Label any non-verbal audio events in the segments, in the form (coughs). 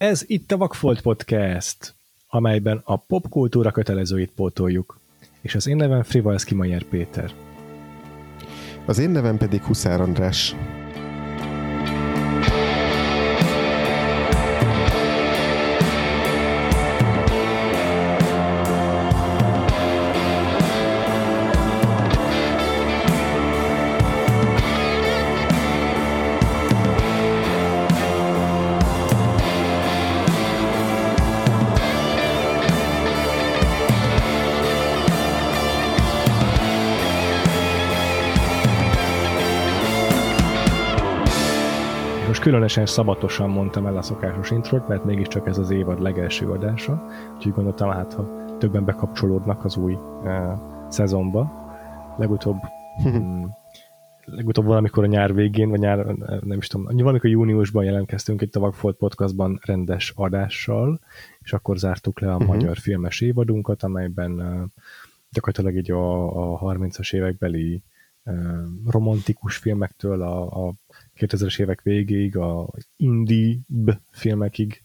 Ez itt a Vakfolt Podcast, amelyben a popkultúra kötelezőit pótoljuk. És az én nevem Frivalszki Majer Péter. Az én nevem pedig Huszár András. Különösen szabatosan mondtam el a szokásos introt, mert mégiscsak ez az évad legelső adása, úgyhogy gondoltam, hát ha többen bekapcsolódnak az új uh, szezonba. Legutóbb (laughs) mm, legutóbb valamikor a nyár végén, vagy nyár, nem is tudom, valamikor júniusban jelentkeztünk itt a Vagfolt Podcastban rendes adással, és akkor zártuk le a uh-huh. magyar filmes évadunkat, amelyben uh, gyakorlatilag így a, a 30-as évekbeli romantikus filmektől a, a 2000-es évek végéig, a indie filmekig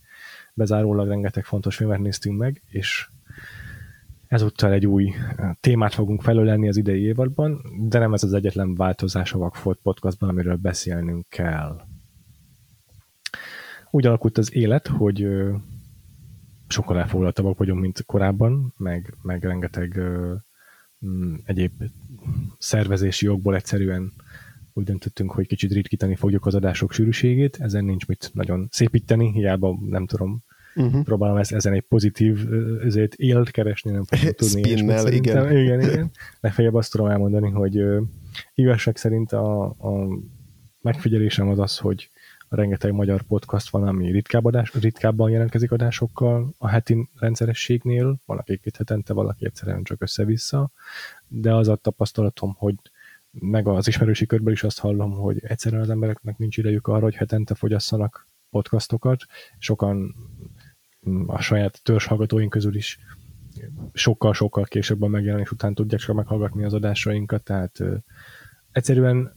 bezárólag rengeteg fontos filmet néztünk meg, és ezúttal egy új témát fogunk felölelni az idei évadban, de nem ez az egyetlen változás a Vagfolt podcastban, amiről beszélnünk kell. Úgy alakult az élet, hogy sokkal elfoglaltabbak vagyunk, mint korábban, meg, meg rengeteg egyéb szervezési jogból egyszerűen úgy döntöttünk, hogy kicsit ritkítani fogjuk az adások sűrűségét, ezen nincs mit nagyon szépíteni, hiába nem tudom, uh-huh. próbálom ezt, ezen egy pozitív ezért élt keresni, nem fogjuk (laughs) tudni. Spinnel, igen. (laughs) Igen, igen. Legfeljebb azt tudom elmondani, hogy igazság szerint a, a megfigyelésem az az, hogy rengeteg magyar podcast van, ami ritkább adás, ritkábban jelentkezik adásokkal a heti rendszerességnél, valaki két hetente, valaki egyszerűen csak össze-vissza, de az a tapasztalatom, hogy meg az ismerősi körből is azt hallom, hogy egyszerűen az embereknek nincs idejük arra, hogy hetente fogyasszanak podcastokat. Sokan mm, a saját törzshallgatóink közül is sokkal-sokkal később a megjelenés után tudják csak meghallgatni az adásainkat, tehát egyszerűen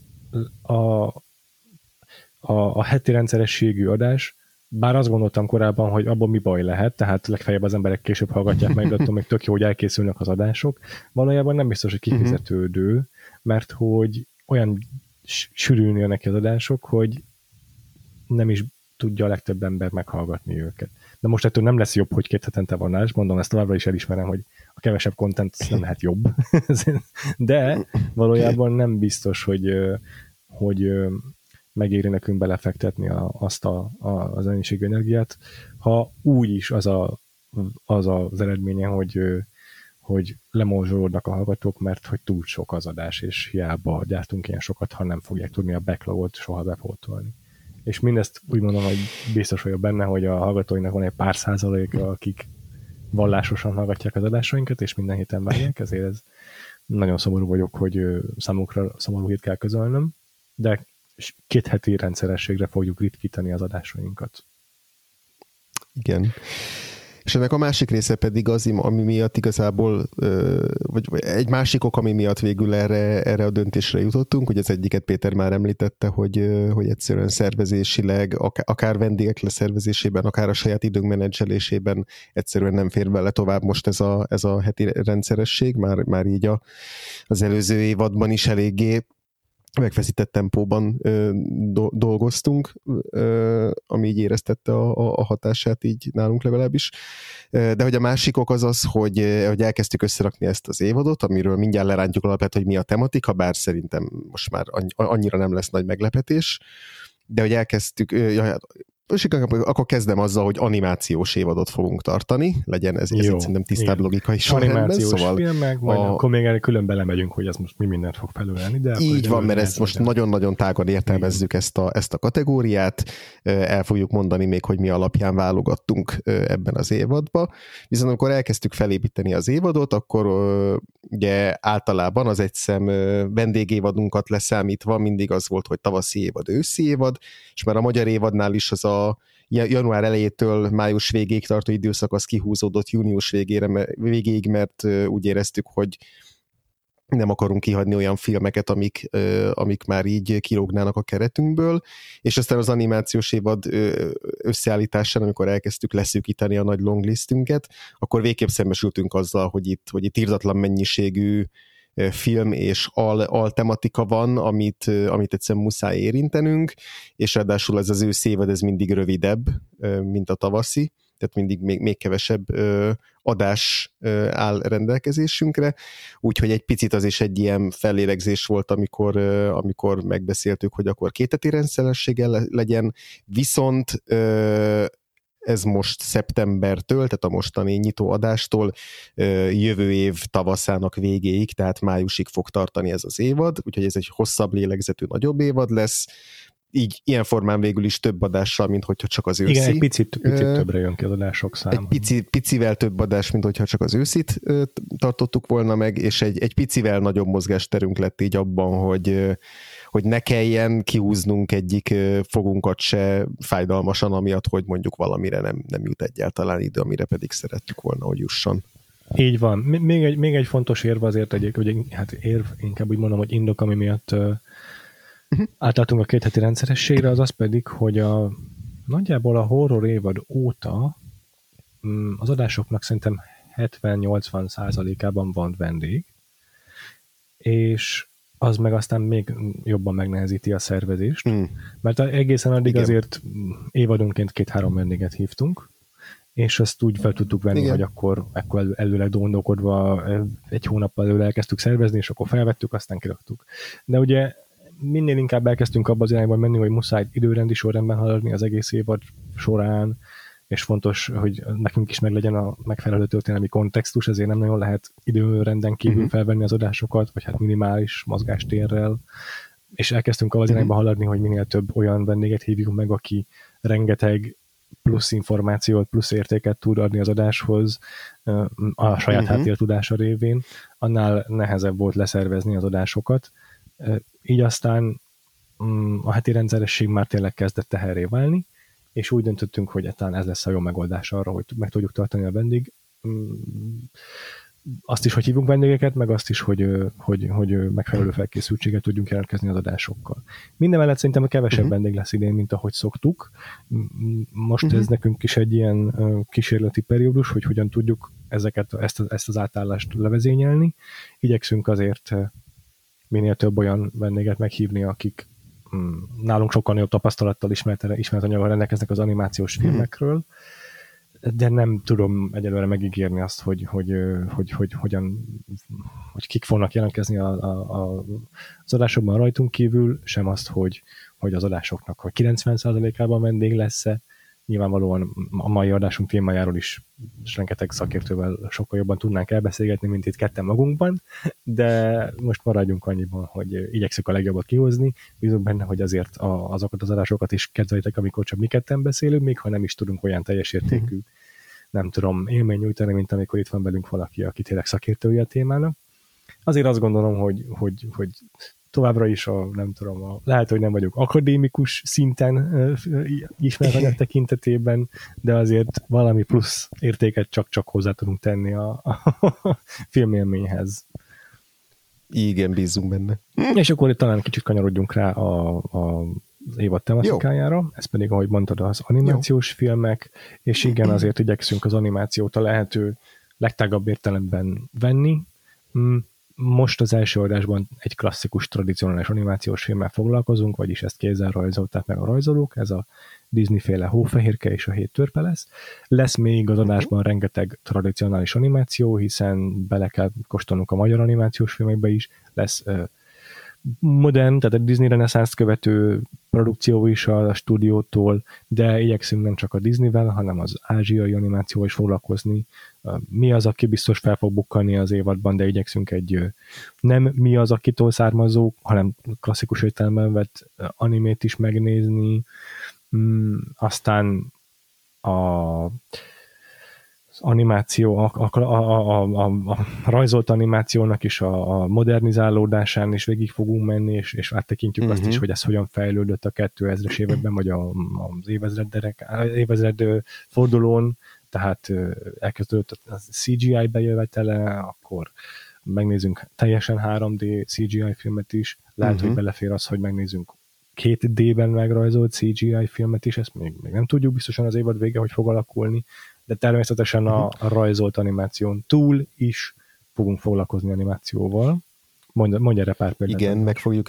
a, a, a heti rendszerességű adás, bár azt gondoltam korábban, hogy abban mi baj lehet, tehát legfeljebb az emberek később hallgatják meg, de attól még tök jó, hogy elkészülnek az adások. Valójában nem biztos, hogy kifizetődő, mert hogy olyan sűrűn jönnek az adások, hogy nem is tudja a legtöbb ember meghallgatni őket. De most ettől nem lesz jobb, hogy két hetente van adás, mondom, ezt továbbra is elismerem, hogy a kevesebb content nem lehet jobb. (laughs) De valójában nem biztos, hogy, hogy megéri nekünk belefektetni a, azt a, a, az ennyiségű energiát, ha úgy is az, a, az az eredménye, hogy hogy lemorzsolódnak a hallgatók, mert hogy túl sok az adás, és hiába gyártunk ilyen sokat, ha nem fogják tudni a backlogot soha bepótolni. És mindezt úgy mondom, hogy biztos vagyok benne, hogy a hallgatóinak van egy pár százaléka, akik vallásosan hallgatják az adásainkat, és minden héten várják, ezért ez nagyon szomorú vagyok, hogy számukra szomorú hét kell közölnöm, de két heti rendszerességre fogjuk ritkítani az adásainkat. Igen. És ennek a másik része pedig az, ami miatt igazából, vagy egy másik ok, ami miatt végül erre, erre a döntésre jutottunk, hogy az egyiket Péter már említette, hogy, hogy egyszerűen szervezésileg, akár vendégek leszervezésében, akár a saját időnk menedzselésében egyszerűen nem fér bele tovább most ez a, ez a heti rendszeresség, már, már így a, az előző évadban is eléggé megfeszített tempóban ö, do, dolgoztunk, ö, ami így éreztette a, a hatását így nálunk legalábbis. De hogy a másik ok az az, hogy, hogy elkezdtük összerakni ezt az évadot, amiről mindjárt lerántjuk alapját, hogy mi a tematika, bár szerintem most már annyira nem lesz nagy meglepetés, de hogy elkezdtük, ja, és akkor kezdem azzal, hogy animációs évadot fogunk tartani, legyen ez, ez Jó, szerintem tisztább logikai sorrendben. Animációs szóval filmek, majd a... akkor még erre külön belemegyünk, hogy ez most mi mindent fog felülelni. De így van, mert ezt most nagyon-nagyon tágan értelmezzük ezt a, ezt a kategóriát, el fogjuk mondani még, hogy mi alapján válogattunk ebben az évadba. Viszont amikor elkezdtük felépíteni az évadot, akkor ugye általában az egyszem vendégévadunkat leszámítva mindig az volt, hogy tavaszi évad, őszi évad, és már a magyar évadnál is az a január elejétől május végéig tartó időszak az kihúzódott június végére, végéig, mert úgy éreztük, hogy nem akarunk kihagyni olyan filmeket, amik, amik már így kilógnának a keretünkből, és aztán az animációs évad összeállításán, amikor elkezdtük leszűkíteni a nagy longlistünket, akkor végképp szembesültünk azzal, hogy itt, hogy itt írdatlan mennyiségű film és al, al tematika van, amit, amit egyszerűen muszáj érintenünk, és ráadásul ez az ő szévad, ez mindig rövidebb, mint a tavaszi, tehát mindig még, még kevesebb adás áll rendelkezésünkre, úgyhogy egy picit az is egy ilyen fellélegzés volt, amikor, amikor megbeszéltük, hogy akkor kéteti rendszeressége le, legyen, viszont ez most szeptembertől, tehát a mostani nyitóadástól jövő év tavaszának végéig, tehát májusig fog tartani ez az évad, úgyhogy ez egy hosszabb lélegzetű, nagyobb évad lesz, így ilyen formán végül is több adással, mint hogyha csak az őszi. Igen, egy picit, picit többre jön ki az adások száma. Egy pici, picivel több adás, mint hogyha csak az őszit tartottuk volna meg, és egy, egy picivel nagyobb mozgásterünk lett így abban, hogy, hogy ne kelljen kihúznunk egyik fogunkat se fájdalmasan, amiatt, hogy mondjuk valamire nem, nem jut egyáltalán idő, amire pedig szerettük volna, hogy jusson. Így van. Még egy, még egy fontos érv azért egyik, hogy hát érv, inkább úgy mondom, hogy indok, ami miatt uh-huh. átálltunk a két heti rendszerességre, az az pedig, hogy a nagyjából a horror évad óta mm, az adásoknak szerintem 70-80 százalékában van vendég, és az meg aztán még jobban megnehezíti a szervezést, mm. mert egészen addig Igen. azért évadonként két-három vendéget hívtunk, és ezt úgy fel tudtuk venni, Igen. hogy akkor, akkor előleg gondolkodva egy hónappal előre elkezdtük szervezni, és akkor felvettük, aztán kiraktuk. De ugye minél inkább elkezdtünk abba az irányba menni, hogy muszáj időrendi sorrendben haladni az egész évad során, és fontos, hogy nekünk is meglegyen a megfelelő történelmi kontextus, ezért nem nagyon lehet időrenden kívül uh-huh. felvenni az adásokat, vagy hát minimális mozgástérrel, és elkezdtünk az uh-huh. irányba haladni, hogy minél több olyan vendéget hívjunk meg, aki rengeteg plusz információt, plusz értéket tud adni az adáshoz a saját uh-huh. háttértudása révén, annál nehezebb volt leszervezni az adásokat. Így aztán mm, a heti rendszeresség már tényleg kezdett teherré válni, és úgy döntöttünk, hogy talán ez lesz a jó megoldás arra, hogy meg tudjuk tartani a vendég mm, azt is, hogy hívunk vendégeket, meg azt is, hogy, hogy, hogy megfelelő felkészültséget tudjunk jelentkezni az adásokkal. Minden mellett szerintem kevesebb uh-huh. vendég lesz idén, mint ahogy szoktuk. Most uh-huh. ez nekünk is egy ilyen kísérleti periódus, hogy hogyan tudjuk ezeket, ezt, ezt az átállást levezényelni. Igyekszünk azért minél több olyan vendéget meghívni, akik nálunk sokkal nagyobb tapasztalattal ismert, ismert anyaggal rendelkeznek az animációs mhm. filmekről, de nem tudom egyelőre megígérni azt, hogy, hogy, hogy, hogy, hogy hogyan, hogy kik fognak jelentkezni a, a, a, az adásokban rajtunk kívül, sem azt, hogy, hogy az adásoknak hogy 90%-ában vendég lesz-e, nyilvánvalóan a mai adásunk témájáról is rengeteg szakértővel sokkal jobban tudnánk elbeszélgetni, mint itt ketten magunkban, de most maradjunk annyiban, hogy igyekszük a legjobbat kihozni. Bízunk benne, hogy azért a, azokat az adásokat is kedvelitek, amikor csak mi ketten beszélünk, még ha nem is tudunk olyan teljes értékű, nem tudom, élmény nyújtani, mint amikor itt van velünk valaki, aki tényleg szakértője a témának. Azért azt gondolom, hogy, hogy, hogy továbbra is a, nem tudom, a, lehet, hogy nem vagyok akadémikus szinten anyag tekintetében, de azért valami plusz értéket csak-csak hozzá tudunk tenni a, a (laughs) filmélményhez. Igen, bízunk benne. És akkor itt talán kicsit kanyarodjunk rá a, a az évad tematikájára, Jó. ez pedig, ahogy mondtad, az animációs Jó. filmek, és igen, azért igyekszünk az animációt a lehető legtágabb értelemben venni. Most az első adásban egy klasszikus, tradicionális animációs filmmel foglalkozunk, vagyis ezt kézzel rajzolták meg a rajzolók, ez a Disney-féle Hófehérke és a Hét törpe lesz. Lesz még az adásban rengeteg tradicionális animáció, hiszen bele kell kóstolnunk a magyar animációs filmekbe is, lesz modern, tehát a Disney reneszánsz követő produkció is a, a stúdiótól, de igyekszünk nem csak a Disneyvel, hanem az ázsiai animációval is foglalkozni. Mi az, aki biztos fel fog bukkani az évadban, de igyekszünk egy nem mi az, akitől származó, hanem klasszikus értelemben vett animét is megnézni. Mm, aztán a animáció, a, a, a, a, a rajzolt animációnak is a, a modernizálódásán is végig fogunk menni, és, és áttekintjük uh-huh. azt is, mhm. hogy ez hogyan fejlődött a 2000-es években, vagy a, az évezred fordulón, tehát elkezdődött a CGI bejövetele, akkor megnézünk teljesen 3D CGI filmet is, lehet, uh-huh. hogy belefér az, hogy megnézzünk két D-ben megrajzolt CGI filmet is, ezt még, még nem tudjuk biztosan az évad vége, hogy fog alakulni, de természetesen a, mhm. a rajzolt animáción túl is fogunk foglalkozni animációval. Mondj, mondj erre pár példát. Igen, meg fogjuk,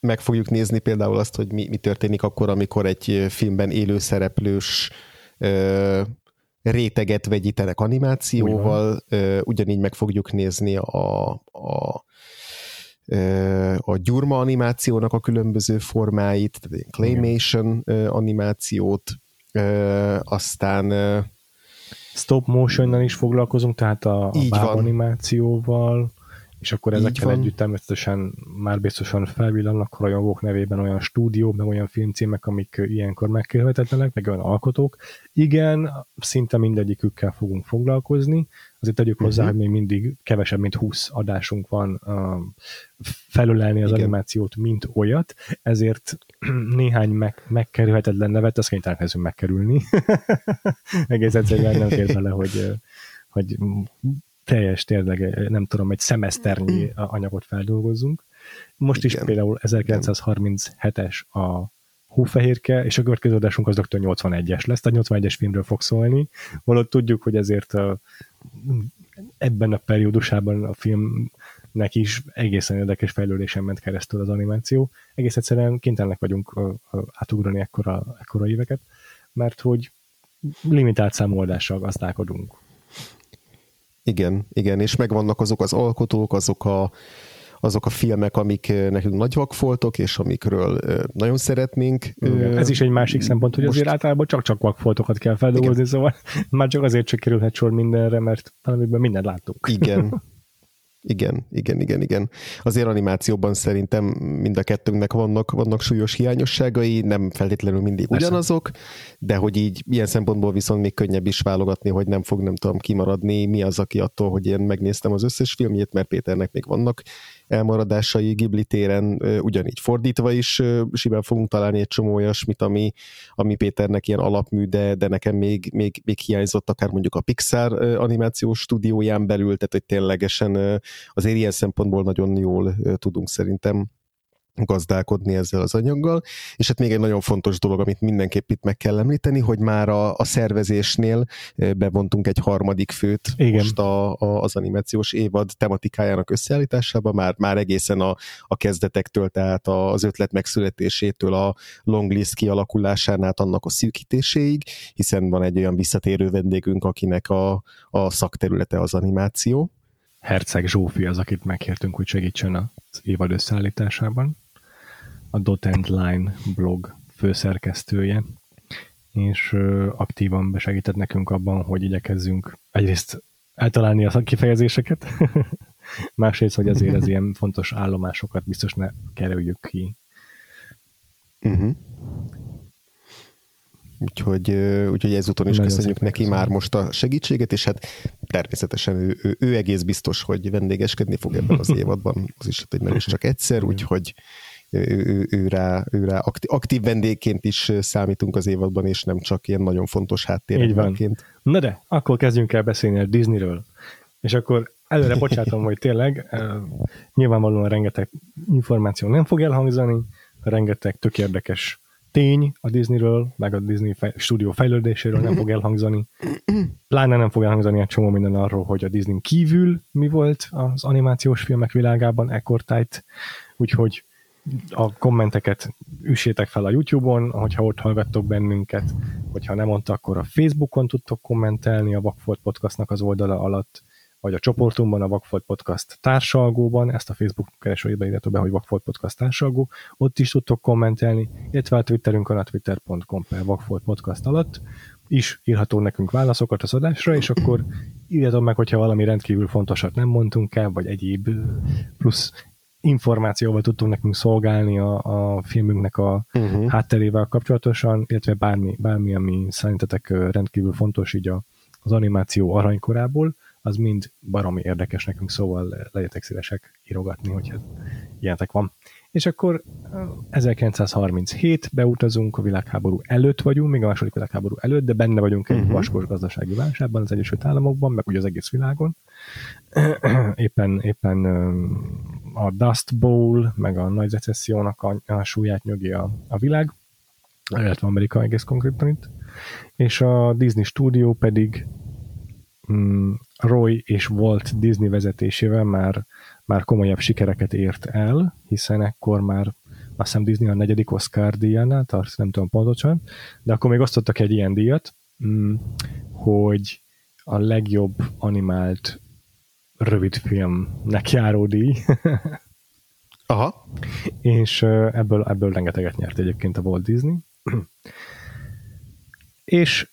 meg fogjuk nézni például azt, hogy mi, mi történik akkor, amikor egy filmben élő szereplős ö, réteget vegyítenek animációval, ö, ugyanígy meg fogjuk nézni a, a a gyurma animációnak a különböző formáit, tehát claymation Igen. animációt, aztán stop motionnal is foglalkozunk, tehát a, a animációval, és akkor ezekkel együtt természetesen már biztosan felvillannak rajongók nevében olyan stúdió, meg olyan filmcímek, amik ilyenkor megkérhetetlenek, meg olyan alkotók. Igen, szinte mindegyikükkel fogunk foglalkozni, azért tegyük hozzá, uh-huh. hogy még mindig kevesebb, mint 20 adásunk van uh, felölelni az Igen. animációt, mint olyat, ezért (clears throat) néhány meg, megkerülhetetlen nevet, azt kénytelen megkerülni. (laughs) Egész egyszerűen nem fér bele, hogy, hogy teljes tényleg, nem tudom, egy szemeszternyi anyagot feldolgozzunk. Most Igen. is például 1937-es a hófehérke, és a következő adásunk az dr. 81-es lesz, tehát 81-es filmről fog szólni. Valahogy tudjuk, hogy ezért a, ebben a periódusában a filmnek is egészen érdekes fejlődésen ment keresztül az animáció. Egész egyszerűen kénytelenek vagyunk átugrani ekkora, ekkora éveket, mert hogy limitált számoldással gazdálkodunk. Igen, igen, és megvannak azok az alkotók, azok a, azok a filmek, amik nekünk nagy vakfoltok, és amikről nagyon szeretnénk. Igen. Ez is egy másik szempont, hogy most... azért általában csak-csak vakfoltokat kell feldolgozni, szóval (laughs) már csak azért csak kerülhet sor mindenre, mert valamiben mindent láttunk. Igen, (laughs) Igen, igen, igen, igen. Azért animációban szerintem mind a kettőnknek vannak, vannak súlyos hiányosságai, nem feltétlenül mindig Persze. ugyanazok, de hogy így ilyen szempontból viszont még könnyebb is válogatni, hogy nem fog, nem tudom, kimaradni, mi az, aki attól, hogy én megnéztem az összes filmjét, mert Péternek még vannak elmaradásai Ghibli téren, ugyanígy fordítva is simán fogunk találni egy csomó olyasmit, ami, ami Péternek ilyen alapmű, de, de nekem még, még, még hiányzott akár mondjuk a Pixar animációs stúdióján belül, tehát hogy ténylegesen azért ilyen szempontból nagyon jól tudunk szerintem gazdálkodni ezzel az anyaggal. És hát még egy nagyon fontos dolog, amit mindenképp itt meg kell említeni, hogy már a, a szervezésnél bevontunk egy harmadik főt Igen. most a, a, az animációs évad tematikájának összeállításába, már, már egészen a, a kezdetektől, tehát az ötlet megszületésétől a longlist kialakulásánál annak a szűkítéséig, hiszen van egy olyan visszatérő vendégünk, akinek a, a szakterülete az animáció. Herceg Zsófi az, akit megkértünk, hogy segítsen az évad összeállításában a Dot and Line blog főszerkesztője, és aktívan besegített nekünk abban, hogy igyekezzünk egyrészt eltalálni a kifejezéseket, (laughs) másrészt, hogy azért az ilyen fontos állomásokat biztos ne kerüljük ki. Uh-huh. Úgyhogy, úgyhogy ezúton is Nagyon köszönjük neki köszönöm. már most a segítséget, és hát természetesen ő, ő, ő egész biztos, hogy vendégeskedni fog ebben az (laughs) évadban, az is, hogy nem is csak egyszer, úgyhogy ő, ő, ő, rá, ő rá aktív, aktív vendégként is számítunk az évadban, és nem csak ilyen nagyon fontos háttérként. Na de, akkor kezdjünk el beszélni a Disneyről. És akkor előre bocsátom, hogy tényleg uh, nyilvánvalóan rengeteg információ nem fog elhangzani, rengeteg tök érdekes tény a Disneyről, meg a Disney fej, stúdió fejlődéséről nem fog elhangzani. Pláne nem fog elhangzani egy csomó minden arról, hogy a Disney kívül mi volt az animációs filmek világában ekkortájt, úgyhogy a kommenteket üssétek fel a YouTube-on, hogyha ott hallgattok bennünket, hogyha nem mondta, akkor a Facebookon tudtok kommentelni a Vakfolt Podcastnak az oldala alatt, vagy a csoportunkban, a Vakfolt Podcast társalgóban, ezt a Facebook keresőjébe írjátok be, hogy Vakfolt Podcast társalgó, ott is tudtok kommentelni, illetve a Twitterünkön a twitter.com per Vakfolt Podcast alatt is írható nekünk válaszokat az adásra, és akkor írjatok meg, hogyha valami rendkívül fontosat nem mondtunk el, vagy egyéb plusz információval tudtunk nekünk szolgálni a, a filmünknek a uh-huh. hátterével kapcsolatosan, illetve bármi, bármi, ami szerintetek rendkívül fontos így a, az animáció aranykorából, az mind baromi érdekes nekünk, szóval legyetek szívesek írogatni, hogyha ilyenek van. És akkor 1937 beutazunk, a világháború előtt vagyunk, még a második világháború előtt, de benne vagyunk egy uh-huh. vaskos gazdasági válságban az Egyesült Államokban, meg ugye az egész világon. (clears throat) éppen, éppen a Dust Bowl, meg a nagy recessziónak a, a súlyát nyögi a, a világ, illetve Amerika egész konkrétan itt. És a Disney stúdió pedig mm, Roy és Walt Disney vezetésével már, már komolyabb sikereket ért el, hiszen ekkor már azt hiszem Disney a negyedik Oscar díjánál tart, nem tudom pontosan, de akkor még osztottak egy ilyen díjat, mm, hogy a legjobb animált rövidfilmnek járó díj. (laughs) Aha. És ebből, ebből rengeteget nyert egyébként a Walt Disney. (clears throat) és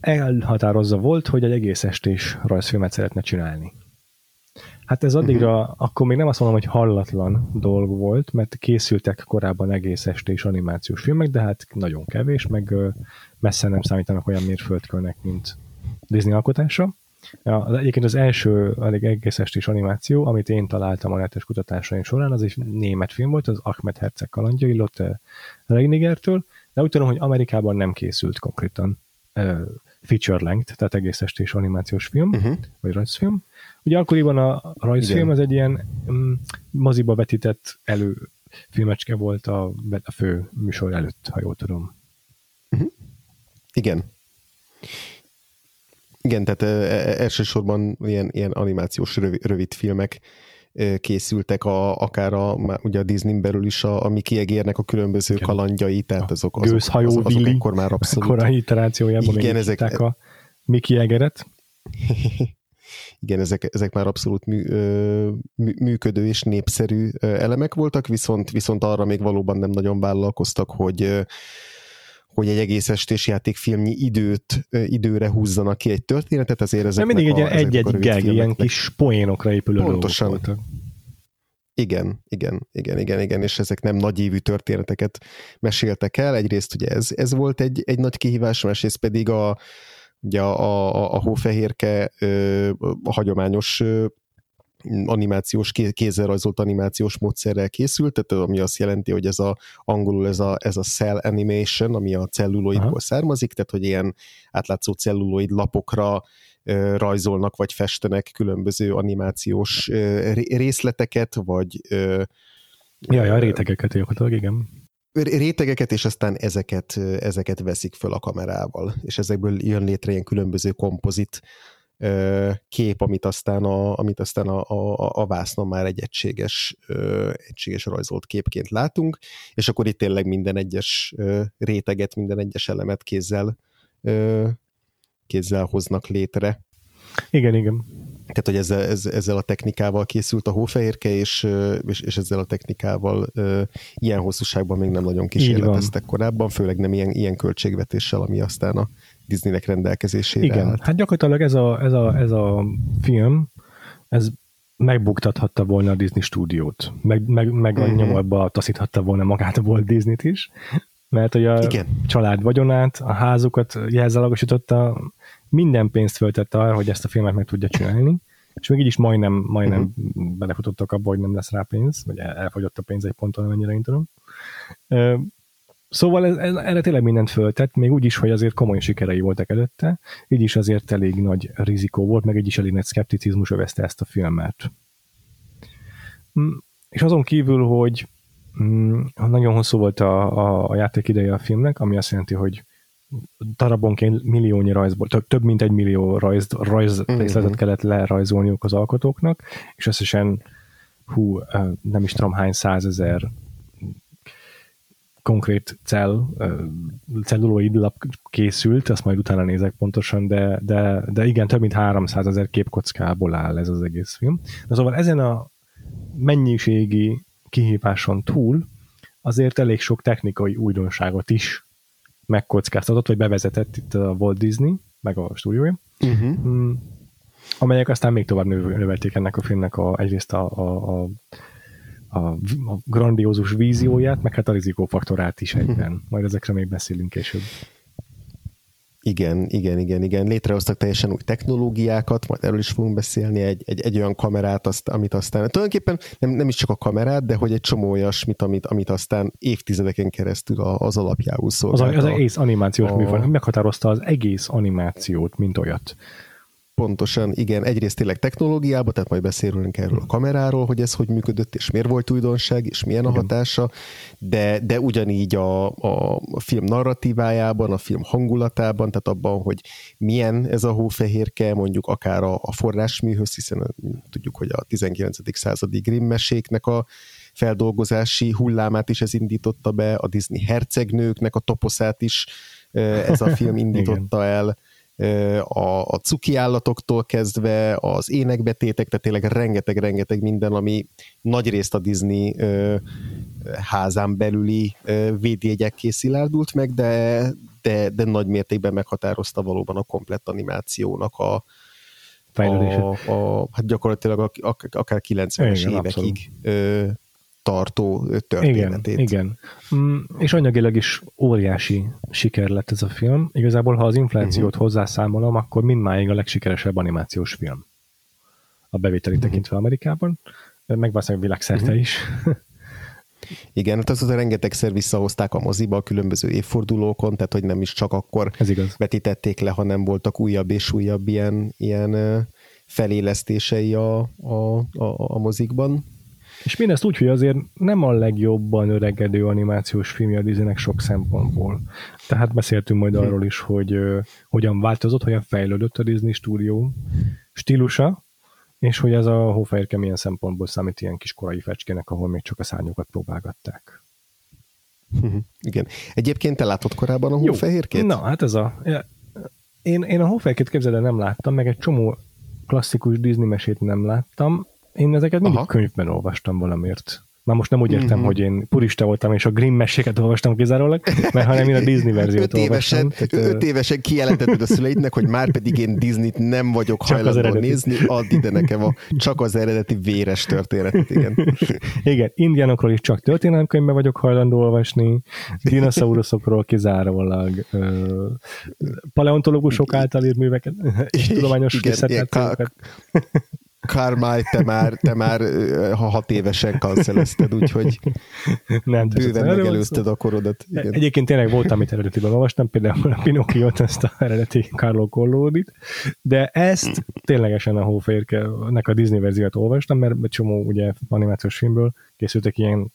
elhatározza volt, hogy egy egész estés rajzfilmet szeretne csinálni. Hát ez addigra, uh-huh. akkor még nem azt mondom, hogy hallatlan dolg volt, mert készültek korábban egész estés animációs filmek, de hát nagyon kevés, meg messze nem számítanak olyan mérföldkölnek, mint Disney alkotása. Ja, egyébként az első elég egész estés animáció, amit én találtam a netes kutatásaim során, az egy német film volt, az Ahmed Herceg kalandjai, Lotte Reinigertől, de úgy tudom, hogy Amerikában nem készült konkrétan uh, feature length, tehát egész estés animációs film, uh-huh. vagy rajzfilm. Ugye akkoriban a rajzfilm az egy ilyen um, moziba vetített elő filmecske volt a, a fő műsor előtt, ha jól tudom. Uh-huh. Igen. Igen, tehát e, elsősorban ilyen, ilyen animációs rövid, rövid filmek készültek, a, akár a, ugye a Disney belül is a, a Mickey Egérnek a különböző Igen. kalandjai, tehát azok, azok, Gőzhajó azok, azok Willy, akkor már abszolút. Korai iterációjában Igen, ezek, a Mickey Egeret. (laughs) Igen, ezek, ezek már abszolút mű, mű, működő és népszerű elemek voltak, viszont, viszont arra még valóban nem nagyon vállalkoztak, hogy hogy egy egész estés játékfilmnyi időt, időre húzzanak ki egy történetet, ezért ezek mindig egy egy-egy gag, ilyen kis poénokra épülő Pontosan. voltak. Igen, igen, igen, igen, igen, és ezek nem nagy évű történeteket meséltek el. Egyrészt ugye ez, ez volt egy, egy nagy kihívás, másrészt pedig a, ugye a, a, a hófehérke a hagyományos animációs, kézzel rajzolt animációs módszerrel készült, tehát ami azt jelenti, hogy ez a angolul ez a, ez a cell animation, ami a celluloidból Aha. származik, tehát hogy ilyen átlátszó celluloid lapokra ö, rajzolnak vagy festenek különböző animációs ö, részleteket, vagy ö, Ja, ja, rétegeket gyakorlatilag, igen. Rétegeket, és aztán ezeket, ezeket veszik föl a kamerával, és ezekből jön létre ilyen különböző kompozit kép, amit aztán a, amit aztán a, a, a vásznon már egy egységes, egységes rajzolt képként látunk, és akkor itt tényleg minden egyes réteget, minden egyes elemet kézzel, kézzel hoznak létre. Igen, igen. Tehát, hogy ezzel, ezzel a technikával készült a hófehérke, és, és, és ezzel a technikával ilyen hosszúságban még nem nagyon kísérleteztek korábban, főleg nem ilyen, ilyen költségvetéssel, ami aztán a Disneynek rendelkezésére Igen, állt. hát gyakorlatilag ez a, ez, a, ez a film, ez megbuktathatta volna a Disney stúdiót, meg, meg, meg uh-huh. a mhm. nyomorba taszíthatta volna magát a Walt Disney-t is, mert hogy a Igen. család vagyonát, a házukat jelzálogosította, minden pénzt föltette arra, hogy ezt a filmet meg tudja csinálni, és még így is majdnem, majdnem uh-huh. belefutottak abba, hogy nem lesz rá pénz, vagy elfogyott a pénz egy ponton, amennyire én tudom. Szóval ez, ez, erre tényleg mindent föltett, még úgy is, hogy azért komoly sikerei voltak előtte, így is azért elég nagy rizikó volt, meg így is elég nagy szkepticizmus övezte ezt a filmet. Mm, és azon kívül, hogy mm, nagyon hosszú volt a, a, a játék ideje a filmnek, ami azt jelenti, hogy darabonként milliónyi rajzból, több, több mint egy millió rajz, rajz uh-huh. részletet kellett lerajzolniuk az alkotóknak, és összesen hú, nem is tudom hány százezer konkrét cell, celluloid lap készült, azt majd utána nézek pontosan, de, de, de igen, több mint 300 ezer képkockából áll ez az egész film. Na szóval ezen a mennyiségi kihíváson túl azért elég sok technikai újdonságot is megkockáztatott, vagy bevezetett itt a Walt Disney, meg a stúdiója, uh-huh. amelyek aztán még tovább növelték ennek a filmnek a, egyrészt a, a, a a, a grandiózus vízióját, meg hát a rizikófaktorát is egyben. Majd ezekre még beszélünk később. Igen, igen, igen, igen. Létrehoztak teljesen új technológiákat, majd erről is fogunk beszélni, egy, egy, egy olyan kamerát, azt, amit aztán, tulajdonképpen nem, nem is csak a kamerát, de hogy egy csomó olyasmit, amit, amit aztán évtizedeken keresztül az alapjául szolgált. Az, az egész animációs a... műfaj, meghatározta az egész animációt, mint olyat. Pontosan, igen, egyrészt tényleg technológiába, tehát majd beszélünk erről a kameráról, hogy ez hogy működött, és miért volt újdonság, és milyen a hatása, de, de ugyanígy a, a, a film narratívájában, a film hangulatában, tehát abban, hogy milyen ez a hófehérke, mondjuk akár a, a forrásműhöz, hiszen tudjuk, hogy a 19. századi Grimm meséknek a feldolgozási hullámát is ez indította be, a Disney hercegnőknek a toposzát is ez a film (laughs) indította el, a, a cuki állatoktól kezdve, az énekbetétek, tehát tényleg rengeteg-rengeteg minden, ami nagyrészt a Disney ö, házán belüli ö, védjegyekké szilárdult meg, de, de, de nagy mértékben meghatározta valóban a komplett animációnak a, a, a, hát gyakorlatilag a, a, akár 90-es Igen, évekig ö, tartó történetét. Igen, igen. Mm, és anyagilag is óriási siker lett ez a film. Igazából, ha az inflációt uh-huh. hozzászámolom, akkor mindmáig a legsikeresebb animációs film. A bevételi uh-huh. tekintve Amerikában, meg valószínűleg világszerte uh-huh. is. (laughs) Igen, hát azóta rengetegszer visszahozták a moziba a különböző évfordulókon, tehát hogy nem is csak akkor Ez igaz. vetítették le, hanem voltak újabb és újabb ilyen, ilyen felélesztései a, a, a, a mozikban. És mindezt úgy, hogy azért nem a legjobban öregedő animációs filmje a Disneynek sok szempontból. Tehát beszéltünk majd arról is, hogy uh, hogyan változott, hogyan fejlődött a Disney stúdió stílusa, és hogy ez a hófehérke milyen szempontból számít ilyen kis korai fecskének, ahol még csak a szárnyokat próbálgatták. Igen. Egyébként te láttad korábban a hófehérkét? Na, hát ez a... Én, én a hófehérkét képzeld nem láttam, meg egy csomó klasszikus Disney mesét nem láttam, én ezeket mindig Aha. könyvben olvastam valamiért. Már most nem úgy értem, mm-hmm. hogy én purista voltam, és a Grimm meséket olvastam kizárólag, mert hanem én a Disney (laughs) verziót öt évesen, olvastam. Tehát, öt évesen kijelentetted a szüleidnek, hogy már pedig én Disney-t nem vagyok csak hajlandó nézni, add ide nekem a, csak az eredeti véres történetet, igen. (laughs) igen, indiánokról is csak történelemkönyvben vagyok hajlandó olvasni, dinoszauruszokról kizárólag, ö, paleontológusok által írt műveket, és (laughs) tudományos igen, Carmine, te már, te már ha hat évesen kancelezted, úgyhogy nem, bőven megelőzted a korodat. Igen. Egyébként tényleg volt, amit eredetiben olvastam, például a Pinocchio-t, ezt a eredeti Carlo Collodi, de ezt ténylegesen a Hófehérke-nek a Disney verziót olvastam, mert egy csomó ugye animációs filmből készültek ilyen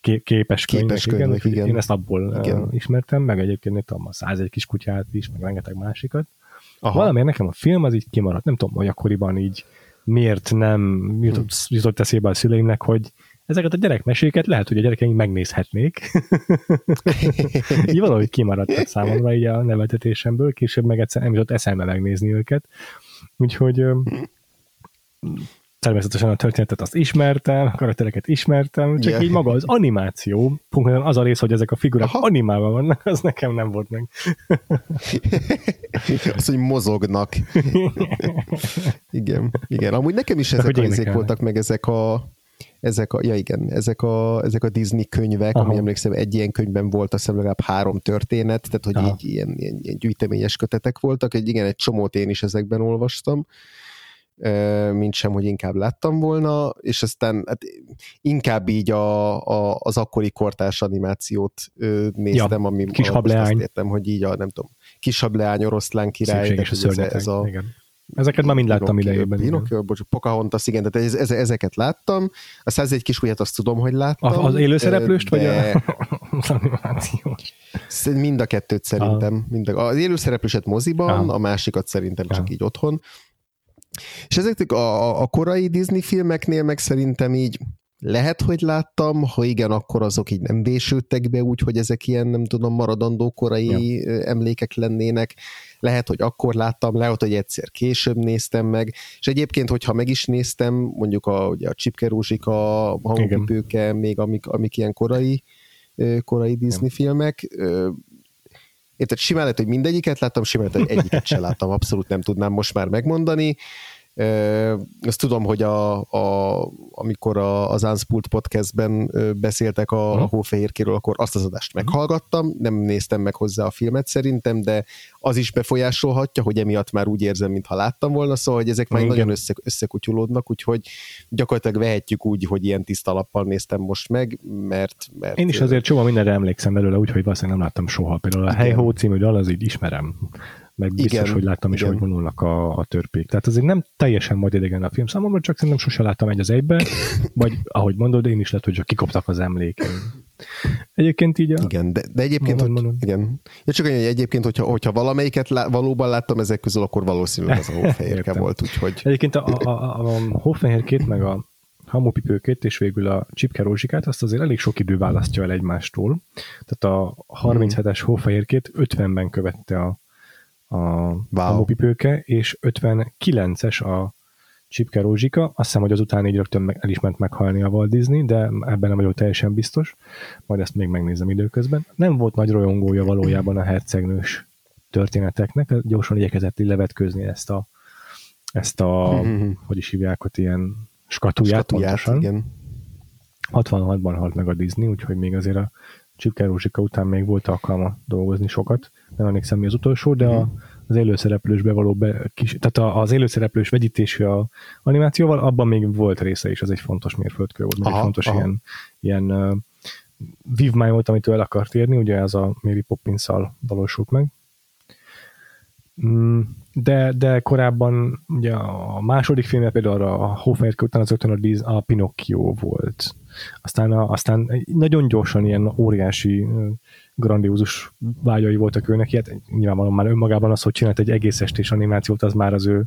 képes könyvek, képes könyvek igen, igen. Én ezt abból igen. ismertem, meg egyébként itt a 101 kis kutyát is, meg rengeteg másikat. Aha. Valamiért nekem a film az így kimaradt, nem tudom, hogy akkoriban így miért nem jutott, jutott eszébe a szüleimnek, hogy ezeket a gyerekmeséket lehet, hogy a gyerekeink megnézhetnék. (laughs) így valahogy kimaradtak számomra így a nevetetésemből, később meg egyszer nem jutott eszembe megnézni őket. Úgyhogy természetesen a történetet azt ismertem, a karaktereket ismertem, csak yeah. így maga az animáció, pontosan az a rész, hogy ezek a figurák Aha. animálva vannak, az nekem nem volt meg. (laughs) az, hogy mozognak. (laughs) igen, igen. Amúgy nekem is ezek a részek voltak meg ezek a ezek a, ja igen, ezek a, ezek a Disney könyvek, Aha. ami emlékszem egy ilyen könyvben volt, azt hiszem legalább három történet, tehát hogy Aha. így ilyen, ilyen, ilyen gyűjteményes kötetek voltak, egy igen, egy csomót én is ezekben olvastam, mint sem, hogy inkább láttam volna, és aztán hát inkább így a, a, az akkori kortárs animációt néztem, ja, ami kis hableány. azt értem, hogy így a, nem tudom, kis hableány, oroszlán király, ez, ez, ez a, igen. Ezeket már mind láttam idejében. Pinocchio, bocs, Pocahontas, igen, tehát ez, ez, ezeket láttam. A 101 kis ujjat azt tudom, hogy láttam. Az élőszereplőst, de... vagy a, (laughs) az animációs? Mind a kettőt szerintem. A... Mind a, az élőszereplőset moziban, a, a másikat szerintem csak a. így otthon. És ezek a, a korai Disney filmeknél meg szerintem így lehet, hogy láttam, ha igen, akkor azok így nem vésődtek be úgy, hogy ezek ilyen, nem tudom, maradandó korai ja. emlékek lennének. Lehet, hogy akkor láttam, lehet, hogy egyszer később néztem meg, és egyébként, hogyha meg is néztem, mondjuk a, ugye a Csipke Rózsika, a Hangupipőke, még amik, amik ilyen korai, korai Disney ja. filmek, Érted, simán lehet, hogy mindegyiket láttam, simán lehet, hogy egyiket sem láttam, abszolút nem tudnám most már megmondani. Azt tudom, hogy a, a, amikor a, az Unspult podcastben beszéltek a, a hófehérkéről, akkor azt az adást meghallgattam, nem néztem meg hozzá a filmet szerintem, de az is befolyásolhatja, hogy emiatt már úgy érzem, mintha láttam volna, szóval hogy ezek már Igen. nagyon össze, összekutyulódnak, úgyhogy gyakorlatilag vehetjük úgy, hogy ilyen tiszta lappal néztem most meg, mert... mert Én is azért csomó mindenre emlékszem belőle, úgyhogy valószínűleg nem láttam soha. Például a Helyhó című dal, az így ismerem meg biztos, igen, hogy láttam is, igen. hogy vonulnak a, a törpék. Tehát azért nem teljesen majd idegen a film számomra, csak szerintem sose láttam egy az egybe, (laughs) vagy ahogy mondod, én is lehet, hogy csak kikoptak az emlékeim. Egyébként így a... Igen, de, de egyébként, mondom, hogy, mondom. igen. Ja, csak hogy egyébként, hogyha, hogyha valamelyiket lá, valóban láttam ezek közül, akkor valószínűleg az a (laughs) hófehérke volt, úgyhogy... Egyébként a, a, a, a hófehérkét, meg a hamupipőkét, és végül a csipke rózsikát, azt azért elég sok idő választja el egymástól. Tehát a 37-es hófehérkét 50-ben követte a a wow. hamupipőke, és 59-es a Csipke Rózsika. Azt hiszem, hogy azután így rögtön el is ment meghalni a Walt Disney, de ebben nem vagyok teljesen biztos. Majd ezt még megnézem időközben. Nem volt nagy rajongója valójában a hercegnős történeteknek, gyorsan igyekezett levetkőzni ezt a, ezt a mm-hmm. (laughs) hogy is hívják ott, ilyen skatuját, skatuját igen. 66-ban halt meg a Disney, úgyhogy még azért a Csipke Rózsika után még volt alkalma dolgozni sokat. Nem emlékszem mi az utolsó, de a, mhm. az élőszereplősbe való be, kis, tehát az élőszereplős vegyítésű a animációval, abban még volt része is, az egy fontos mérföldkő volt, aha, egy fontos aha. ilyen, ilyen uh, vívmány volt, amit ő el akart érni, ugye ez a Mary poppins valósult meg. Mm, de, de korábban ugye a második filmje például a Hófehérke után az ötön a, a Pinocchio volt. Aztán, a, aztán nagyon gyorsan ilyen óriási grandiózus vágyai voltak őnek, ilyet nyilvánvalóan már önmagában az, hogy csinált egy egész estés animációt, az már az ő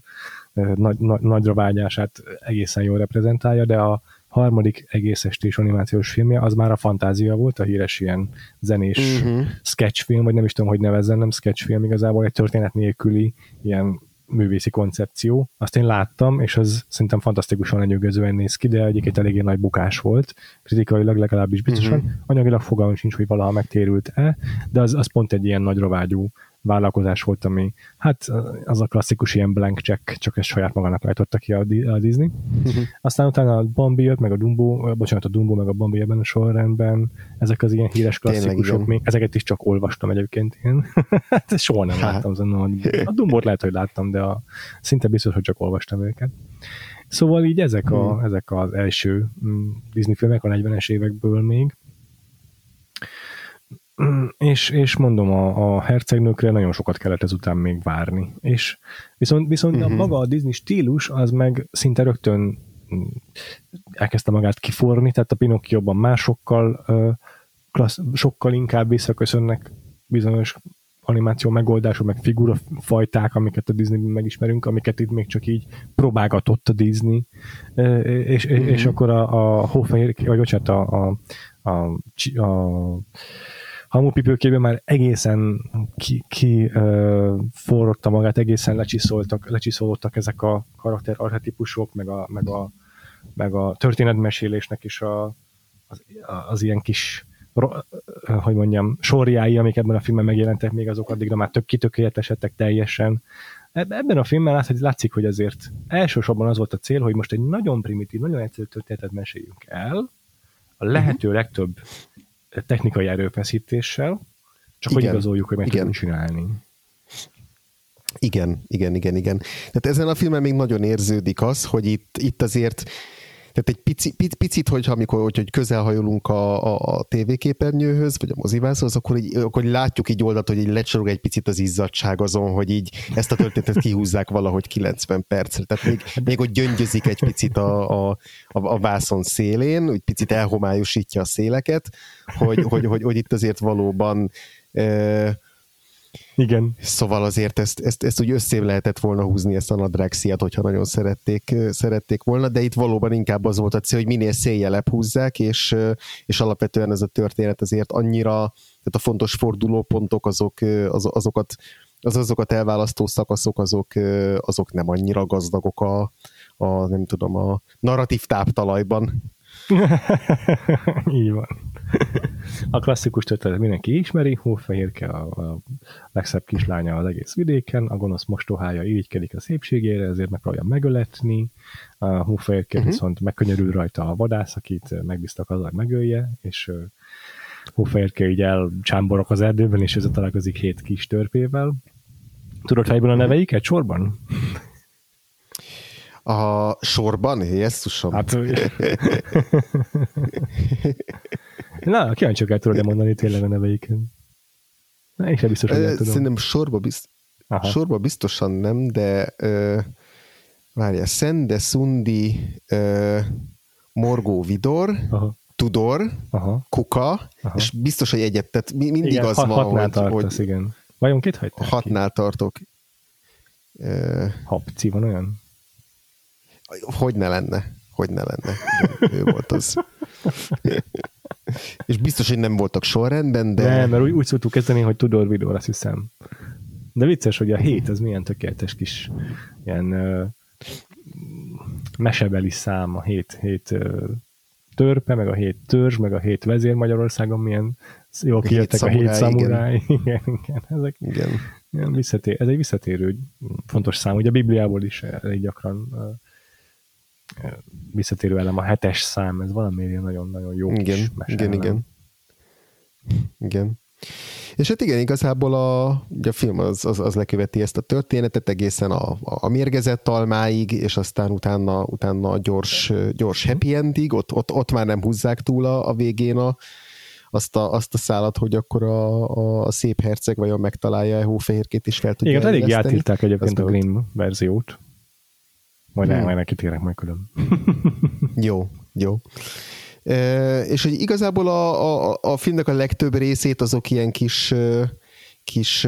nagy, nagy, nagyra vágyását egészen jól reprezentálja, de a harmadik egész estés animációs filmje, az már a fantázia volt, a híres ilyen zenés uh-huh. sketchfilm, vagy nem is tudom, hogy nevezzen, nem sketchfilm igazából, egy történet nélküli ilyen művészi koncepció. Azt én láttam, és az szerintem fantasztikusan lenyűgözően néz ki, de egyébként eléggé nagy bukás volt, kritikailag legalábbis biztosan. Uh-huh. Anyagilag fogalmam sincs, hogy valaha megtérült-e, de az, az pont egy ilyen nagy rovágyú vállalkozás volt, ami hát az a klasszikus ilyen blank check, csak ezt saját magának állította ki a, a Disney. Uh-huh. Aztán utána a Bambi jött, meg a Dumbo, bocsánat, a Dumbo, meg a Bambi ebben a sorrendben, ezek az ilyen híres klasszikusok, még ezeket is csak olvastam egyébként én. (laughs) Hát soha nem láttam, azon, a Dumbot lehet, hogy láttam, de a, szinte biztos, hogy csak olvastam őket. Szóval így ezek, a, hmm. ezek az első mm, Disney filmek a 40-es évekből még, és, és mondom, a, a hercegnőkre nagyon sokat kellett ezután még várni. És viszont, viszont uh-huh. a mhm. maga a Disney stílus, az meg szinte rögtön mm, elkezdte magát kiforni, tehát a Pinocchio-ban másokkal klassz, sokkal inkább visszaköszönnek bizonyos animáció megoldások, meg figurafajták, amiket a Disney megismerünk, amiket itt még csak így próbálgatott a Disney, és, uh-huh. és akkor a, a Hófehér, vagy bocsánat, a, a, a, a hamupipőkében már egészen ki, ki forrotta magát, egészen lecsiszoltak, lecsiszolódtak ezek a karakter archetípusok, meg a, meg a, meg a történetmesélésnek is a, az, az ilyen kis hogy mondjam, sorjái, amik ebben a filmben megjelentek, még azok addigra már tök kitökéletesedtek teljesen. Ebben a filmben lát, hogy látszik, hogy azért elsősorban az volt a cél, hogy most egy nagyon primitív, nagyon egyszerű történetet meséljünk el, a lehető mhm. legtöbb technikai erőfeszítéssel, csak igen, hogy igazoljuk, hogy meg igen. tudunk csinálni. Igen, igen, igen, igen. Tehát ezen a filmen még nagyon érződik az, hogy itt, itt azért tehát egy pici, pici, picit, hogyha amikor hogy, hogy közelhajolunk a, a, a tévéképernyőhöz, vagy a mozivászhoz, akkor, így, akkor látjuk így oldalt, hogy így lecsorog egy picit az izzadság azon, hogy így ezt a történetet kihúzzák valahogy 90 percre. Tehát még, még hogy gyöngyözik egy picit a, a, a, a vászon szélén, úgy picit elhomályosítja a széleket, hogy, hogy, hogy, hogy itt azért valóban e, igen. Szóval azért ezt, ezt, ezt úgy összév lehetett volna húzni ezt a nadrágsziát, hogyha nagyon szerették, szerették volna, de itt valóban inkább az volt a cél, hogy minél széjjelebb húzzák, és, és alapvetően ez a történet azért annyira, tehát a fontos fordulópontok azok, az, azokat, az azokat elválasztó szakaszok azok, azok nem annyira gazdagok a, a nem tudom, a narratív táptalajban. (laughs) Így van. A klasszikus történet mindenki ismeri, Hófehérke a, a legszebb kislánya az egész vidéken, a gonosz mostohája irigykedik a szépségére, ezért megpróbálja megöletni, a Hófehérke uh-huh. viszont megkönyörül rajta a vadász, akit megbíztak azzal, hogy megölje, és Hófehérke így elcsámborok az erdőben, és ezzel találkozik hét kis törpével. Tudod fejből a neveiket sorban? A sorban? Jesszusom. Hát, Na, kíváncsiak el tudod mondani tényleg a neveiket. Na, én sem biztos, hogy tudom. Szerintem sorba, bizt... sorba biztosan nem, de uh, várjál, Szende, Szundi, uh, Morgó Vidor, Aha. Tudor, Aha. Kuka, Aha. és biztos, hogy egyet, tehát mindig igen, az hat, van, hatnál hogy, tartasz, hogy... igen. Vajon kit hagytál Hatnál ki? tartok. Uh, Hapci, van olyan? Hogy ne lenne? Hogy ne lenne? Igen, ő volt az. És biztos, hogy nem voltak sorrendben, de... Nem, mert úgy, úgy szoktuk kezdeni, hogy Tudor Vidor, azt hiszem. De vicces, hogy a hét az milyen tökéletes kis ilyen uh, mesebeli szám, a hét, hét uh, törpe, meg a hét törzs, meg a hét vezér Magyarországon, milyen jól kijöttek a hét szamuráj. Igen. (laughs) igen, igen, ezek igen. Ilyen visszatér, ez egy visszatérő fontos szám, ugye a Bibliából is elég gyakran visszatérő elem, a hetes szám, ez valami nagyon-nagyon jó igen, kis Igen, igen. Igen. És hát igen, igazából a, ugye a film az, az, az leköveti ezt a történetet egészen a, a mérgezett almáig, és aztán utána, utána a gyors, gyors happy endig, ott, ott, ott már nem húzzák túl a, a végén a, azt, a, azt a szállat, hogy akkor a, a, a szép herceg vajon megtalálja a hófehérkét is fel tudja Igen, elég átírták egyébként a Grimm verziót. Majd hmm. el, neki térek majd külön. (laughs) jó, jó. E, és hogy igazából a, a, a filmnek a legtöbb részét azok ilyen kis, kis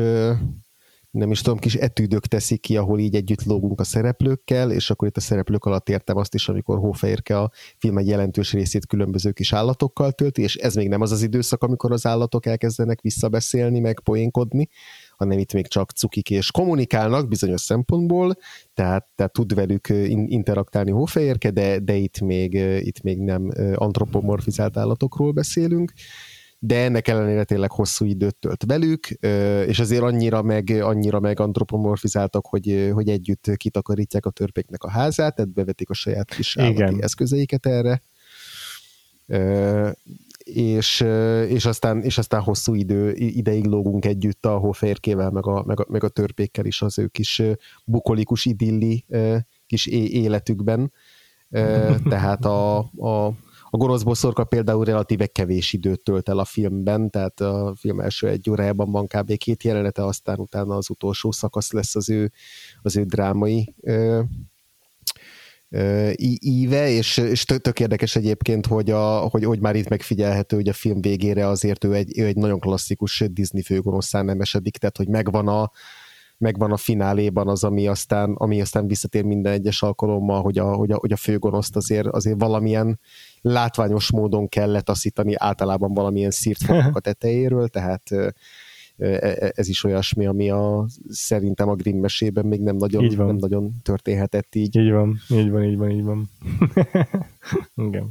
nem is tudom, kis etűdök teszik ki, ahol így együtt lógunk a szereplőkkel, és akkor itt a szereplők alatt értem azt is, amikor Hófehérke a film egy jelentős részét különböző kis állatokkal tölti, és ez még nem az az időszak, amikor az állatok elkezdenek visszabeszélni, meg poénkodni, hanem itt még csak cukik és kommunikálnak bizonyos szempontból, tehát, tehát tud velük interaktálni hófehérke, de, de itt, még, itt még nem antropomorfizált állatokról beszélünk, de ennek ellenére tényleg hosszú időt tölt velük, és azért annyira meg, annyira meg antropomorfizáltak, hogy, hogy együtt kitakarítják a törpéknek a házát, tehát bevetik a saját kis állati Igen. eszközeiket erre és, és, aztán, és aztán hosszú idő, ideig lógunk együtt a hóférkével, meg a, meg, a, meg a törpékkel is az ő kis bukolikus idilli kis életükben. (laughs) Tehát a, a, a gonosz boszorka például relatíve kevés időt tölt el a filmben, tehát a film első egy órájában van kb. két jelenete, aztán utána az utolsó szakasz lesz az ő, az ő drámai íve, és, és tök érdekes egyébként, hogy, a, hogy, hogy már itt megfigyelhető, hogy a film végére azért ő egy, ő egy nagyon klasszikus Disney főgonoszán nem esedik, tehát hogy megvan a, megvan a fináléban az, ami aztán, ami aztán visszatér minden egyes alkalommal, hogy a, hogy a, hogy a főgonoszt azért, azért valamilyen látványos módon kell letaszítani általában valamilyen szírt (laughs) a tetejéről, tehát ez is olyasmi, ami a, szerintem a Grimm mesében még nem nagyon, így van. nem nagyon történhetett így. Így van, így van, így van, így van. (laughs) Igen.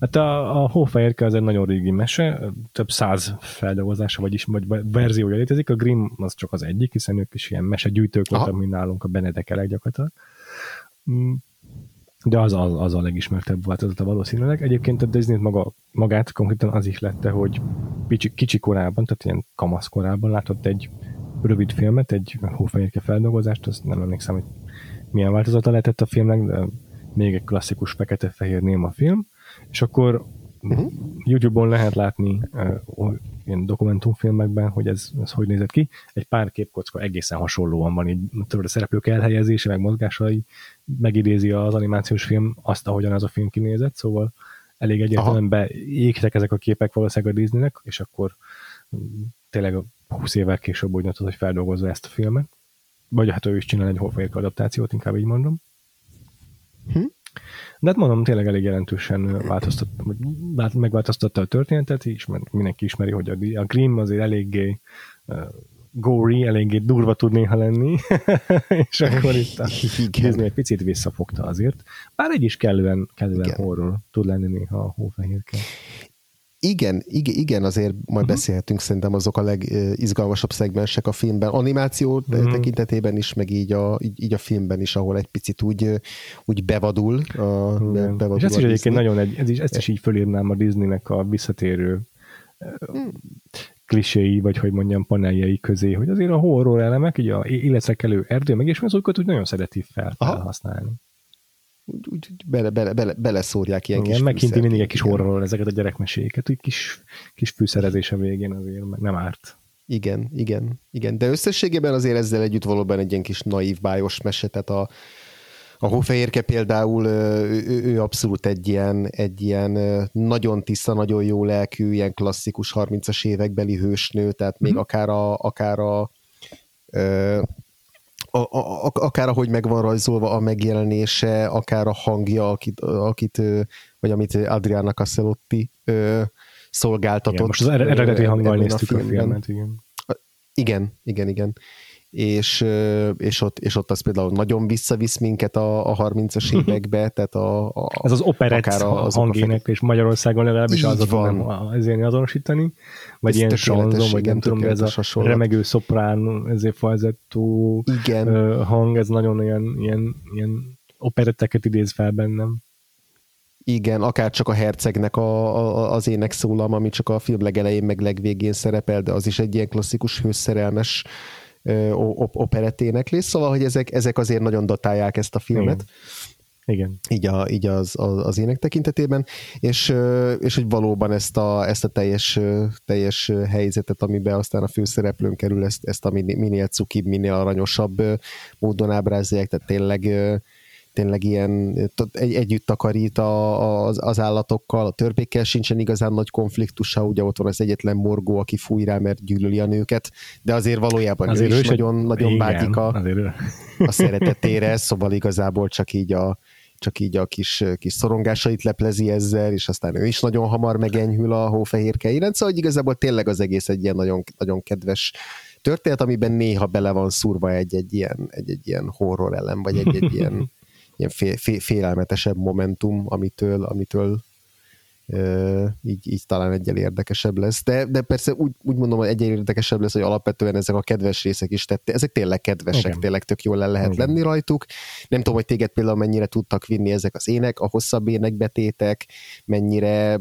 Hát a, a Hófehérke az egy nagyon régi mese, több száz feldolgozása, vagyis vagy verziója létezik, a Grimm az csak az egyik, hiszen ők is ilyen mesegyűjtők voltak, mint nálunk a Benedekelek gyakorlatilag. De az, az, az a legismertebb változata valószínűleg. Egyébként a Disney maga, magát konkrétan az is lette, hogy kicsi, kicsi korában, tehát ilyen kamasz korában látott egy rövid filmet, egy hófehérke feldolgozást, azt nem emlékszem, hogy milyen változata lehetett a filmnek, de még egy klasszikus fekete-fehér néma film, és akkor uh-huh. YouTube-on lehet látni uh, ilyen dokumentumfilmekben, hogy ez, ez hogy nézett ki. Egy pár képkocka egészen hasonlóan van, így a szereplők elhelyezése, meg mozgásai megidézi az animációs film azt, ahogyan az a film kinézett, szóval elég egyértelműen beégtek ezek a képek valószínűleg a Disneynek, és akkor mm, tényleg 20 évvel később úgy hogy feldolgozza ezt a filmet. Vagy hát ő is csinál egy holférke adaptációt, inkább így mondom. Hm? De hát mondom, tényleg elég jelentősen változtat, megváltoztatta a történetet, és mindenki ismeri, hogy a, a Grimm azért eléggé uh, gory, eléggé durva tud néha lenni, (laughs) és akkor itt a Disney egy picit visszafogta azért. Bár egy is kellően, kellően horror tud lenni néha a hófehérke. Igen, igen, igen, azért majd uh-huh. beszélhetünk szerintem azok a legizgalmasabb szegmensek a filmben, animáció uh-huh. tekintetében is, meg így a, így, így a filmben is, ahol egy picit úgy, úgy bevadul. A, bevadul és ez is egyébként nagyon egy, ez is, ezt is így fölírnám a Disneynek a visszatérő hmm. kliséi, vagy hogy mondjam, paneljei közé, hogy azért a horror elemek, így a életrekelő erdő, meg és azokat úgy nagyon szereti fel, felhasználni. Aha úgy, úgy, bele, bele, bele, beleszórják ilyen igen, kis megkinti mindig egy kis horrorról ezeket a gyerekmeséket, úgy kis, kis fűszerezés a végén azért meg nem árt. Igen, igen, igen. De összességében azért ezzel együtt valóban egy ilyen kis naív, bájos mese, tehát a, a Hófehérke például ő, ő abszolút egy ilyen, egy ilyen nagyon tiszta, nagyon jó lelkű, ilyen klasszikus 30-as évekbeli hősnő, tehát még mm-hmm. akár a, akár a a, a, akár ahogy meg van rajzolva a megjelenése, akár a hangja, akit, akit vagy amit Adriana Casselotti szolgáltatott. Igen, most az eredeti hanggal néztük a, a filmet, igen. Igen, igen, igen és, és, ott, és ott az például nagyon visszavisz minket a, a 30-as évekbe, tehát a, a Ez az operett a, hangének, és Magyarországon legalábbis az van. ezért azonosítani, vagy Ez ilyen sanzon, vagy nem tudom, ez a hasonlat. remegő szoprán, ezért falzettó hang, ez nagyon ilyen, ilyen, ilyen operetteket idéz fel bennem. Igen, akár csak a hercegnek a, a, az ének szólam, ami csak a film legelején meg legvégén szerepel, de az is egy ilyen klasszikus hőszerelmes operett éneklés, szóval, hogy ezek, ezek azért nagyon datálják ezt a filmet. Igen. Így, a, így az, az, az ének tekintetében, és, és hogy valóban ezt a, ezt a teljes, teljes helyzetet, amiben aztán a főszereplőn kerül, ezt, ezt a minél cukibb, minél aranyosabb módon ábrázolják, tehát tényleg tényleg ilyen egy, együtt takarít a, az, az állatokkal, a törpékkel sincsen igazán nagy konfliktusa, ugye ott van az egyetlen morgó, aki fúj rá, mert gyűlöli a nőket, de azért valójában azért ő is nagyon, egy... nagyon vágyik a, a szeretetére, szóval igazából csak így a, csak így a kis, kis szorongásait leplezi ezzel, és aztán ő is nagyon hamar megenyhül a hófehérke iránt, szóval hogy igazából tényleg az egész egy ilyen nagyon, nagyon kedves történet, amiben néha bele van szúrva egy-egy ilyen, egy-egy ilyen horror elem, vagy egy-egy ilyen ilyen fél, fél, félelmetesebb momentum, amitől, amitől így, így talán egyel érdekesebb lesz. De, de persze úgy, úgy mondom, hogy egyel érdekesebb lesz, hogy alapvetően ezek a kedves részek is tette. Ezek tényleg kedvesek, Igen. tényleg tök jól le lehet Igen. lenni rajtuk. Nem tudom, hogy téged például mennyire tudtak vinni ezek az ének, a hosszabb énekbetétek, mennyire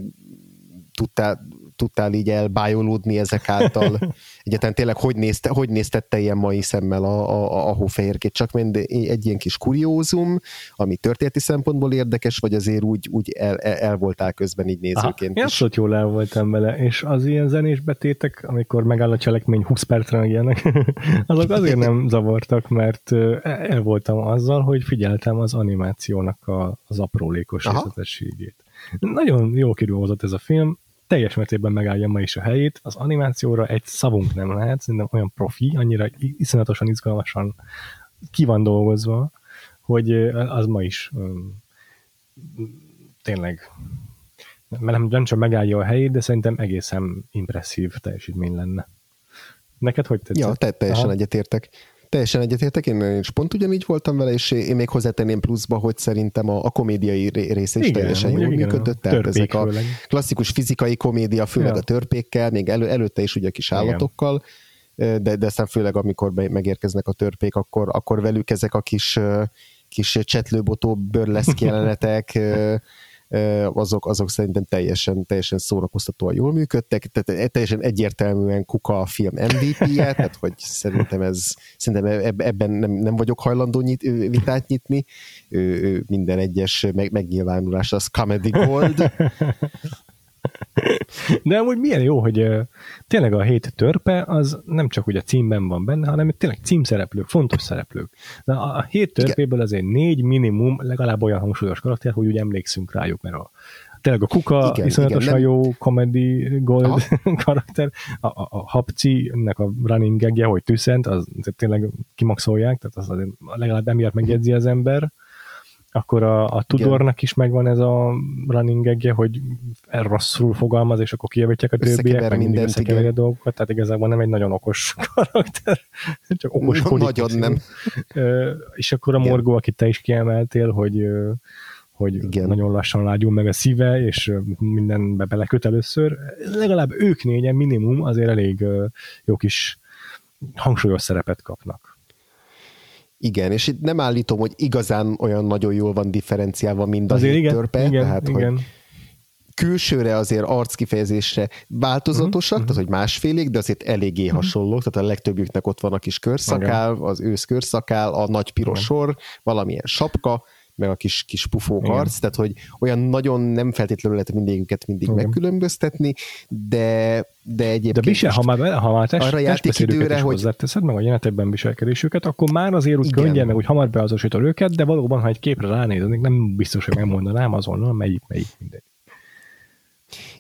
tudtál, tudtál így elbájolódni ezek által? (laughs) Egyáltalán tényleg hogy, nézte, hogy néztette ilyen mai szemmel a, a, a hófehérkét? Csak mind egy ilyen kis kuriózum, ami történeti szempontból érdekes, vagy azért úgy, úgy el, el, voltál közben így nézőként Aha, is? Abszolút jól el voltam vele, és az ilyen zenés betétek, amikor megáll a cselekmény 20 percre meg ilyenek, (laughs) azok azért nem zavartak, mert el voltam azzal, hogy figyeltem az animációnak a, az aprólékos részletességét. Nagyon jó kidolgozott ez a film, teljes mértékben megállja ma is a helyét. Az animációra egy szavunk nem lehet, szerintem olyan profi, annyira iszonyatosan izgalmasan ki van dolgozva, hogy az ma is tényleg nem, nem csak megállja a helyét, de szerintem egészen impresszív teljesítmény lenne. Neked hogy tetszett? Ja, te, teljesen Aha. egyetértek. Teljesen egyetértek, én is pont ugyanígy voltam vele, és én még hozzátenném pluszba, hogy szerintem a, a komédiai része is igen, teljesen jól működött. Tehát ezek a klasszikus fizikai komédia, főleg ja. a törpékkel, még elő, előtte is ugye a kis állatokkal, de, de aztán főleg amikor be, megérkeznek a törpék, akkor, akkor velük ezek a kis, kis csetlőbotó bőrleszk (laughs) jelenetek, azok, azok szerintem teljesen, teljesen szórakoztatóan jól működtek, tehát teljesen egyértelműen Kuka a film MVP-je, (laughs) tehát hogy szerintem ez, szerintem ebben nem, nem vagyok hajlandó nyit, vitát nyitni, minden egyes meg, megnyilvánulás az comedy gold, (laughs) de amúgy milyen jó, hogy tényleg a hét törpe az nem csak ugye a címben van benne, hanem tényleg címszereplők, fontos szereplők. De a, hét törpéből azért négy minimum legalább olyan hangsúlyos karakter, hogy úgy emlékszünk rájuk, mert a tényleg a kuka igen, iszonyatosan igen, jó comedy gold Aha. (laughs) karakter, a, a, a hapci, ennek a running gagje, hogy tüszent, az tényleg kimaxolják, tehát az azért legalább emiatt megjegyzi az ember akkor a, a Tudornak is megvan ez a running egge, hogy rosszul fogalmaz, és akkor kijavítják a többiek, meg mindig összekeveri a dolgokat, tehát igazából nem egy nagyon okos (laughs) karakter, csak okos Nagyon nem. és akkor a Morgó, akit te is kiemeltél, hogy hogy Igen. nagyon lassan lágyul meg a szíve, és mindenbe beleköt először. Legalább ők négyen minimum azért elég jó kis hangsúlyos szerepet kapnak. Igen, és itt nem állítom, hogy igazán olyan nagyon jól van differenciálva mind a azért igen, törpe, igen, tehát igen. hogy külsőre azért arckifejezésre változatosak, mm-hmm. tehát hogy másfélék, de azért eléggé mm-hmm. hasonlók, tehát a legtöbbjüknek ott van a kis körszakál, az ősz körszakál, a nagy piros sor, valamilyen sapka, meg a kis, kis pufók Igen. arc, tehát hogy olyan nagyon nem feltétlenül lehet mindéket mindig Igen. megkülönböztetni, de, de egyébként... De visel, ha már, ha már test, arra játékidőre, hogy... hozzáteszed, meg a jelenetekben viselkedésüket, akkor már azért úgy Igen. könnyen, meg úgy hamar beazonosítod őket, de valóban, ha egy képre ránéznék, nem biztos, hogy megmondanám azonnal, melyik, melyik mindegy.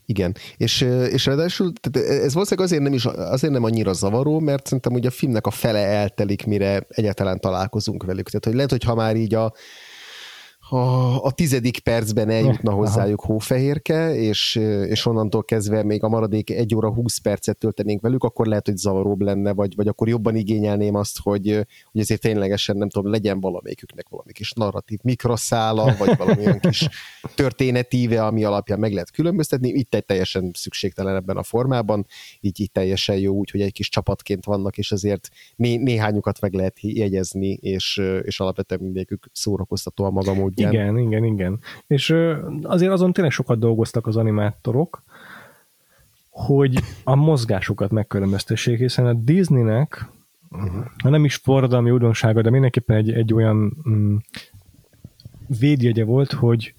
Igen, és, és ráadásul tehát ez valószínűleg azért nem, is, azért nem annyira zavaró, mert szerintem ugye a filmnek a fele eltelik, mire egyáltalán találkozunk velük. Tehát hogy lehet, hogy ha már így a, a, a tizedik percben eljutna hozzájuk Aha. hófehérke, és, és onnantól kezdve még a maradék egy óra húsz percet töltenénk velük, akkor lehet, hogy zavaróbb lenne, vagy, vagy akkor jobban igényelném azt, hogy, hogy ezért ténylegesen, nem tudom, legyen valamelyiküknek valami kis narratív mikroszála, vagy valamilyen kis (laughs) történetíve, ami alapján meg lehet különböztetni. Itt egy teljesen szükségtelen ebben a formában, így, így teljesen jó, úgyhogy egy kis csapatként vannak, és azért né, néhányukat meg lehet jegyezni, és, és alapvetően mindegyikük szórakoztató a maga módja igen. Igen, igen, igen. És azért azon tényleg sokat dolgoztak az animátorok, hogy a mozgásukat megkülönböztessék, hiszen a Disneynek, uh-huh. ha nem is forradalmi újdonsága, de mindenképpen egy, egy olyan mm, védjegye volt, hogy,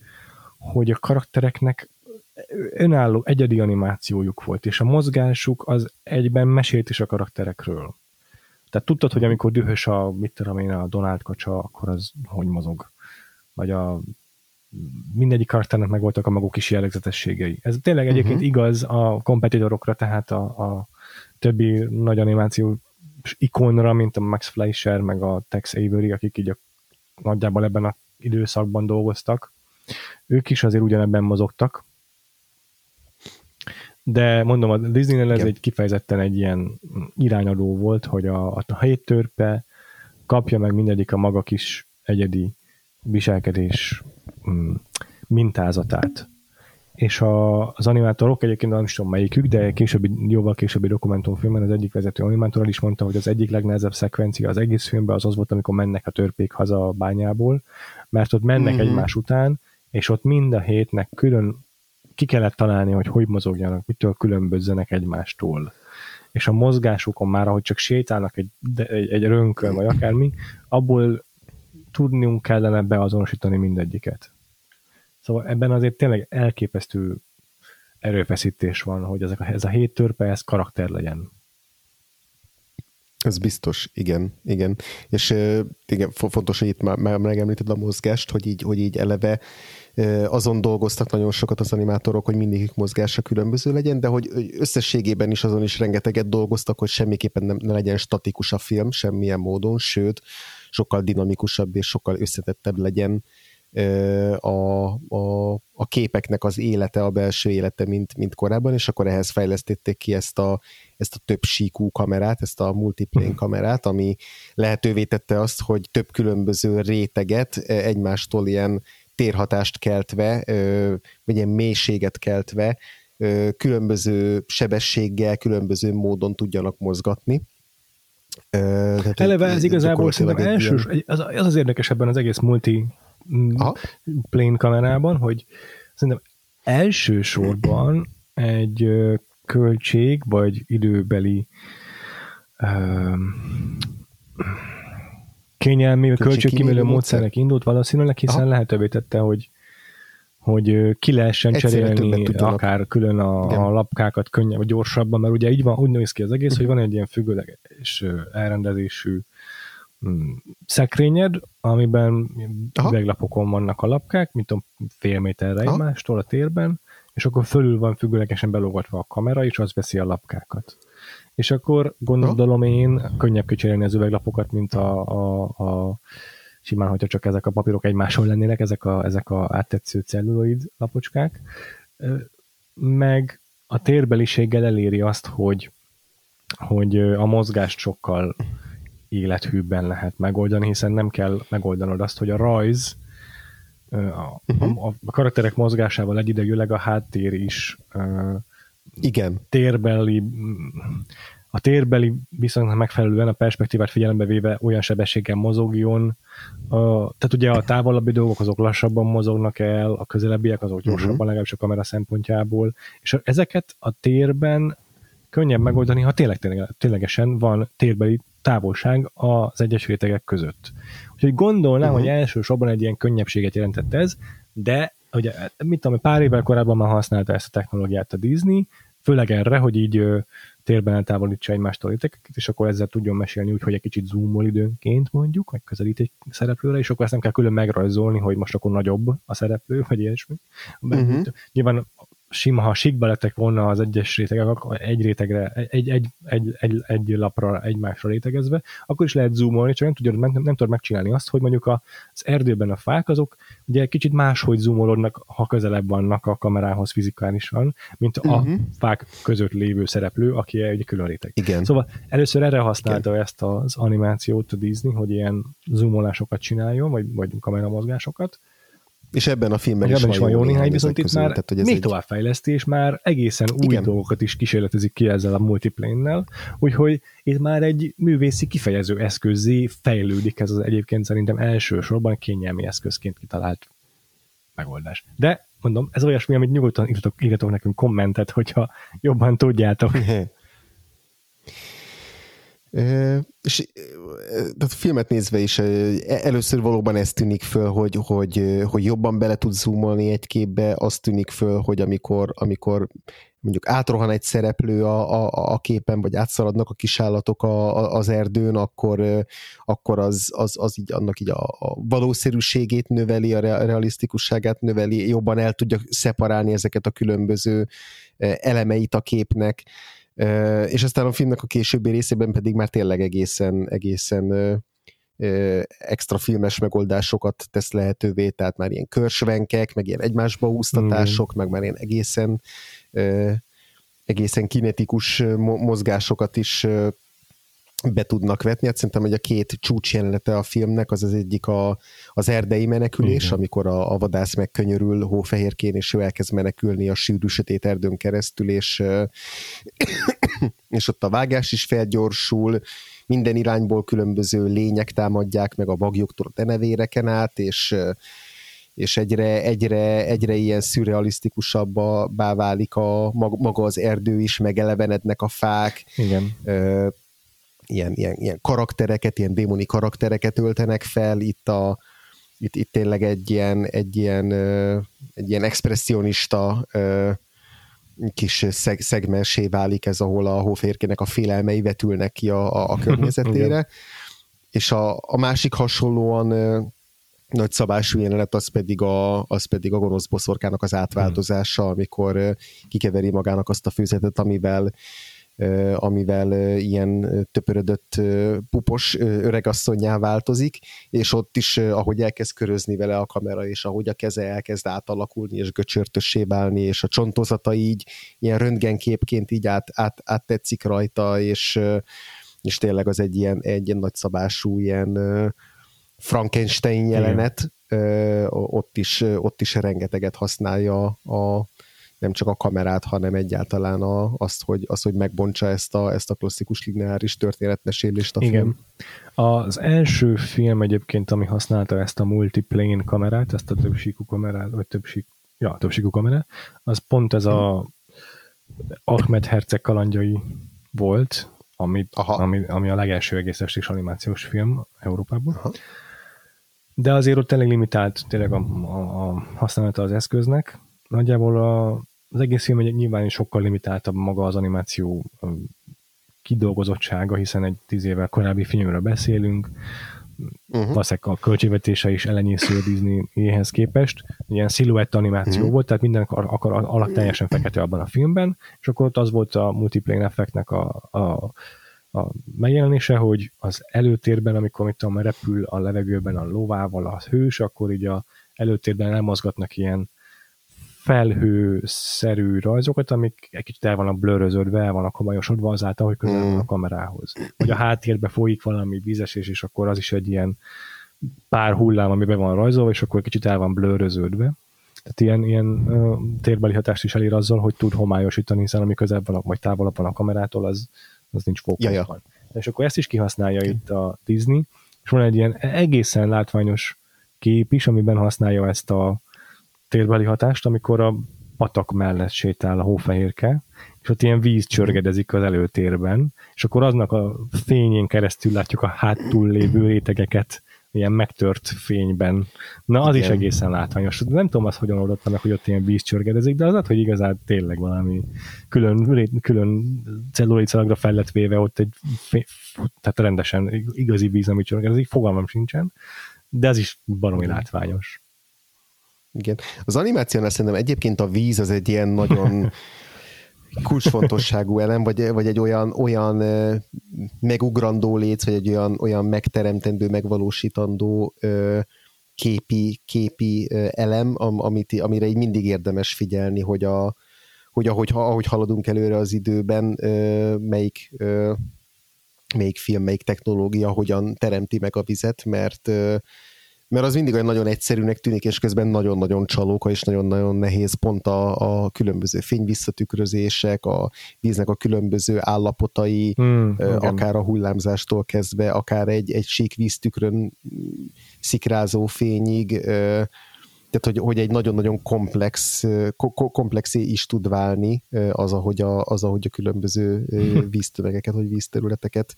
hogy a karaktereknek önálló egyedi animációjuk volt, és a mozgásuk az egyben mesélt is a karakterekről. Tehát tudtad, hogy amikor dühös a, mit tudom én, a Donald kacsa, akkor az hogy mozog vagy a mindegyik karakternek meg voltak a maguk is jellegzetességei. Ez tényleg egyébként uh-huh. igaz a kompetitorokra, tehát a, a többi nagy animáció ikonra, mint a Max Fleischer, meg a Tex Avery, akik így a, nagyjából ebben a időszakban dolgoztak. Ők is azért ugyanebben mozogtak. De mondom, a Disney-nél ez egy kifejezetten egy ilyen irányadó volt, hogy a, a hét törpe kapja meg mindegyik a maga kis egyedi viselkedés mm, mintázatát. És a, az animátorok, egyébként nem is tudom melyikük, de későbbi, jóval későbbi dokumentumfilmben az egyik vezető animátor is mondta, hogy az egyik legnehezebb szekvencia az egész filmben az az volt, amikor mennek a törpék haza a bányából, mert ott mennek mm-hmm. egymás után, és ott mind a hétnek külön ki kellett találni, hogy hogy mozogjanak, mitől különbözzenek egymástól. És a mozgásukon már, ahogy csak sétálnak egy, egy, egy rönkön, vagy akármi, abból tudnunk kellene beazonosítani mindegyiket. Szóval ebben azért tényleg elképesztő erőfeszítés van, hogy ezek a, ez a hét törpe, ez karakter legyen. Ez biztos, igen, igen. És igen, fontos, hogy itt már, megemlíted a mozgást, hogy így, hogy így eleve azon dolgoztak nagyon sokat az animátorok, hogy mindegyik mozgása különböző legyen, de hogy összességében is azon is rengeteget dolgoztak, hogy semmiképpen nem, ne legyen statikus a film, semmilyen módon, sőt, sokkal dinamikusabb és sokkal összetettebb legyen a, a, a képeknek az élete, a belső élete, mint, mint korábban, és akkor ehhez fejlesztették ki ezt a, ezt a több síkú kamerát, ezt a multiplane mhm. kamerát, ami lehetővé tette azt, hogy több különböző réteget egymástól ilyen térhatást keltve, vagy ilyen mélységet keltve, különböző sebességgel, különböző módon tudjanak mozgatni. Tehát Eleve ez igazából szerintem elsős, ilyen... az, az az érdekes ebben az egész multi mm, Aha. plane kamerában, hogy szerintem elsősorban egy költség vagy időbeli um, kényelmi, költségkímélő módszernek indult valószínűleg, hiszen Aha. lehetővé tette, hogy hogy ki lehessen cserélni akár külön a, a lapkákat könnyebb, vagy gyorsabban, mert ugye így van, úgy néz ki az egész, hogy van egy ilyen függőleges elrendezésű mm, szekrényed, amiben üveglapokon vannak a lapkák, mint a fél méterre Aha. egymástól a térben, és akkor fölül van függőlegesen belogatva a kamera, és az veszi a lapkákat. És akkor gondolom én könnyebb kicserélni az üveglapokat, mint a, a, a simán, hogyha csak ezek a papírok egymáson lennének, ezek a, ezek a áttetsző celluloid lapocskák, meg a térbeliséggel eléri azt, hogy, hogy a mozgást sokkal élethűbben lehet megoldani, hiszen nem kell megoldanod azt, hogy a rajz a, a, a karakterek mozgásával egyidejűleg a háttér is igen. térbeli a térbeli viszonylag megfelelően a perspektívát figyelembe véve olyan sebességgel mozogjon. A, tehát ugye a távolabbi dolgok azok lassabban mozognak el, a közelebbiek azok gyorsabban, uh-huh. legalábbis a kamera szempontjából, és ezeket a térben könnyebb megoldani, ha tényleg, tényleg, ténylegesen van térbeli távolság az egyes rétegek között. Úgyhogy gondolnám, uh-huh. hogy elsősorban egy ilyen könnyebbséget jelentett ez, de ugye, mit tudom, pár évvel korábban már használta ezt a technológiát a Disney, főleg erre, hogy így térben eltávolítsa egymástól rétegeket, és akkor ezzel tudjon mesélni úgy, hogy egy kicsit zoomol időnként mondjuk, vagy közelít egy szereplőre, és akkor ezt nem kell külön megrajzolni, hogy most akkor nagyobb a szereplő, vagy ilyesmi. Uh-huh. Nyilván sima, ha síkba lettek volna az egyes rétegek, egy rétegre, egy, egy, egy, egy, egy lapra egymásra rétegezve, akkor is lehet zoomolni, csak nem tudod, nem, nem tudod megcsinálni azt, hogy mondjuk az erdőben a fák azok ugye kicsit máshogy zoomolódnak, ha közelebb vannak a kamerához fizikálisan, mint a uh-huh. fák között lévő szereplő, aki egy külön réteg. Igen. Szóval először erre használta Igen. ezt az animációt a Disney, hogy ilyen zoomolásokat csináljon, vagy, vagy kameramozgásokat, és ebben a filmben is, ebben is van jó néhány, viszont itt már tehát, hogy ez még egy... továbbfejlesztés, és már egészen új Igen. dolgokat is kísérletezik ki ezzel a multiplane-nel, úgyhogy itt már egy művészi kifejező eszközé fejlődik ez az egyébként szerintem elsősorban kényelmi eszközként kitalált megoldás. De mondom, ez olyasmi, amit nyugodtan írtok, írtok nekünk kommentet, hogyha jobban tudjátok. (laughs) És a filmet nézve is először valóban ez tűnik föl, hogy, hogy, hogy jobban bele tud zoomolni egy képbe, az tűnik föl, hogy amikor, amikor mondjuk átrohan egy szereplő a, a, a képen, vagy átszaladnak a kisállatok a, a, az erdőn, akkor, akkor az, az, az így annak így a, a valószerűségét növeli, a realisztikusságát növeli, jobban el tudja szeparálni ezeket a különböző elemeit a képnek és aztán a filmnek a későbbi részében pedig már tényleg egészen, egészen extra filmes megoldásokat tesz lehetővé, tehát már ilyen körsvenkek, meg ilyen egymásba úsztatások, mm. meg már ilyen egészen egészen kinetikus mozgásokat is be tudnak vetni. Hát szerintem, hogy a két csúcs jelenete a filmnek, az az egyik a, az erdei menekülés, Igen. amikor a, a vadász megkönyörül hófehérkén, és ő elkezd menekülni a sűrű sötét erdőn keresztül, és, (coughs) és ott a vágás is felgyorsul, minden irányból különböző lények támadják meg a bagyoktól a denevéreken át, és és egyre, egyre, egyre ilyen szürrealisztikusabbá válik a, maga az erdő is, megelevenednek a fák. Igen ilyen, ilyen, ilyen karaktereket, ilyen démoni karaktereket öltenek fel, itt a itt, itt tényleg egy ilyen, egy ilyen, egy ilyen expressionista kis szeg, szegmensé válik ez, ahol a hóférkének a félelmei vetülnek ki a, a, a (laughs) környezetére. és a, a másik hasonlóan nagy szabású jelenet az pedig a, az pedig a gonosz boszorkának az átváltozása, amikor kikeveri magának azt a főzetet, amivel amivel ilyen töpörödött pupos öregasszonyá változik, és ott is, ahogy elkezd körözni vele a kamera, és ahogy a keze elkezd átalakulni, és göcsörtössé válni, és a csontozata így ilyen röntgenképként így át, át, át tetszik rajta, és, és tényleg az egy ilyen, egy ilyen nagyszabású ilyen Frankenstein jelenet, Igen. ott is, ott is rengeteget használja a, nem csak a kamerát, hanem egyáltalán a, azt, hogy, azt, hogy megbontsa ezt a, ezt a klasszikus lineáris történetmesélést a Igen. film. Az első film egyébként, ami használta ezt a multiplane kamerát, ezt a többsíkú kamerát, vagy többsík, ja, többsíkú kamerát, az pont ez a Ahmed Herceg kalandjai volt, ami, ami, ami a legelső egész estés animációs film Európában. Aha. De azért ott tényleg limitált tényleg a, a, a használata az eszköznek. Nagyjából a, az egész film nyilván sokkal limitáltabb maga az animáció kidolgozottsága, hiszen egy tíz évvel korábbi filmről beszélünk, uh-huh. valószínűleg a költségvetése is ellenyésző a Disneyhez képest. Ilyen sziluett animáció uh-huh. volt, tehát minden akar, alak teljesen fekete abban a filmben, és akkor ott az volt a multiplane effektnek a, a, a megjelenése, hogy az előtérben, amikor mit tudom, repül a levegőben a lovával a hős, akkor így a előtérben elmozgatnak ilyen felhőszerű rajzokat, amik egy kicsit el vannak blöröződve, el vannak homályosodva azáltal, hogy közel van a hmm. kamerához. Vagy a háttérbe folyik valami vízesés, és akkor az is egy ilyen pár hullám, ami be van rajzolva, és akkor kicsit el van blőröződve. Tehát ilyen, ilyen uh, térbeli hatást is elér azzal, hogy tud homályosítani, hiszen ami közel van, vagy távolabb van a kamerától, az, az nincs fókuszban. Ja, ja. És akkor ezt is kihasználja okay. itt a Disney, és van egy ilyen egészen látványos kép is, amiben használja ezt a térbeli hatást, amikor a patak mellett sétál a hófehérke, és ott ilyen víz csörgedezik az előtérben, és akkor aznak a fényén keresztül látjuk a hátul lévő rétegeket ilyen megtört fényben. Na, az Igen. is egészen látványos. Nem tudom azt, hogyan oldotta meg, hogy ott ilyen víz csörgedezik, de az az, hogy igazán tényleg valami külön, külön celluloid fel lett véve ott egy, tehát rendesen igazi víz, ami csörgedezik, fogalmam sincsen, de ez is baromi látványos. Igen. Az animációnál szerintem egyébként a víz az egy ilyen nagyon (laughs) kulcsfontosságú elem, vagy, vagy egy olyan, olyan megugrandó léc, vagy egy olyan, olyan megteremtendő, megvalósítandó képi, képi elem, amit, amire így mindig érdemes figyelni, hogy, a, hogy ahogy, ahogy haladunk előre az időben, melyik, melyik film, melyik technológia hogyan teremti meg a vizet, mert mert az mindig olyan nagyon egyszerűnek tűnik, és közben nagyon-nagyon csalóka, és nagyon-nagyon nehéz pont a, a különböző fényvisszatükrözések, a víznek a különböző állapotai, hmm, akár a hullámzástól kezdve, akár egy, egy sík víztükrön szikrázó fényig, tehát hogy, hogy egy nagyon-nagyon komplex, komplexé is tud válni az, ahogy a, az, ahogy a különböző (laughs) víztömegeket, vagy vízterületeket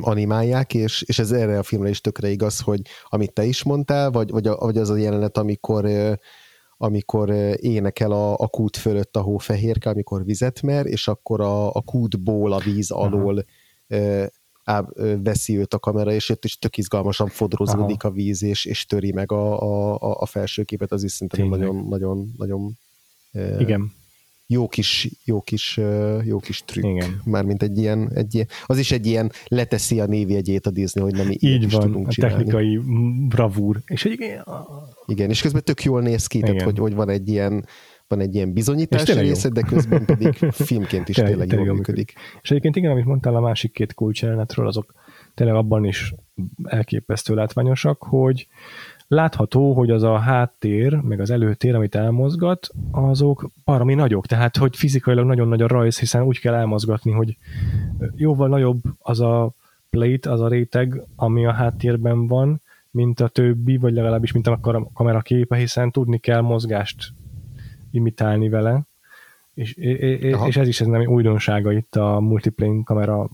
animálják, és, és ez erre a filmre is tökre igaz, hogy amit te is mondtál, vagy, vagy, a, vagy az a jelenet, amikor amikor énekel a, a kút fölött a hófehérke, amikor vizet mer, és akkor a, a kútból, a víz alól á, veszi őt a kamera, és ott is tök izgalmasan fodrozódik Aha. a víz, és, és töri meg a, a, a felsőképet, az is szerintem nagyon, nagyon, nagyon Igen jó kis, jó kis, jó kis trükk. Igen. Mármint egy ilyen, egy ilyen, az is egy ilyen leteszi a névjegyét a Disney, hogy nem így van, tudunk a csinálni. technikai bravúr. És egy, Igen, és közben tök jól néz ki, tehát hogy, hogy van egy ilyen van egy ilyen bizonyítás része, de közben pedig (laughs) filmként is tényleg, tényleg jól működik. És egyébként igen, amit mondtál a másik két kulcsjelenetről, azok tényleg abban is elképesztő látványosak, hogy látható, hogy az a háttér, meg az előtér, amit elmozgat, azok parami nagyok, tehát hogy fizikailag nagyon nagy a rajz, hiszen úgy kell elmozgatni, hogy jóval nagyobb az a plate, az a réteg, ami a háttérben van, mint a többi, vagy legalábbis mint a kamera képe, hiszen tudni kell mozgást imitálni vele, és, és ez is ez nem újdonsága itt a multiplane kamera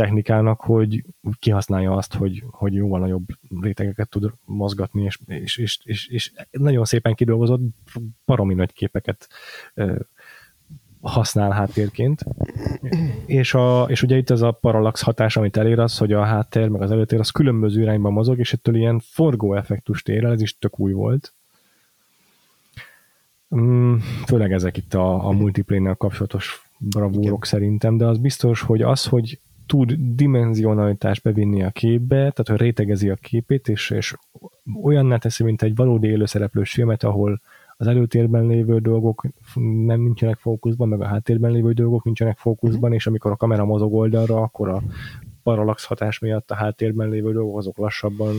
technikának, hogy kihasználja azt, hogy, hogy jóval nagyobb rétegeket tud mozgatni, és, és, és, és, és nagyon szépen kidolgozott baromi nagy képeket használ háttérként. És, a, és ugye itt ez a parallax hatás, amit elér az, hogy a háttér meg az előtér az különböző irányba mozog, és ettől ilyen forgó effektust ér el, ez is tök új volt. Mm, főleg ezek itt a, a multiplane kapcsolatos bravúrok Igen. szerintem, de az biztos, hogy az, hogy tud dimenzionalitást bevinni a képbe, tehát hogy rétegezi a képét, és, és olyanná teszi, mint egy valódi élőszereplős filmet, ahol az előtérben lévő dolgok nem nincsenek fókuszban, meg a háttérben lévő dolgok nincsenek fókuszban, és amikor a kamera mozog oldalra, akkor a parallax hatás miatt a háttérben lévő dolgok azok lassabban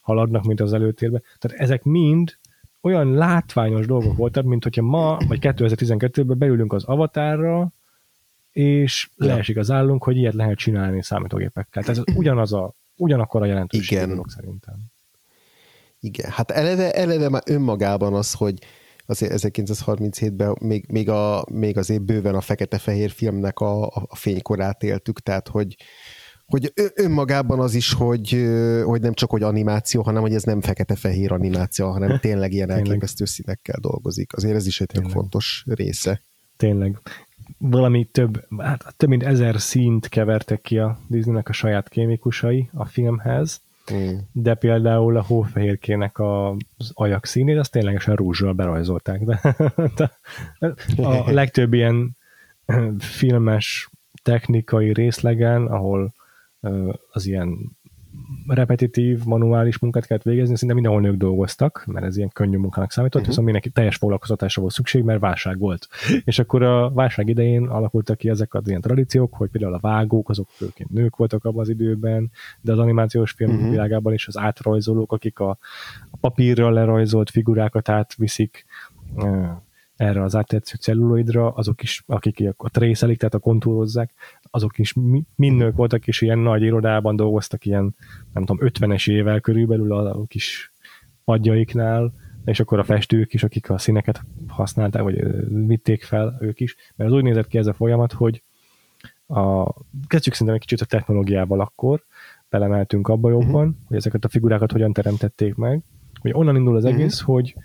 haladnak, mint az előtérben. Tehát ezek mind olyan látványos dolgok voltak, mint hogyha ma, vagy 2012-ben beülünk az avatárra, és ja. leesik az állunk, hogy ilyet lehet csinálni számítógépekkel. Tehát ez (clears throat) ugyanaz a, ugyanakkor a jelentőség dolog szerintem. Igen, hát eleve, eleve már önmagában az, hogy az 1937-ben még, még, a, még azért bőven a fekete-fehér filmnek a, a fénykorát éltük, tehát hogy, hogy önmagában az is, hogy, hogy nem csak hogy animáció, hanem hogy ez nem fekete-fehér animáció, hanem (laughs) tényleg ilyen elképesztő színekkel dolgozik. Azért ez is egy tényleg. fontos része. Tényleg valami több, hát több mint ezer színt kevertek ki a Disneynek a saját kémikusai a filmhez, mm. de például a hófehérkének az ajak színét, azt ténylegesen rúzsal berajzolták. (laughs) De, a legtöbb ilyen filmes technikai részlegen, ahol az ilyen repetitív, manuális munkát kellett végezni, szinte mindenhol nők dolgoztak, mert ez ilyen könnyű munkának számított, uh-huh. viszont mindenki teljes foglalkoztatásra volt szükség, mert válság volt. És akkor a válság idején alakultak ki ezek az ilyen tradíciók, hogy például a vágók, azok főként nők voltak abban az időben, de az animációs film uh-huh. világában is az átrajzolók, akik a, a papírral lerajzolt figurákat átviszik, erre az áttetsző celluloidra, azok is, akik a trészelik, tehát a kontúrozzák, azok is mind nők voltak, és ilyen nagy irodában dolgoztak, ilyen, nem tudom, 50-es évvel körülbelül a kis padjaiknál, és akkor a festők is, akik a színeket használták, vagy vitték fel ők is, mert az úgy nézett ki ez a folyamat, hogy a, kezdjük szerintem egy kicsit a technológiával akkor, belemeltünk abba jobban, uh-huh. hogy ezeket a figurákat hogyan teremtették meg, hogy onnan indul az uh-huh. egész, hogy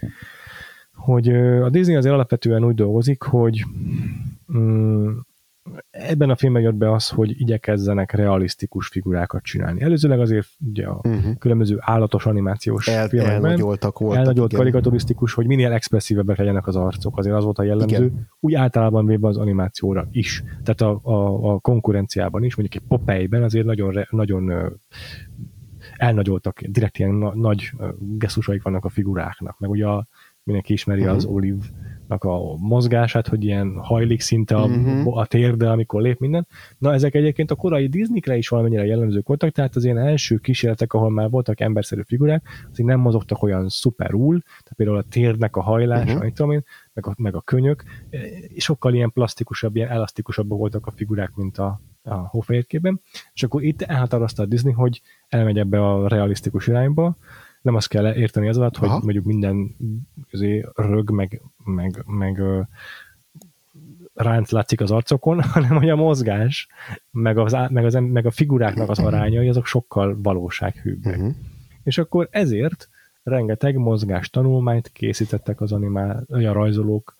hogy a Disney azért alapvetően úgy dolgozik, hogy mm, ebben a filmben jött be az, hogy igyekezzenek realisztikus figurákat csinálni. Előzőleg azért ugye a uh-huh. különböző állatos animációs El, filmekben elnagyoltak voltak. Elnagyolt karikaturisztikus, hogy minél expresszívebbek legyenek az arcok. Azért az volt a jellemző. Igen. Úgy általában véve az animációra is. Tehát a, a, a konkurenciában is, mondjuk egy Popeye-ben azért nagyon, nagyon elnagyoltak, direkt ilyen na, nagy gesztusaik vannak a figuráknak. Meg ugye a mindenki ismeri uh-huh. az Olive-nak a mozgását, hogy ilyen hajlik szinte a, uh-huh. a térde, amikor lép minden. Na, ezek egyébként a korai Disney-kre is valamennyire jellemzők voltak, tehát az ilyen első kísérletek, ahol már voltak emberszerű figurák, azért nem mozogtak olyan szuperul, tehát például a térdnek a hajlása, uh-huh. tudom én, meg a, meg a könyök, sokkal ilyen plastikusabb, ilyen elasztikusabbak voltak a figurák, mint a, a hófehérkében, és akkor itt elhatározta a Disney, hogy elmegy ebbe a realisztikus irányba, nem azt kell érteni az alatt, hogy Aha. mondjuk minden közé rög, meg, meg, meg ránc látszik az arcokon, (laughs) hanem hogy a mozgás, meg, az, meg, az, meg a figuráknak az arányai, azok sokkal valósághűbbek. Uh-huh. És akkor ezért rengeteg mozgás tanulmányt készítettek az animál, a rajzolók.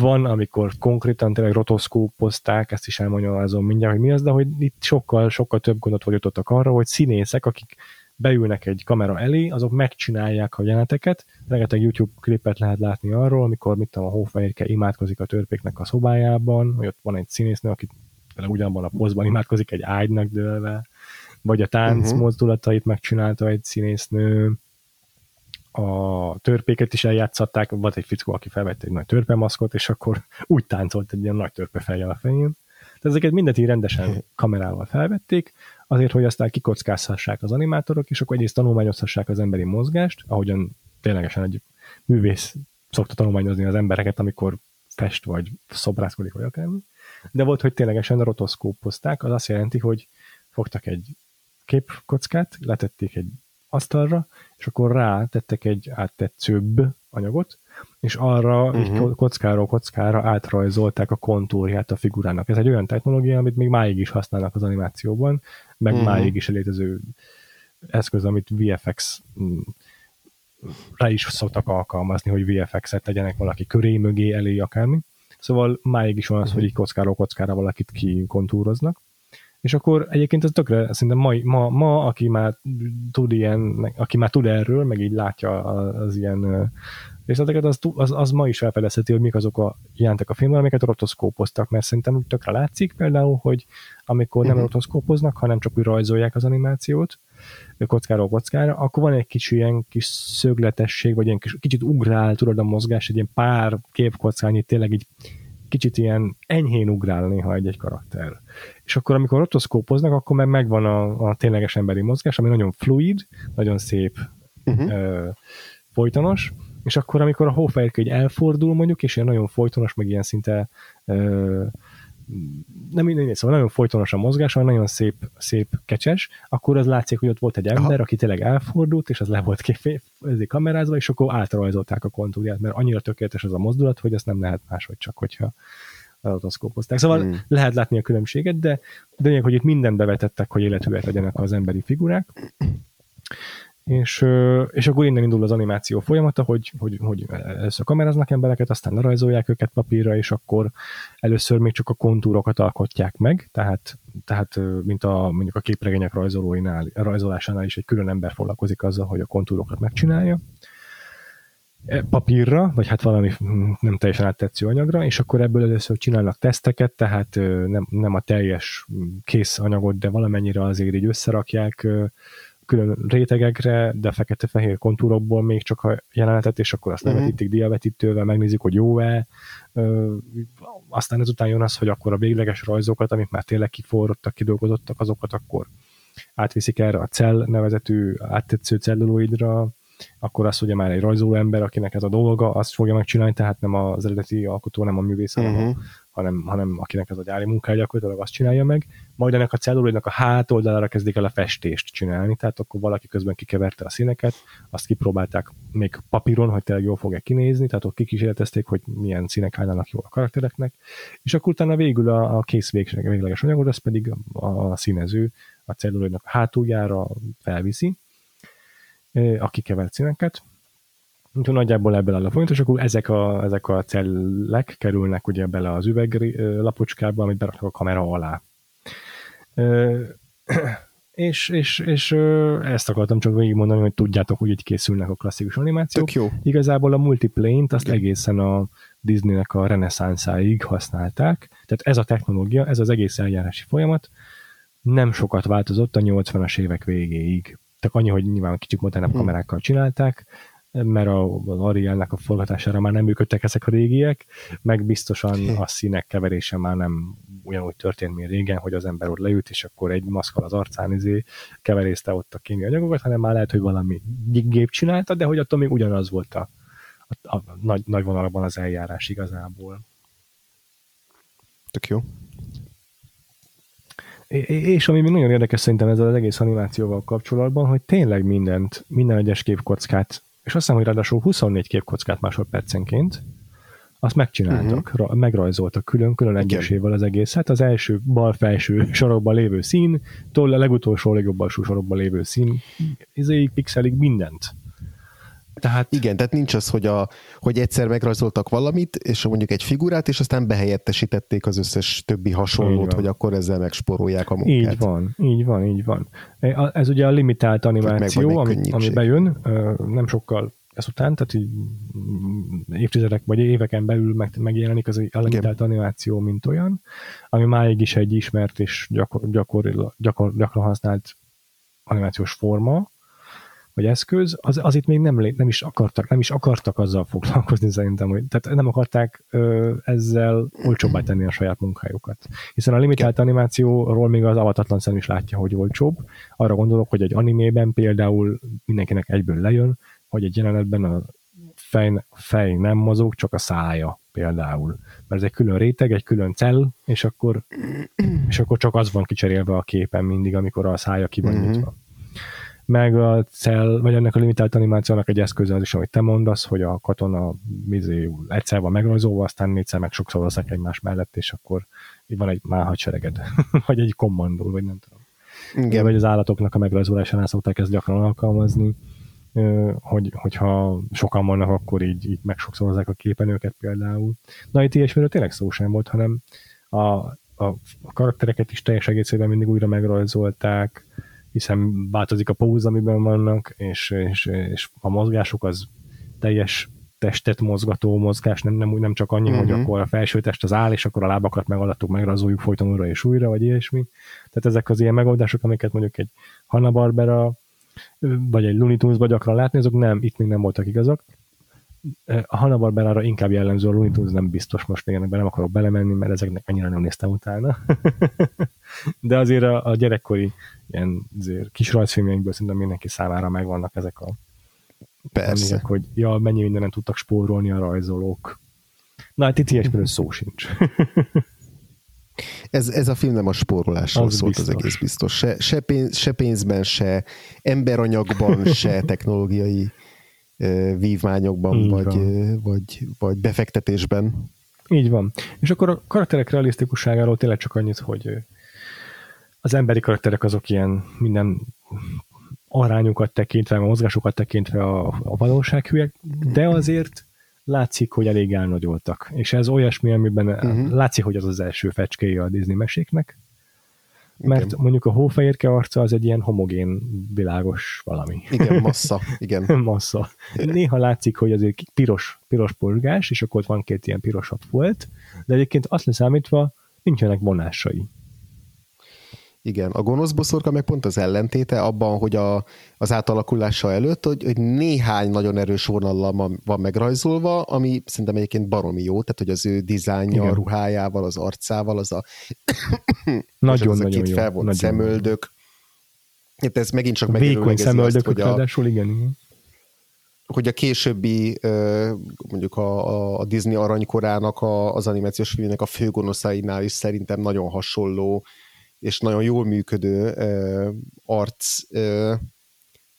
Van, amikor konkrétan tényleg rotoszkópozták, ezt is elmagyarázom mindjárt, hogy mi az, de hogy itt sokkal, sokkal több gondot vagyottak arra, hogy színészek, akik beülnek egy kamera elé, azok megcsinálják a jeleneteket, rengeteg YouTube klipet lehet látni arról, amikor mit tudom, a hófehérke imádkozik a törpéknek a szobájában, hogy ott van egy színésznő, aki ugyanabban a pozban imádkozik egy ágynak dőlve, vagy a tánc uh-huh. mozdulatait megcsinálta egy színésznő, a törpéket is eljátszották, volt egy fickó, aki felvette egy nagy törpemaszkot, és akkor úgy táncolt egy ilyen nagy törpe fejjel a fején. Tehát ezeket mindent így rendesen (laughs) kamerával felvették, azért, hogy aztán kikockázhassák az animátorok, és akkor egyrészt tanulmányozhassák az emberi mozgást, ahogyan ténylegesen egy művész szokta tanulmányozni az embereket, amikor fest, vagy szobrászkodik, vagy akármi. De volt, hogy ténylegesen rotoszkópozták, az azt jelenti, hogy fogtak egy képkockát, letették egy asztalra, és akkor rá tettek egy áttetszőbb anyagot, és arra uh-huh. kockáról kockára átrajzolták a kontúrját a figurának. Ez egy olyan technológia, amit még máig is használnak az animációban, meg uh-huh. máig is létező eszköz, amit VFX mm, rá is szoktak alkalmazni, hogy VFX-et tegyenek valaki köré, mögé, elé, akármi. Szóval máig is van az, hogy így kockáról kockára valakit kikontúroznak. És akkor egyébként ez tökre, szerintem ma, ma, ma aki már tud ilyen, aki már tud erről, meg így látja az ilyen részleteket, az, az, az ma is felfedezheti, hogy mik azok a jelentek a filmben, amiket rotoszkópoztak, mert szerintem tökre látszik például, hogy amikor nem uh-huh. rotoszkópoznak, hanem csak úgy rajzolják az animációt, kockáról kockára, akkor van egy kicsi ilyen kis szögletesség, vagy ilyen kis, kicsit ugrál, tudod a mozgás, egy ilyen pár képkockányi tényleg így kicsit ilyen enyhén ugrál néha egy-egy karakter. És akkor, amikor rotoszkópoznak, akkor meg megvan a, a tényleges emberi mozgás, ami nagyon fluid, nagyon szép, uh-huh. ö, folytonos, és akkor, amikor a hófehérke elfordul mondjuk, és ilyen nagyon folytonos, meg ilyen szinte ö, nem minden, szóval nagyon folytonos a mozgás, nagyon szép, szép kecses, akkor az látszik, hogy ott volt egy ember, Aha. aki tényleg elfordult, és az le volt kép, kamerázva, és akkor átrajzolták a kontúrját, mert annyira tökéletes az a mozdulat, hogy ezt nem lehet máshogy csak, hogyha rotoszkópozták. Szóval hmm. lehet látni a különbséget, de de hogy itt mindent bevetettek, hogy életűek legyenek az emberi figurák és, és akkor innen indul az animáció folyamata, hogy, hogy, hogy először kameráznak embereket, aztán lerajzolják őket papírra, és akkor először még csak a kontúrokat alkotják meg, tehát, tehát mint a, mondjuk a képregények rajzolóinál, rajzolásánál is egy külön ember foglalkozik azzal, hogy a kontúrokat megcsinálja, e, papírra, vagy hát valami nem teljesen áttetsző anyagra, és akkor ebből először csinálnak teszteket, tehát nem, nem a teljes kész anyagot, de valamennyire azért így összerakják külön rétegekre, de fekete-fehér kontúrokból még csak a jelenetet, és akkor azt uh-huh. levetítik diavetítővel, megnézik, hogy jó-e. Ö, aztán ezután jön az, hogy akkor a végleges rajzokat, amik már tényleg kiforrottak, kidolgozottak, azokat akkor átviszik erre a cell nevezetű áttetsző celluloidra, akkor az ugye már egy rajzoló ember, akinek ez a dolga, azt fogja megcsinálni, tehát nem az eredeti alkotó, nem a művész, uh-huh. mhm. hanem, hanem akinek ez a gyári munkája gyakorlatilag azt csinálja meg. Majd ennek a celluloidnak a hátoldalára kezdik el a festést csinálni, tehát akkor valaki közben kikeverte a színeket, azt kipróbálták még papíron, hogy tényleg jól fog-e kinézni, tehát ott kikísérletezték, hogy milyen színek állnának jól a karaktereknek, és akkor utána végül a, a kész végleges anyagod, az pedig a, a színező a celluloidnak a hátuljára felviszi, aki kevert színeket. Úgyhogy nagyjából ebből áll a folyamat, és akkor ezek a, ezek a cellek kerülnek ugye bele az üveglapocskába, amit beraknak a kamera alá. (clears throat) és, és, és ezt akartam csak végigmondani, hogy tudjátok, hogy így készülnek a klasszikus animációk. Tök jó. Igazából a multiplane-t azt okay. egészen a Disneynek a reneszánszáig használták. Tehát ez a technológia, ez az egész eljárási folyamat nem sokat változott a 80-as évek végéig. Tehát annyi, hogy nyilván kicsit modernabb hmm. kamerákkal csinálták, mert a, az Arielnek a forgatására már nem működtek ezek a régiek, meg biztosan hmm. a színek keverése már nem ugyanúgy történt, mint régen, hogy az ember ott leült, és akkor egy maszkal az arcán izé keverészte ott a kémiai anyagokat, hanem már lehet, hogy valami gép csinálta, de hogy attól még ugyanaz volt a, a, a nagy, nagy vonalakban az eljárás igazából. Tök jó. És ami még nagyon érdekes szerintem ezzel az egész animációval kapcsolatban, hogy tényleg mindent, minden egyes képkockát, és azt hiszem, hogy ráadásul 24 képkockát másodpercenként, azt megcsináltak, uh-huh. megrajzoltak külön-külön egyesével az egészet. Az első bal felső (laughs) sorokban lévő szín, a legutolsó legjobb alsó sorokban lévő szín, izéig, pixelig mindent tehát... Igen, tehát nincs az, hogy, a, hogy egyszer megrajzoltak valamit, és mondjuk egy figurát, és aztán behelyettesítették az összes többi hasonlót, hogy akkor ezzel megsporolják a munkát. Így van, így van, így van. Ez ugye a limitált animáció, ami, ami bejön, nem sokkal ezután, tehát így évtizedek vagy éveken belül meg, megjelenik az a limitált animáció, mint olyan, ami máig is egy ismert és gyakor, gyakor, gyakor, gyakran használt animációs forma, vagy eszköz, az, az itt még nem, nem is akartak, nem is akartak azzal foglalkozni szerintem, hogy, tehát nem akarták ö, ezzel olcsóbbá tenni a saját munkájukat. Hiszen a limitált animációról még az avatatlan szem is látja, hogy olcsóbb. Arra gondolok, hogy egy animében például mindenkinek egyből lejön, hogy egy jelenetben a fej, fej nem mozog, csak a szája például. Mert ez egy külön réteg, egy külön cell, és akkor, és akkor csak az van kicserélve a képen mindig, amikor a szája ki van mm-hmm. nyitva meg a cell, vagy ennek a limitált animációnak egy eszköze az is, amit te mondasz, hogy a katona mizé, egyszer van megrajzolva, aztán négyszer meg sokszor veszek egymás mellett, és akkor így van egy már hadsereged, (laughs) vagy egy kommandó, vagy nem tudom. Igen. Vagy az állatoknak a megrajzolásánál szokták ezt gyakran alkalmazni, hogy, hogyha sokan vannak, akkor így, így megsokszorozzák a képenőket például. Na itt ilyesmiről tényleg szó sem volt, hanem a, a, a karaktereket is teljes egészében mindig újra megrajzolták, hiszen változik a póz, amiben vannak, és, és, és a mozgásuk az teljes testet mozgató mozgás, nem, nem, nem csak annyi, uh-huh. hogy mhm. akkor a felső test az áll, és akkor a lábakat megadattuk, megrazoljuk folyton újra és újra, vagy ilyesmi. Tehát ezek az ilyen megoldások, amiket mondjuk egy Hanna-Barbera, vagy egy Looney Tunes-ba gyakran látni, azok nem, itt még nem voltak igazak. A Hanna-Barberára inkább jellemző, a Looney Tunes nem biztos, most még nem akarok belemenni, mert ezeknek annyira nem néztem utána. (laughs) De azért a, a gyerekkori ilyen azért kis rajzfilmjeinkből szerintem mindenki számára megvannak ezek a Persze. Emlékek, hogy ja, mennyi mindenen tudtak spórolni a rajzolók. Na, hát itt ilyesmiről szó sincs. Ez, ez a film nem a spórolásról az szólt, biztos. az egész biztos. Se, se, pénz, se pénzben, se emberanyagban, se (laughs) technológiai vívmányokban, vagy, vagy, vagy befektetésben. Így van. És akkor a karakterek realisztikusságáról tényleg csak annyit, hogy az emberi karakterek azok ilyen minden arányokat tekintve, a mozgásokat tekintve a, a valósághűek, de azért látszik, hogy elég elnagyoltak. És ez olyasmi, amiben uh-huh. látszik, hogy az az első fecskéje a Disney meséknek, mert Igen. mondjuk a hófehérke arca az egy ilyen homogén, világos valami. Igen, (laughs) massza, igen. Massza. Néha látszik, hogy azért piros, piros porgás, és akkor ott van két ilyen pirosabb volt, de egyébként azt leszámítva nincsenek vonásai. Igen, a gonosz boszorka meg pont az ellentéte abban, hogy a, az átalakulása előtt, hogy, hogy néhány nagyon erős vonallal van, megrajzolva, ami szerintem egyébként baromi jó, tehát hogy az ő dizájnja, Igen. a ruhájával, az arcával, az a, (coughs) és az a Nagyon-nagyon két jó. felvont Nagyon szemöldök. Hát ez megint csak Vékony megerőlegezi azt, hogy a, igen, igen. hogy a későbbi, mondjuk a, a- a Disney aranykorának, a, az animációs filmnek a főgonoszainál is szerintem nagyon hasonló és nagyon jól működő ö, arc ö,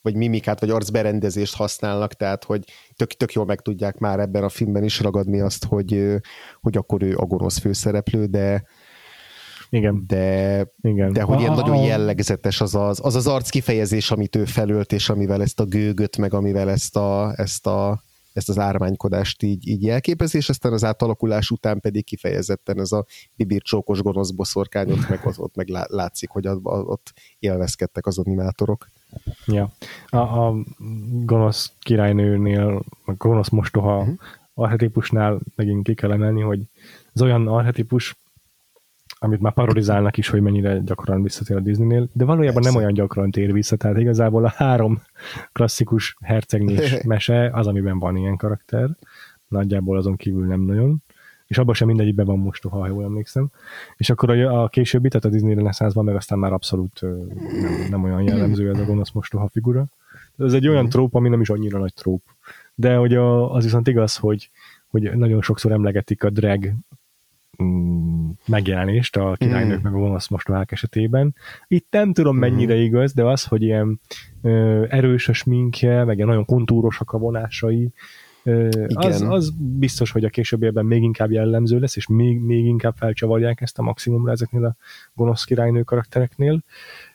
vagy mimikát, vagy arcberendezést használnak, tehát hogy tök, tök jól meg tudják már ebben a filmben is ragadni azt, hogy, hogy akkor ő a gonosz főszereplő, de, Igen, de, igen. de hogy ilyen nagyon jellegzetes az az, az az arc kifejezés, amit ő felölt, és amivel ezt a gőgöt, meg amivel ezt, a, ezt, a, ezt az ármánykodást így, így jelképezi, és aztán az átalakulás után pedig kifejezetten ez a bibircsókos gonosz boszorkány, ott meg, ott, ott meg lá- látszik, hogy ott élvezkedtek az animátorok. Ja. A, a gonosz királynőnél, a gonosz mostoha Mhm. uh-huh. arhetipusnál megint ki kell emelni, hogy az olyan arhetipus, amit már parodizálnak is, hogy mennyire gyakran visszatér a Disneynél, de valójában Persze. nem olyan gyakran tér vissza, tehát igazából a három klasszikus hercegnés (laughs) mese az, amiben van ilyen karakter, nagyjából azon kívül nem nagyon, és abban sem mindegyikben van mostoha, ha jól emlékszem. És akkor a, a későbbi, tehát a Disney reneszánszban meg aztán már abszolút nem, nem olyan jellemző ez a gonosz mostoha figura. Ez egy olyan tróp, ami nem is annyira nagy tróp. De hogy a, az viszont igaz, hogy, hogy nagyon sokszor emlegetik a drag megjelenést a királynők Mm. meg a gonosz mostohák esetében. Itt nem tudom mennyire igaz, de az, hogy ilyen ö, erős a sminkje, meg ilyen nagyon kontúrosak a vonásai, ö, az, Igen. az biztos, hogy a későbbiekben még inkább jellemző lesz, és még, még inkább felcsavarják ezt a maximumra ezeknél a gonosz királynő karaktereknél.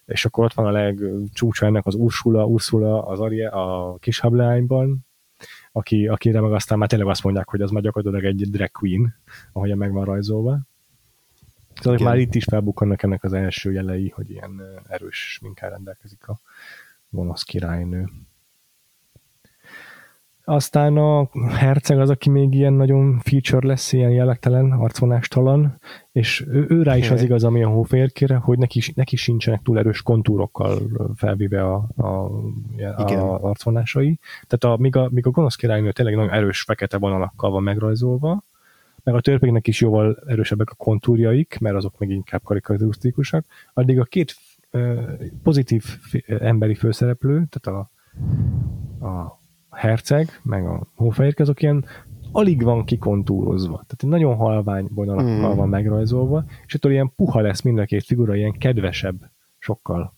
És akkor ott van a legcsúcsa ennek az Ursula, Ursula az Arie, a kis hablányban, aki, akire meg aztán már tényleg azt mondják, hogy az már gyakorlatilag egy drag queen, ahogyan meg van rajzolva. Szóval Igen. már itt is felbukkannak ennek az első jelei, hogy ilyen erős minkkel rendelkezik a gonosz királynő. Aztán a herceg az, aki még ilyen nagyon feature lesz, ilyen jellegtelen, arcvonástalan, és ő, ő rá is az igaz, ami a hófehérkére, hogy neki, neki sincsenek túl erős kontúrokkal felvéve a, a, Igen. a arcvonásai. Tehát a, míg, a, míg a gonosz királynő tényleg nagyon erős fekete vonalakkal van megrajzolva, meg a törpéknek is jóval erősebbek a kontúrjaik, mert azok meg inkább karikaturisztikusak, addig a két pozitív emberi főszereplő, tehát a, a herceg, meg a hófehérke, azok ilyen alig van kikontúrozva. Tehát egy nagyon halvány vonalakkal Mm. van megrajzolva, és ettől ilyen puha lesz mind a két figura, ilyen kedvesebb sokkal.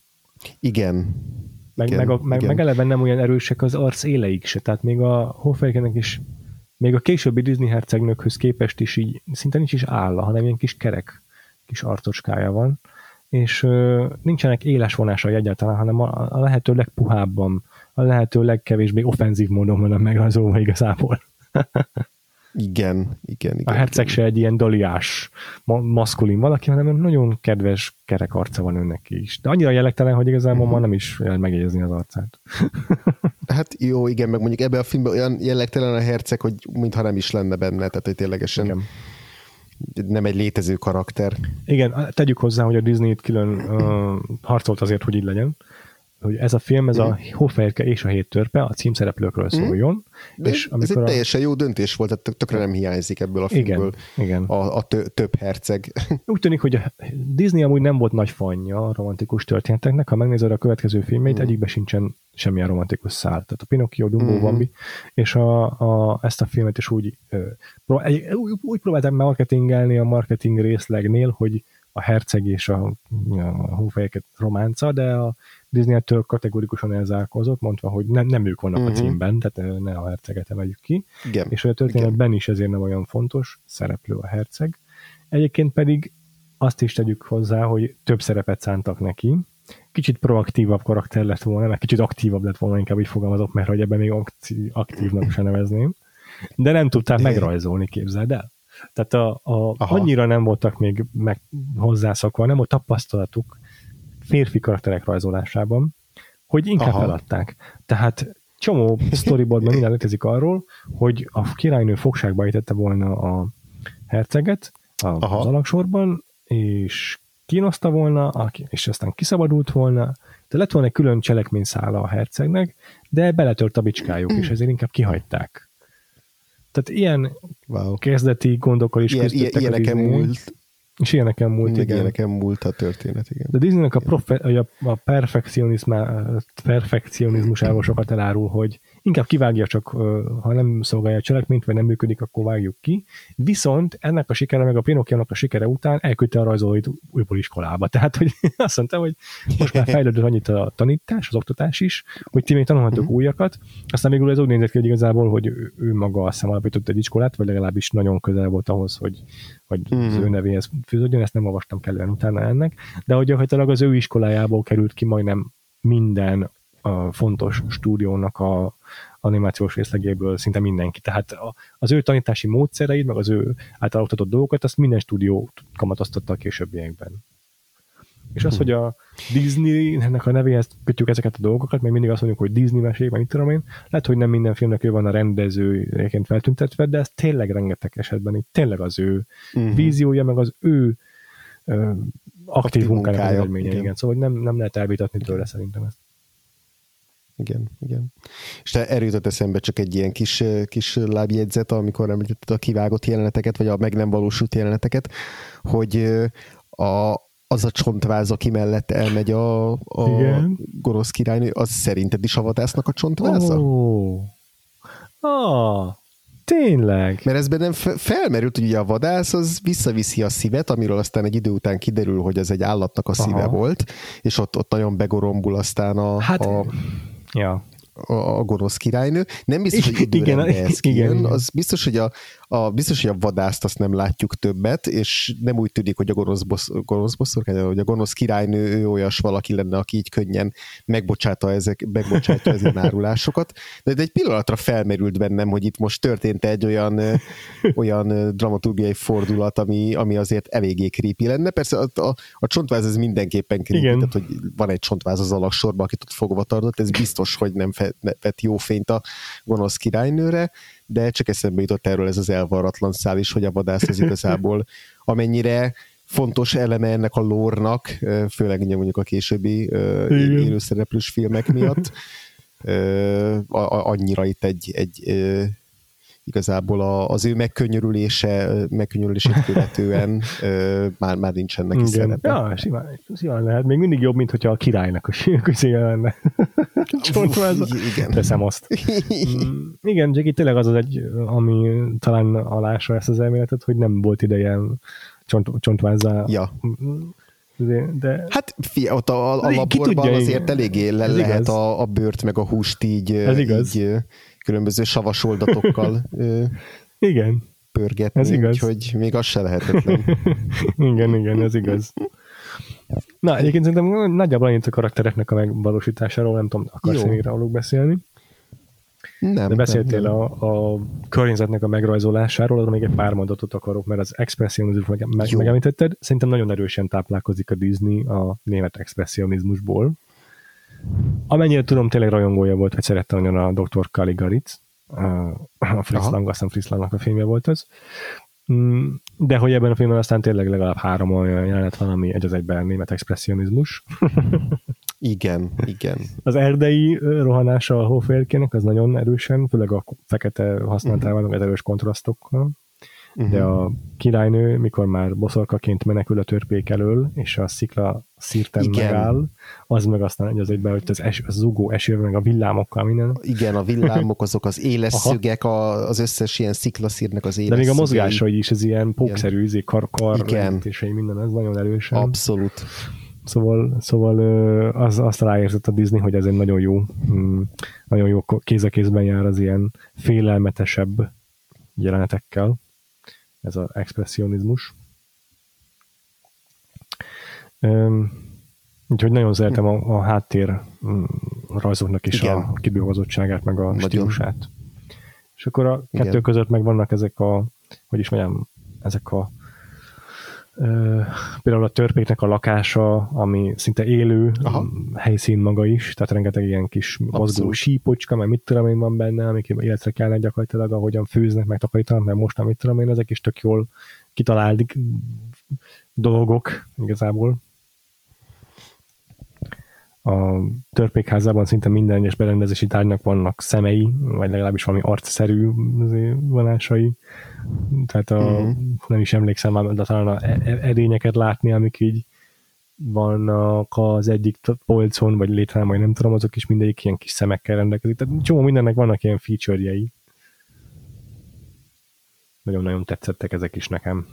Igen. Meg, Igen, meg, a, meg, igen. meg eleve nem olyan erősek az arc éleik se, tehát még a Hofferkenek is, még a későbbi Disney hercegnökhöz képest is így szinte nincs is álla, hanem ilyen kis kerek kis arcocskája van, és ö, nincsenek éles vonásai egyáltalán, hanem a, a lehető legpuhábban, a lehető legkevésbé offenzív módon van megrajzolva igazából. (laughs) Igen, igen, igen. A herceg igen. se egy ilyen daliás, ma- maszkulin valaki, hanem nagyon kedves kerek arca van önnek is. De annyira jellegtelen, hogy igazából Mhm. ma nem is megjegyezni az arcát. (laughs) Hát jó, igen, meg mondjuk ebben a filmben olyan jellegtelen a herceg, hogy mintha nem is lenne benne, tehát hogy ténylegesen Igen. nem egy létező karakter. Igen, tegyük hozzá, hogy a Disney itt külön uh, harcolt azért, hogy így legyen, hogy ez a film, ez a Hófehérke és a Hét Törpe a címszereplőkről szóljon, De és ez egy a... teljesen jó döntés volt, tehát tök- tökre nem hiányzik ebből a filmből Igen, igen. a, a tö, több herceg. (laughs) Úgy tűnik, hogy a Disney amúgy nem volt nagy fanja a romantikus történeteknek, ha megnézed a következő filmeit, mm. egyikben sincsen semmilyen romantikus szál. Tehát a Pinocchio, Dumbo, Mhm. mm. Bambi, és a, a, ezt a filmet is úgy, egy, úgy, úgy próbálták marketingelni a marketing részlegnél, hogy a herceg és a, a hófejeket románca, de a Disney ettől kategorikusan elzárkózott, mondva, hogy nem, nem ők vannak Mhm. a címben, tehát ne a herceget emeljük ki Igen. és hogy a történetben is ezért nem olyan fontos szereplő a herceg. Egyébként pedig azt is tegyük hozzá, hogy több szerepet szántak neki. Kicsit proaktívabb karakter lett volna, meg kicsit aktívabb lett volna, inkább így fogalmazok, mert hogy ebben még aktívnak se nevezném. De nem tudták megrajzolni, képzeld el. Tehát a, a, Aha. annyira nem voltak még meg hozzászokva, nem volt tapasztalatuk férfi karakterek rajzolásában, hogy inkább Aha. feladták. Tehát csomó storyboardban minden létezik arról, hogy a királynő fogságba ejtette volna a herceget a, Aha. az alaksorban, és kínoszta volna, és aztán kiszabadult volna, de lett volna egy külön cselekményszála a hercegnek, de beletört a bicskájuk, és ezért inkább kihagyták. Tehát ilyen Wow. kezdeti gondokkal is Ilyen, ilyen, küzdöttek a ilyeneken múlt, és ilyeneken múlt, még igen. ilyeneken múlt a történet, igen. De Disneynek a, profe- a, a perfekcionizmá- perfekcionizmusából sokat elárul, hogy inkább kivágja csak, ha nem szolgálja a cselekményt, vagy nem működik, akkor vágjuk ki. Viszont ennek a sikere, meg a Pinocchio-nak a sikere után elküldte a rajzolóit újból iskolába. (laughs) Tehát, hogy azt mondta, hogy most már fejlődött annyit a tanítás, az oktatás is, hogy ti még tanulhatok Mhm. újakat. Aztán végül ez úgy nézett ki, hogy igazából, hogy ő, ő maga azt hiszem alapított egy iskolát, vagy legalábbis nagyon közel volt ahhoz, hogy, hogy az Mhm. ő nevéhez fűződjön, ezt nem olvastam kellően utána ennek, de hogy gyakorlatilag az ő iskolájából került ki majdnem minden a fontos stúdiónak a animációs részlegéből szinte mindenki. Tehát a, az ő tanítási módszereit, meg az ő által oktatott dolgokat, azt minden stúdió kamatoztatta a későbbiekben. És az, hogy a Disney-nek a nevéhez kötjük ezeket a dolgokat, meg mindig azt mondjuk, hogy Disney mesék, meg mit tudom én, lehet, hogy nem minden filmnek ő van a rendezőjeként feltüntetve, de ez tényleg rengeteg esetben így tényleg az ő Mhm. víziója, meg az ő ö, aktív, Aktív munkájának az munkája, eredménye, igen. igen. Szóval nem, nem lehet elvitatni tőle szerintem ezt. Igen, igen. És te erről jutott eszembe csak egy ilyen kis, kis lábjegyzet, amikor említetted a kivágott jeleneteket, vagy a meg nem valósult jeleneteket, hogy a, az a csontváz, aki mellett elmegy a, a Igen. gonosz királynő, az szerinted is a vadásznak a csontváza? Ó, ah, tényleg. Mert ez bennem fe- felmerült, hogy ugye a vadász az visszaviszi a szívet, amiről aztán egy idő után kiderül, hogy ez egy állatnak a szíve Aha. volt, és ott, ott nagyon begorombul aztán a, Hát, a, ja. a, a gonosz királynő. Nem biztos, hogy Igen, ez kijön. igen. Az biztos, hogy a, a, biztos, hogy a vadászt azt nem látjuk többet, és nem úgy tűnik, hogy a gonosz, bossz, gonosz bosszorkány, hogy a gonosz királynő ő olyas valaki lenne, aki így könnyen megbocsáta ezek, megbocsátja ezen (laughs) árulásokat. De egy pillanatra felmerült bennem, hogy itt most történt egy olyan, olyan dramaturgiai fordulat, ami, ami azért eléggé creepy lenne. Persze a, a, a csontváz ez mindenképpen creepy, Igen. tehát hogy van egy csontváz az alaksorban, akit ott fogva tartott, ez biztos, hogy nem vett jó fényt a gonosz királynőre, de csak eszembe jutott erről ez az elvarratlan szál is, hogy a vadász az igazából (laughs) amennyire fontos eleme ennek a lórnak, főleg ugye mondjuk a későbbi élőszereplős filmek miatt, annyira itt egy, egy igazából a, az ő megkönnyörülése, megkönnyörülését követően ö, már, már nincsen neki Igen. szerepe. Ja, simán, simán lehet. Még mindig jobb, mint hogyha a királynak a közéje lenne. (laughs) Csontváza. Igen. Teszem azt. (laughs) Mm, Igen, csak itt tényleg az az egy, ami talán alása ezt az elméletet, hogy nem volt ideje csont, csontvázzá. Ja. De, de Hát fia, ott a, a Ki laborban tudja, azért igen. eléggé le Ez lehet igaz. a, a bőrt meg a húst így, Ez igaz. így különböző savas oldatokkal igen, pörgetni, Ez igaz. úgyhogy még az se lehetetlen. (laughs) igen, igen, ez igaz. Na, egyébként szerintem nagyjából annyit a karaktereknek a megvalósításáról, nem tudom, akarsz még róluk beszélni? Nem, De beszéltél nem, nem. a, a környezetnek a megrajzolásáról, arra még egy pár mondatot akarok, mert az expressionizmus meg, megemlítetted, szerintem nagyon erősen táplálkozik a Disney a német expressionizmusból. Amennyire tudom, tényleg rajongója volt, vagy szerette nagyon a Dr. Caligarit, a Fritz Aha. Lang, azt hiszem Fritz Langnak a filmje volt az. Mm, De hogy ebben a filmben aztán tényleg legalább három olyan jelenet van, ami egy az egyben német expressionizmus. (laughs) Igen, igen. Az erdei rohanása a hófélkének az nagyon erősen, főleg a fekete használatával, meg az erős kontrasztokkal. Uh-huh. De a királynő, mikor már boszorkaként menekül a törpék elől, és a szikla szírten Igen. megáll, az meg aztán egy az egyben, hogy az, es, az zugó eső, meg a villámokkal minden. Igen, a villámok, azok az éles Aha. szögek, a, az összes ilyen sziklaszírnek az éles De még a mozgásai is, ez ilyen pókszerű, izé, kar, kar Igen. és minden, ez nagyon erősen. Abszolút. Szóval, szóval az, azt ráérzett a Disney, hogy ez egy nagyon jó, mm, nagyon jó kéz a kézben jár az ilyen félelmetesebb jelenetekkel. Ez az expressionizmus. Úgyhogy nagyon szeretem a, a háttér mm, rajzoknak is Igen. a kidolgozottságát, meg a Nagyon. stílusát. És akkor a Igen. kettő között meg vannak ezek a, hogy is mondjam, ezek a például a törpéknek a lakása, ami szinte élő Aha. helyszín maga is, tehát rengeteg ilyen kis Abszolút. mozgó sípocska, mert mit tudom én van benne, amik életre kellene gyakorlatilag, ahogyan főznek, meg takarítanak, mert most mit tudom én, ezek is tök jól kitalált dolgok igazából. A törpékházában szinte minden egyes berendezési tárgynak vannak szemei, vagy legalábbis valami arcszerű vonásai. Tehát a, uh-huh. nem is emlékszem, de talán a e- e- edényeket látni, amik így vannak az egyik polcon, vagy létre, vagy nem tudom, azok is mindegyik ilyen kis szemekkel rendelkezik. Tehát csomó mindennek vannak ilyen feature-jei. Nagyon-nagyon tetszettek ezek is nekem.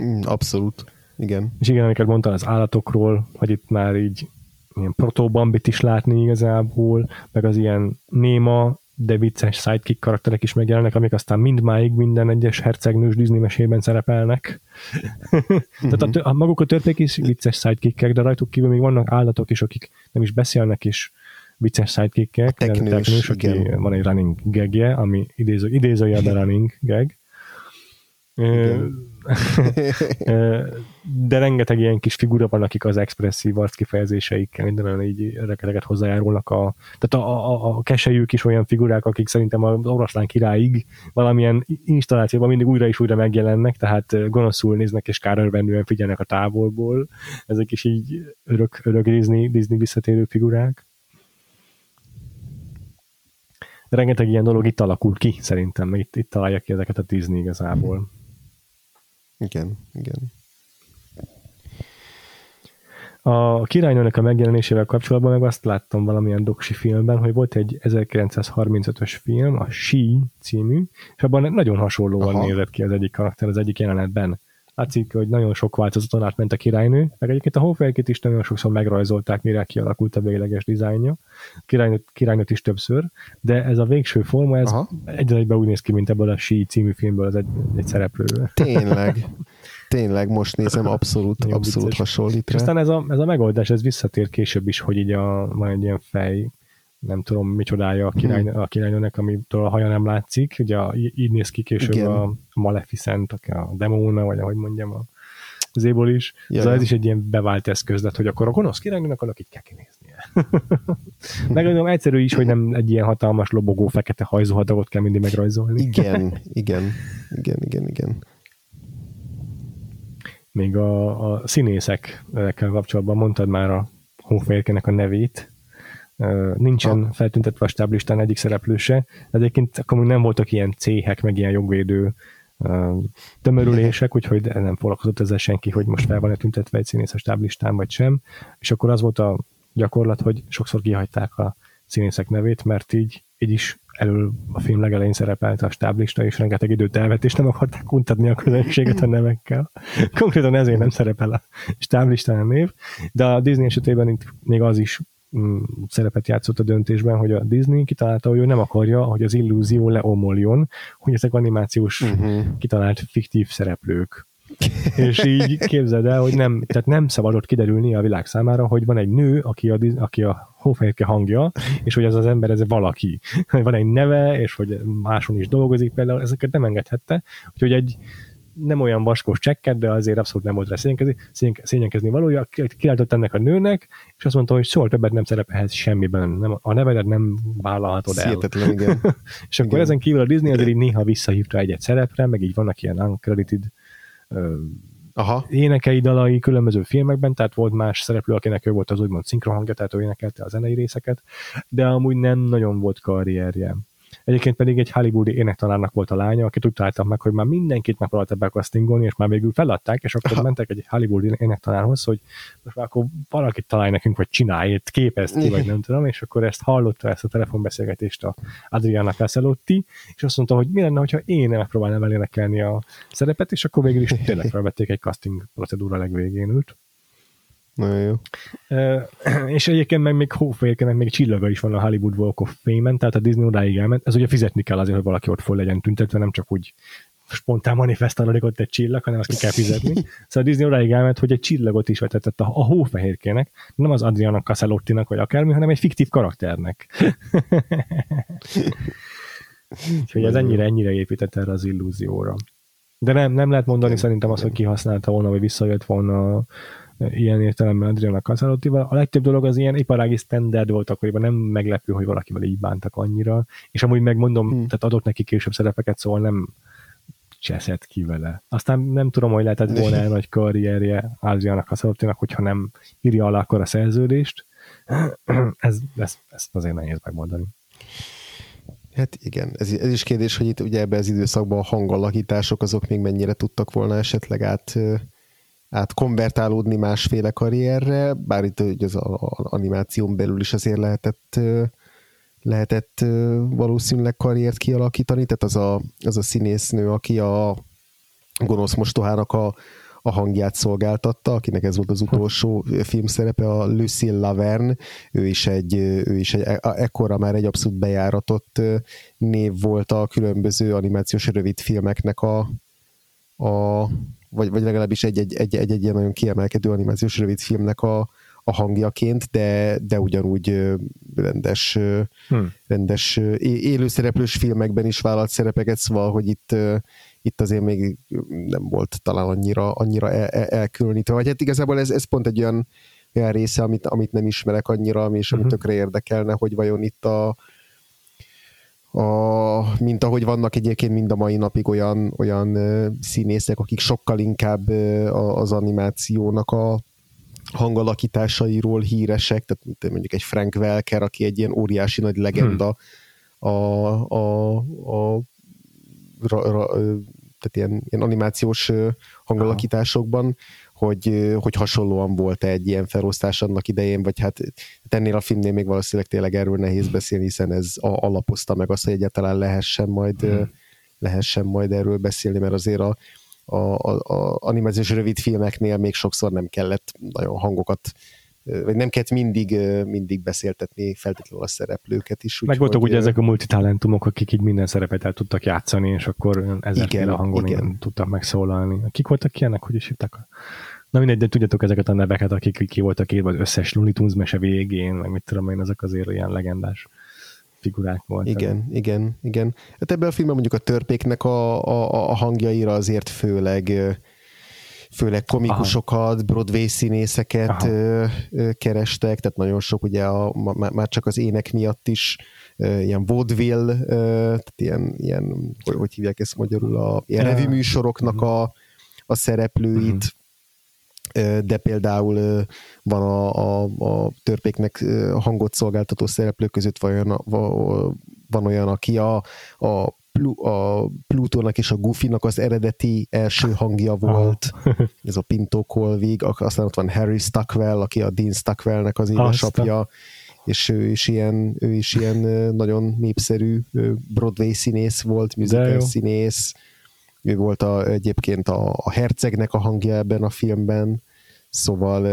Mm, abszolút, igen. És igen, amiket mondtál az állatokról, hogy itt már így ilyen protobambit is látni igazából, meg az ilyen néma, de vicces sidekick karakterek is megjelennek, amik aztán mindmáig minden egyes hercegnős Disney mesében szerepelnek. (laughs) Tehát a, mhm. a, maguk a törpék is vicces sidekickek, de rajtuk kívül még vannak állatok is, akik nem is beszélnek is vicces sidekickek. Teknős, teknős aki van egy running gagje, ami idéző, idézőjelben (laughs) running gag. (laughs) De rengeteg ilyen kis figura van, akik az expresszív arc kifejezéseikkel minden így rengeteget hozzájárulnak. A, tehát a, a, a keselyük is olyan figurák, akik szerintem az oroszlán királyig valamilyen installációban mindig újra és újra megjelennek, tehát gonoszul néznek és kárörvendően figyelnek a távolból. Ezek is így örök, örök Disney, Disney visszatérő figurák rengeteg ilyen dolog itt alakul ki, szerintem, meg itt, itt találja ki ezeket a Disney igazából. Igen, igen. A királynőnek a megjelenésével kapcsolatban meg azt láttam valamilyen doksi filmben, hogy volt egy 1935-ös film, a She című, és abban nagyon hasonlóan Aha. nézett ki az egyik karakter az egyik jelenetben látszik, hogy nagyon sok változaton átment a királynő, meg egyébként a Hoffelkét is nagyon sokszor megrajzolták, mire kialakult a végleges dizájnja. A királynőt, királynőt is többször, de ez a végső forma, ez egyre úgy néz ki, mint ebből a Sí című filmből az egy, egy szereplő. Tényleg. Tényleg, most nézem, (laughs) abszolút, abszolút hasonlít. És aztán ez a, ez a megoldás, ez visszatér később is, hogy így a, van egy ilyen fej, nem tudom micsodája a, király, hmm. a királynőnek, amitől a haja nem látszik. Ugye így néz ki később Igen. a Maleficent, a demóna, vagy ahogy mondjam, a zéból is. Ja, ez is egy ilyen bevált eszköz lett, hogy akkor a gonosz királynőnek annak így kell kinéznie. (laughs) Meg egyszerű is, hogy nem egy ilyen hatalmas lobogó fekete hajzóhadagot kell mindig megrajzolni. Igen, (laughs) igen, igen, igen, igen. Még a, a színészekkel kapcsolatban mondtad már a Hófehérkének a nevét, nincsen ha. feltüntetve a stáblistán egyik szereplőse. Egyébként akkor még nem voltak ilyen céhek, meg ilyen jogvédő tömörülések, úgyhogy nem foglalkozott ezzel senki, hogy most fel van-e tüntetve egy színész a stáblistán, vagy sem. És akkor az volt a gyakorlat, hogy sokszor kihagyták a színészek nevét, mert így, így is elől a film legelején szerepelt a stáblista, és rengeteg időt elvett, és nem akarták untatni a közönséget a nevekkel. Konkrétan ezért nem szerepel a stáblistán a név, de a Disney esetében itt még az is szerepet játszott a döntésben, hogy a Disney kitalálta, hogy ő nem akarja, hogy az illúzió leomoljon, hogy ezek animációs uh-huh. kitalált fiktív szereplők. (laughs) és így képzeld el, hogy nem, tehát nem szabadott kiderülni a világ számára, hogy van egy nő, aki a, aki a hófehérke hangja, és hogy ez az ember, ez valaki. Van egy neve, és hogy máson is dolgozik például, ezeket nem engedhette. Úgyhogy egy nem olyan vaskos csekket, de azért abszolút nem volt rá szényenkezni, szényenkezni valója, kiáltott ennek a nőnek, és azt mondta, hogy soha többet nem szerepelhetsz semmiben, nem, a nevedet nem vállalhatod el. Szietetlen, igen. (laughs) és akkor igen. ezen kívül a Disney azért így néha visszahívta egy-egy szerepre, meg így vannak ilyen uncredited Aha. énekei, dalai különböző filmekben, tehát volt más szereplő, akinek ő volt az úgymond szinkrohangja, tehát ő énekelte a zenei részeket, de amúgy nem nagyon volt karrierje. Egyébként pedig egy hollywoodi énektanárnak volt a lánya, akit úgy találtam meg, hogy már mindenkit megpróbáltak bekasztingolni, és már végül feladták, és akkor Aha. mentek egy hollywoodi énektanárhoz, hogy most már akkor valakit találj nekünk, vagy csinálj, képezt ki, vagy (laughs) nem tudom, és akkor ezt hallotta ezt a telefonbeszélgetést a Adriana Caselotti, és azt mondta, hogy mi lenne, hogyha én megpróbálnám elénekelni a szerepet, és akkor végül is tényleg felvették egy casting procedúra legvégén ült. Nagyon jó. (clears throat) És egyébként meg még Hófehérkenek még csillaga is van a Hollywood Walk of Fame-en, tehát a Disney odáig elment. Ez ugye fizetni kell azért, hogy valaki ott föl legyen tüntetve, nem csak úgy spontán manifestálódik ott egy csillag, hanem azt ki kell fizetni. (laughs) Szóval a Disney odáig elment, hogy egy csillagot is vetetett a, a hófehérkének, nem az Adriana Casalottinak vagy akármi, hanem egy fiktív karakternek. (laughs) Úgyhogy ez ennyire, ennyire épített erre az illúzióra. De nem, nem lehet mondani szerintem azt, hogy kihasználta volna, vagy visszajött volna ilyen értelemben Adriana Casalottival. A legtöbb dolog az ilyen iparági standard volt akkoriban, nem meglepő, hogy valakivel így bántak annyira, és amúgy megmondom, hmm. tehát adott neki később szerepeket, szóval nem cseszett ki vele. Aztán nem tudom, hogy lehetett volna nagy karrierje Adriana Casalottinak, hogyha nem írja alá akkor a szerződést. (clears throat) ez, ez, ezt azért nehéz megmondani. Hát igen, ez, ez is kérdés, hogy itt ugye ebben az időszakban a hangalakítások azok még mennyire tudtak volna esetleg át át konvertálódni másféle karrierre, bár itt ugye az animáción belül is azért lehetett lehetett valószínűleg karriert kialakítani, tehát az a, az a színésznő, aki a gonosz mostohának a, a hangját szolgáltatta, akinek ez volt az utolsó filmszerepe, a Lucille Laverne, ő is egy, ő is egy e, ekkora már egy abszolút bejáratott név volt a különböző animációs rövidfilmeknek a, a vagy, vagy legalábbis egy-egy, egy-egy, egy ilyen nagyon kiemelkedő animációs rövidfilmnek a, a hangjaként, de, de ugyanúgy rendes, hmm. rendes élőszereplős filmekben is vállalt szerepeket, szóval, hogy itt, itt azért még nem volt talán annyira, annyira el, el, elkülönítve. Vagy hát igazából ez, ez pont egy olyan, olyan része, amit, amit nem ismerek annyira, és ami uh-huh. tökre érdekelne, hogy vajon itt a, a, mint ahogy vannak egyébként mind a mai napig olyan, olyan színészek, akik sokkal inkább az animációnak a hangalakításairól híresek, tehát mondjuk egy Frank Welker, aki egy ilyen óriási nagy legenda hmm. a, a, a ra, ra, tehát ilyen, ilyen animációs hangalakításokban, hogy, hogy hasonlóan volt egy ilyen felosztás annak idején, vagy hát ennél a filmnél még valószínűleg tényleg erről nehéz beszélni, hiszen ez alapozta meg azt, hogy egyáltalán lehessen majd, hmm. lehessen majd erről beszélni, mert azért a, a, a, a animációs rövid filmeknél még sokszor nem kellett nagyon hangokat vagy nem kellett mindig, mindig beszéltetni feltétlenül a szereplőket is. Meg voltak ugye ezek a multitalentumok, akik így minden szerepet el tudtak játszani, és akkor ezeknél a hangon igen. tudtak megszólalni. Kik voltak ilyenek, hogy is hívták? Na mindegy, de tudjátok ezeket a neveket, akik ki voltak írva az összes Looney Tunes mese végén, meg mit tudom én, ezek azért ilyen legendás figurák voltak. Igen, igen, igen. Hát ebben a filmben mondjuk a törpéknek a, a, a hangjaira azért főleg főleg komikusokat, Aha. Broadway színészeket Aha. kerestek, tehát nagyon sok ugye a, már csak az ének miatt is ilyen vaudeville, tehát ilyen, ilyen hogy, hogy hívják ezt magyarul, a ilyen revű a, a szereplőit, uh-huh de például van a, a, a törpéknek hangot szolgáltató szereplők között van, van olyan, aki a, a a Plutónak és a Goofy-nak az eredeti első hangja volt, ez a Pinto Colvig, aztán ott van Harry Stockwell, aki a Dean Stockwellnek az édesapja, és ő is ilyen, ő is ilyen nagyon népszerű Broadway színész volt, musical színész, ő volt a, egyébként a, a hercegnek a hangja ebben a filmben, szóval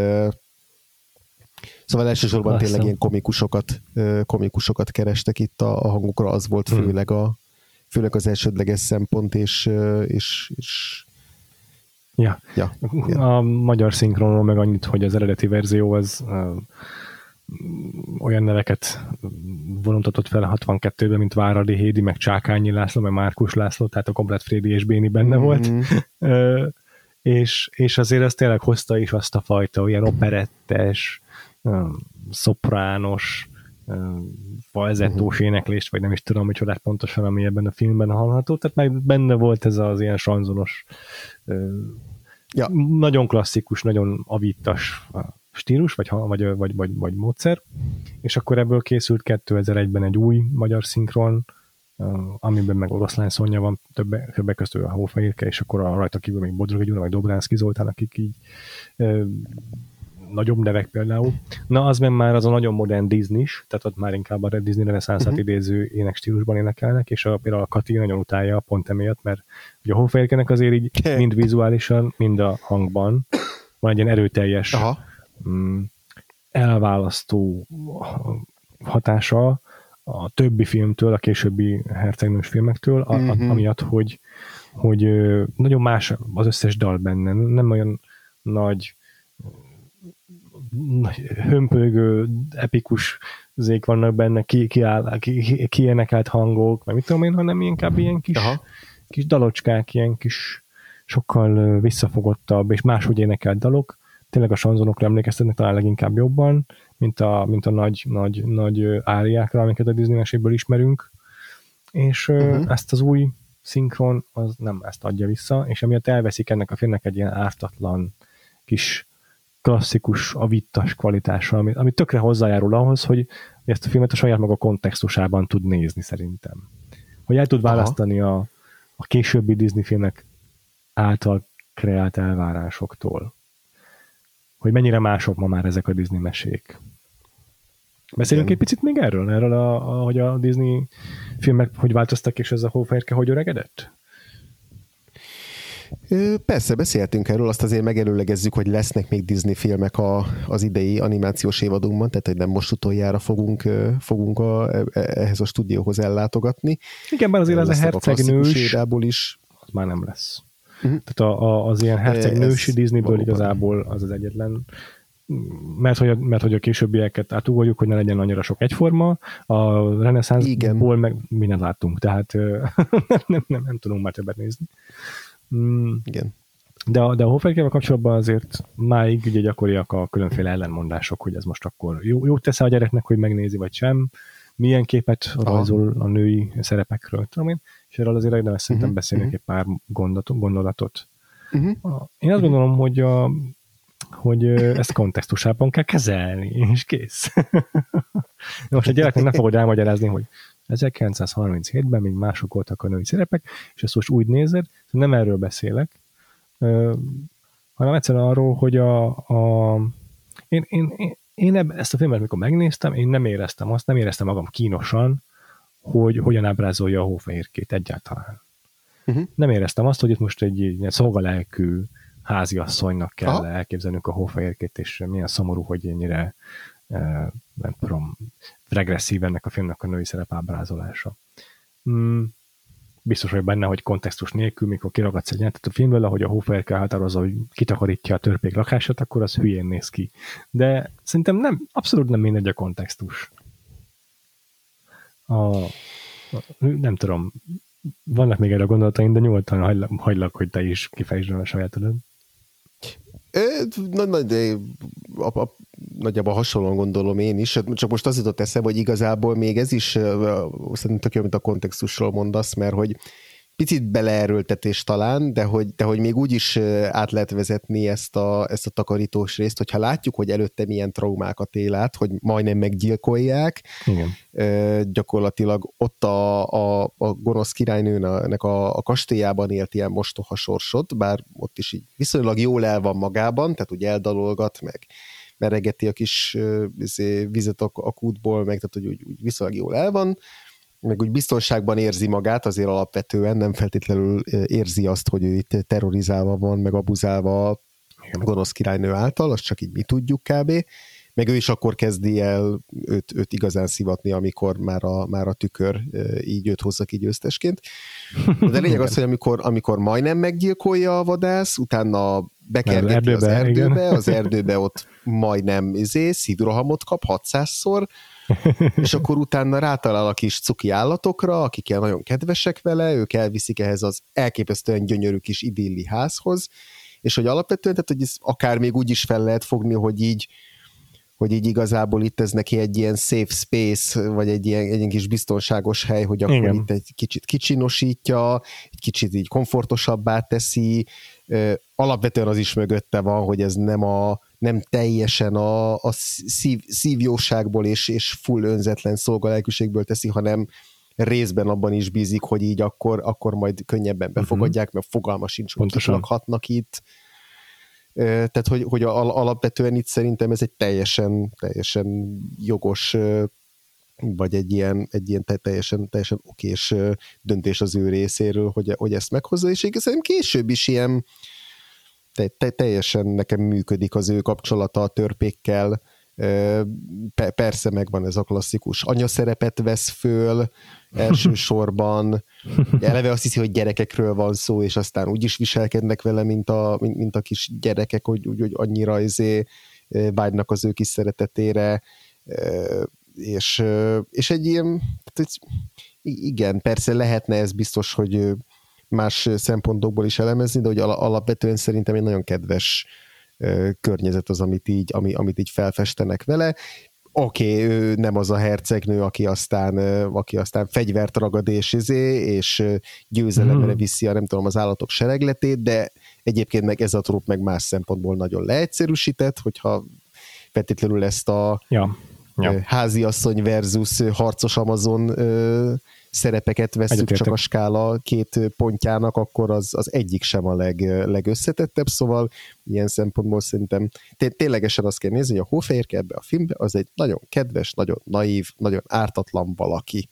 Szóval elsősorban Lászom. tényleg ilyen komikusokat, komikusokat kerestek itt a, a hangukra, az volt hmm. főleg, a, főleg az elsődleges szempont, és, és, és Ja. ja. A magyar szinkronról meg annyit, hogy az eredeti verzió az olyan neveket vonultatott fel a 62-ben, mint Váradi Hédi, meg Csákányi László, meg Márkus László, tehát a komplet Frédi és Béni benne mm-hmm. volt. és, és azért ez tényleg hozta is azt a fajta olyan operettes, szoprános, falzettós uh-huh. éneklést, vagy nem is tudom, hogy csodát pontosan, ami ebben a filmben hallható, tehát meg benne volt ez az ilyen sanzonos, ja. nagyon klasszikus, nagyon avítas stílus, vagy, vagy, vagy, vagy, vagy módszer, és akkor ebből készült 2001-ben egy új magyar szinkron, amiben meg oroszlán Szonya van, többek, többek között a Hófehérke, és akkor a rajta kívül még Bodrogi Gyula, vagy Dobránszki Zoltán, akik így ö, nagyobb nevek például. Na, az meg már az a nagyon modern disney is, tehát ott már inkább a Disney reneszánszát uh-huh. idéző ének stílusban énekelnek, és a, például a Kati nagyon utálja pont emiatt, mert ugye a Hófehérkenek azért így mind vizuálisan, mind a hangban van egy ilyen erőteljes Aha elválasztó hatása a többi filmtől, a későbbi hercegnős filmektől, a, mm-hmm. amiatt, hogy, hogy nagyon más az összes dal benne, nem olyan nagy, hömpögő, epikus zék vannak benne, ki, ki, áll, ki, ki énekelt hangok, meg mit tudom én, hanem inkább ilyen kis, Aha. kis dalocskák, ilyen kis sokkal visszafogottabb és máshogy énekelt dalok, tényleg a sanzonokra emlékeztetnek talán leginkább jobban, mint a, mint a nagy, nagy, nagy áriákra, amiket a Disney meséből ismerünk, és uh-huh. ezt az új szinkron az nem ezt adja vissza, és emiatt elveszik ennek a filmnek egy ilyen ártatlan kis klasszikus, avittas kvalitása, ami, ami tökre hozzájárul ahhoz, hogy ezt a filmet a saját maga kontextusában tud nézni szerintem. Hogy el tud választani a, a későbbi Disney filmek által kreált elvárásoktól. Hogy mennyire mások ma már ezek a Disney mesék. Beszéljünk egy picit még erről, erről, a, a, hogy a Disney filmek hogy változtak, és ez a hófehérke hogy öregedett? Persze, beszéltünk erről, azt azért megelőlegezzük, hogy lesznek még Disney filmek a, az idei animációs évadunkban, tehát hogy nem most utoljára fogunk, fogunk a, e, e, ehhez a stúdióhoz ellátogatni. Igen, bár azért ez a hercegnős is. Az már nem lesz. Uh-huh. Tehát a, a, az ilyen hercegnősi Disneyből valóban. igazából az az egyetlen mert hogy, a, mert hogy a későbbieket átugoljuk, hogy ne legyen annyira sok egyforma, a reneszánszból meg mindent láttunk, tehát (laughs) nem, nem, nem, nem tudunk már többet nézni. Mm. Igen. De a, de a Hofferkével kapcsolatban azért máig ugye gyakoriak a különféle ellenmondások, hogy ez most akkor jó, jót tesz a gyereknek, hogy megnézi, vagy sem, milyen képet rajzol a női szerepekről, tudom én, és erről azért érdemes szerintem uh-huh, beszélni uh-huh. egy pár gondolatot. gondolatot. Uh-huh. Én azt gondolom, hogy a, hogy ezt kontextusában kell kezelni, és kész. (laughs) Most a gyereknek nem fogod elmagyarázni, hogy 1937-ben még mások voltak a női szerepek, és ezt most úgy nézed, nem erről beszélek, hanem egyszerűen arról, hogy a, a én, én, én, én ebb, ezt a filmet, amikor megnéztem, én nem éreztem azt, nem éreztem magam kínosan, hogy hogyan ábrázolja a hófehérkét egyáltalán. Uh-huh. Nem éreztem azt, hogy itt most egy ilyen szolgalelkű háziasszonynak kell Aha. elképzelnünk a hófehérkét, és milyen szomorú, hogy ennyire nem tudom, regresszív ennek a filmnek a női szerep ábrázolása. Mm, biztos vagy benne, hogy kontextus nélkül, mikor kiragadsz egy jelentet a filmből, ahogy a Hofer határozza, hogy kitakarítja a törpék lakását, akkor az hülyén néz ki. De szerintem nem, abszolút nem mindegy a kontextus. A, nem tudom, vannak még erre gondolataim, de nyugodtan hagylak, hagylak hogy te is kifejtsd a sajátodat. Na, na, de a, a, nagyjából hasonlóan gondolom én is, csak most az jutott eszembe, hogy igazából még ez is szerintem tök jó, mint a kontextusról mondasz, mert hogy picit beleerőltetés talán, de hogy, de hogy még úgy is át lehet vezetni ezt a, ezt a takarítós részt, hogyha látjuk, hogy előtte milyen traumákat él át, hogy majdnem meggyilkolják, Igen. gyakorlatilag ott a, a, a gonosz királynőnek a, a kastélyában élt ilyen mostoha sorsot, bár ott is így viszonylag jól el van magában, tehát úgy eldalolgat, meg meregeti a kis izé, vizet a, a kútból, meg tehát hogy úgy, úgy viszonylag jól el van, meg úgy biztonságban érzi magát, azért alapvetően nem feltétlenül érzi azt, hogy ő itt terrorizálva van, meg abuzálva a gonosz királynő által, azt csak így mi tudjuk kb. Meg ő is akkor kezdi el őt, őt igazán szivatni, amikor már a, már a tükör így őt hozza ki győztesként. De lényeg az, hogy amikor, amikor majdnem meggyilkolja a vadász, utána bekergeti erdőbe, az erdőbe, igen. az erdőbe ott majdnem izé, szívrohamot kap 600-szor, és akkor utána rátalál a kis cuki állatokra, akik nagyon kedvesek vele, ők elviszik ehhez az elképesztően gyönyörű kis idilli házhoz, és hogy alapvetően, tehát hogy ez akár még úgy is fel lehet fogni, hogy így hogy így igazából itt ez neki egy ilyen safe space, vagy egy ilyen, egy ilyen kis biztonságos hely, hogy akkor Igen. itt egy kicsit kicsinosítja, egy kicsit így komfortosabbá teszi. Alapvetően az is mögötte van, hogy ez nem a nem teljesen a, a szív, szívjóságból és, és full önzetlen szolgalelkűségből teszi, hanem részben abban is bízik, hogy így akkor, akkor majd könnyebben befogadják, uh-huh. mert fogalma sincs, hogy kik lakhatnak itt. Tehát, hogy, hogy alapvetően itt szerintem ez egy teljesen, teljesen jogos vagy egy ilyen, egy ilyen teljesen, teljesen okés döntés az ő részéről, hogy, hogy ezt meghozza, és igazán később is ilyen, te, te, teljesen nekem működik az ő kapcsolata a törpékkel, Pe, persze megvan ez a klasszikus anyaszerepet vesz föl elsősorban, eleve azt hiszi, hogy gyerekekről van szó, és aztán úgy is viselkednek vele, mint a, mint, mint a kis gyerekek, hogy, úgy, hogy annyira izé vágynak az ő kis szeretetére, és, és egy ilyen, igen, persze lehetne ez biztos, hogy más szempontokból is elemezni, de hogy alapvetően szerintem egy nagyon kedves környezet az, amit így, ami, amit így felfestenek vele. Oké, okay, ő nem az a hercegnő, aki aztán, aki aztán fegyvert ragad és, izé, és győzelemre hmm. viszi a nem tudom, az állatok seregletét, de egyébként meg ez a tróp meg más szempontból nagyon leegyszerűsített, hogyha feltétlenül ezt a ja. Ja. háziasszony versus harcos Amazon szerepeket veszük csak a skála két pontjának, akkor az, az egyik sem a leg, legösszetettebb, szóval ilyen szempontból szerintem té- ténylegesen azt kell nézni, hogy a hófehérke ebbe a filmbe az egy nagyon kedves, nagyon naív, nagyon ártatlan valaki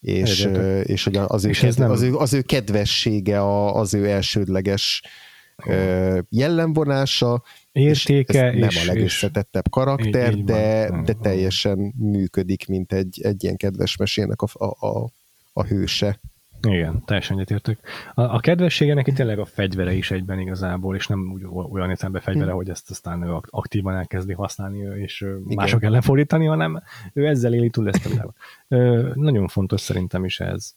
és, és hogy az, és ő, ked, nem... az, ő, az ő kedvessége a, az ő elsődleges jellemvonása, értéke. És nem és, a legösszetettebb karakter, így, de, van. de teljesen működik, mint egy, egy ilyen kedves mesének a, a, a, a hőse. Igen, teljesen egyetértek. A, a kedvessége neki tényleg a fegyvere is egyben igazából, és nem úgy, olyan értelemben fegyvere, hmm. hogy ezt aztán ő aktívan elkezdi használni, és Igen. mások ellen fordítani, hanem ő ezzel éli túl ezt a világot. Nagyon fontos szerintem is ez.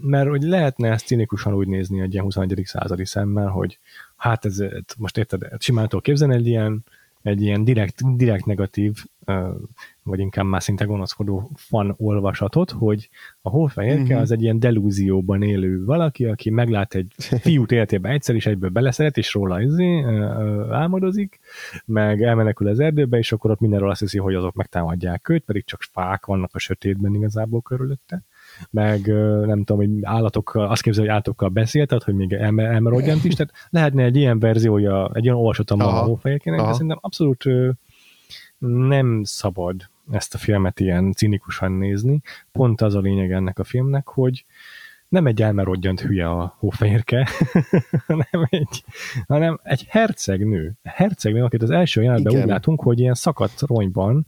Mert hogy lehetne ezt cinikusan úgy nézni egy ilyen 21. századi szemmel, hogy hát ez, most érted, simán tudok képzelni egy ilyen, egy ilyen direkt, direkt negatív, vagy inkább már szinte gonoszkodó fan olvasatot, hogy a hófehérke mm-hmm. az egy ilyen delúzióban élő valaki, aki meglát egy (laughs) fiút életében egyszer is egyből beleszeret, és róla izé, álmodozik, meg elmenekül az erdőbe, és akkor ott mindenről azt hiszi, hogy azok megtámadják őt, pedig csak fák vannak a sötétben igazából körülötte meg nem tudom, hogy állatokkal, azt képzel, hogy állatokkal beszélt, tehát hogy még elmerodjant is, tehát lehetne egy ilyen verziója, egy ilyen olvasatom a hófejekének, de szerintem abszolút nem szabad ezt a filmet ilyen cinikusan nézni. Pont az a lényeg ennek a filmnek, hogy nem egy elmerodjant hülye a hófehérke, (laughs) hanem egy, hanem egy hercegnő. Hercegnő, akit az első jelenetben úgy látunk, hogy ilyen szakadt ronyban,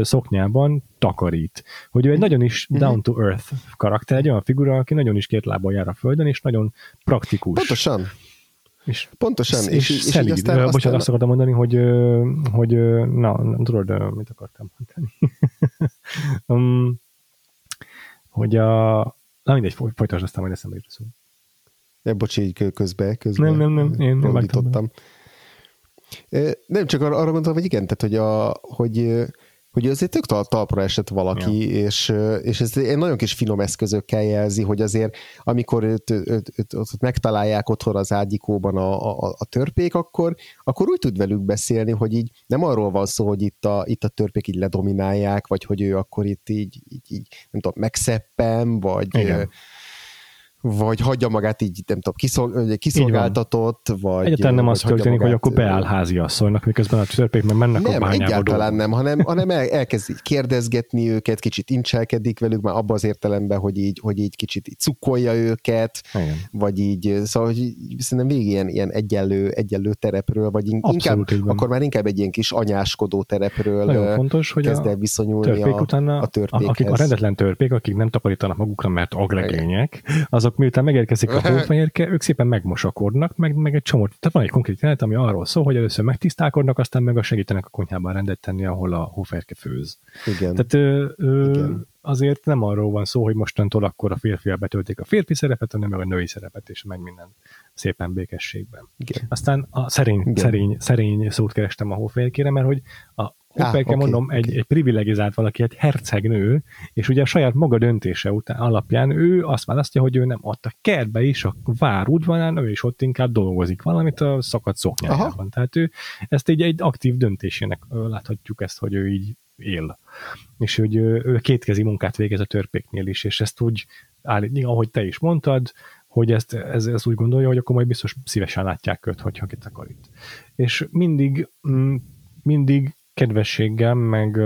szoknyában takarít. Hogy ő egy nagyon is mhm. down to earth karakter, egy olyan figura, aki nagyon is két lábon jár a földön, és nagyon praktikus. Pontosan. És, Pontosan. És, és, és szelíd. Aztán, Bocsánat, aztán... azt akartam mondani, hogy, hogy na, tudod, mit akartam mondani? (laughs) um, hogy a, Na mindegy, folytasd, aztán majd eszembe jut szó. Ja, bocsi, így közbe, közbe. Nem, nem, nem, én nem Nem, csak arra, arra gondoltam, hogy igen, tehát, hogy, a, hogy, hogy azért tök tal- talpra esett valaki, ja. és, és ez egy nagyon kis finom eszközökkel jelzi, hogy azért amikor őt, őt, őt, őt, őt megtalálják otthon az ágyikóban a, a, a törpék, akkor, akkor úgy tud velük beszélni, hogy így nem arról van szó, hogy itt a, itt a törpék így ledominálják, vagy hogy ő akkor itt így, így, így nem tudom, megszeppem, vagy... Igen vagy hagyja magát így, nem tudom, kiszol, kiszolgáltatott, vagy... Egyáltalán nem az történik, magát, hogy akkor beáll házi asszonynak, miközben a törpék meg mennek nem, a bányába. egyáltalán nem, hanem, hanem el, elkezd így kérdezgetni őket, kicsit incselkedik velük, már abban az értelemben, hogy így, hogy így kicsit így cukkolja őket, Igen. vagy így, szóval hogy szerintem végig ilyen, ilyen egyenlő, egyenlő terepről, vagy inkább, akkor már inkább egy ilyen kis anyáskodó terepről Nagyon fontos, hogy kezd el viszonyulni a, utána, a törpékhez. Akik a rendetlen törpék, akik nem takarítanak magukra, mert aglegények, azok miután megérkezik a (laughs) hófehérke, ők szépen megmosakodnak, meg, meg egy csomó. Tehát van egy konkrét jelenet, ami arról szól, hogy először megtisztálkodnak, aztán meg a segítenek a konyhában rendet tenni, ahol a hófehérke főz. Igen. Tehát ö, ö, Igen. azért nem arról van szó, hogy mostantól akkor a férfiak betöltik a férfi szerepet, hanem meg a női szerepet, és megy minden szépen békességben. Igen. Aztán a szerény, Igen. szerény, szerény szót kerestem a hófehérkére, mert hogy a Ah, okay, mondom, okay. egy, egy privilegizált valaki, egy hercegnő, és ugye a saját maga döntése után alapján ő azt választja, hogy ő nem ott a kertbe is, a vár udvarán, ő is ott inkább dolgozik valamit a szakadt szoknyájában. Tehát ő ezt egy, egy aktív döntésének láthatjuk ezt, hogy ő így él. És hogy ő, ő kétkezi munkát végez a törpéknél is, és ezt úgy állít, ahogy te is mondtad, hogy ezt, ez, ez úgy gondolja, hogy akkor majd biztos szívesen látják őt, hogyha kitakarít. És mindig, mm, mindig kedvességgel, meg,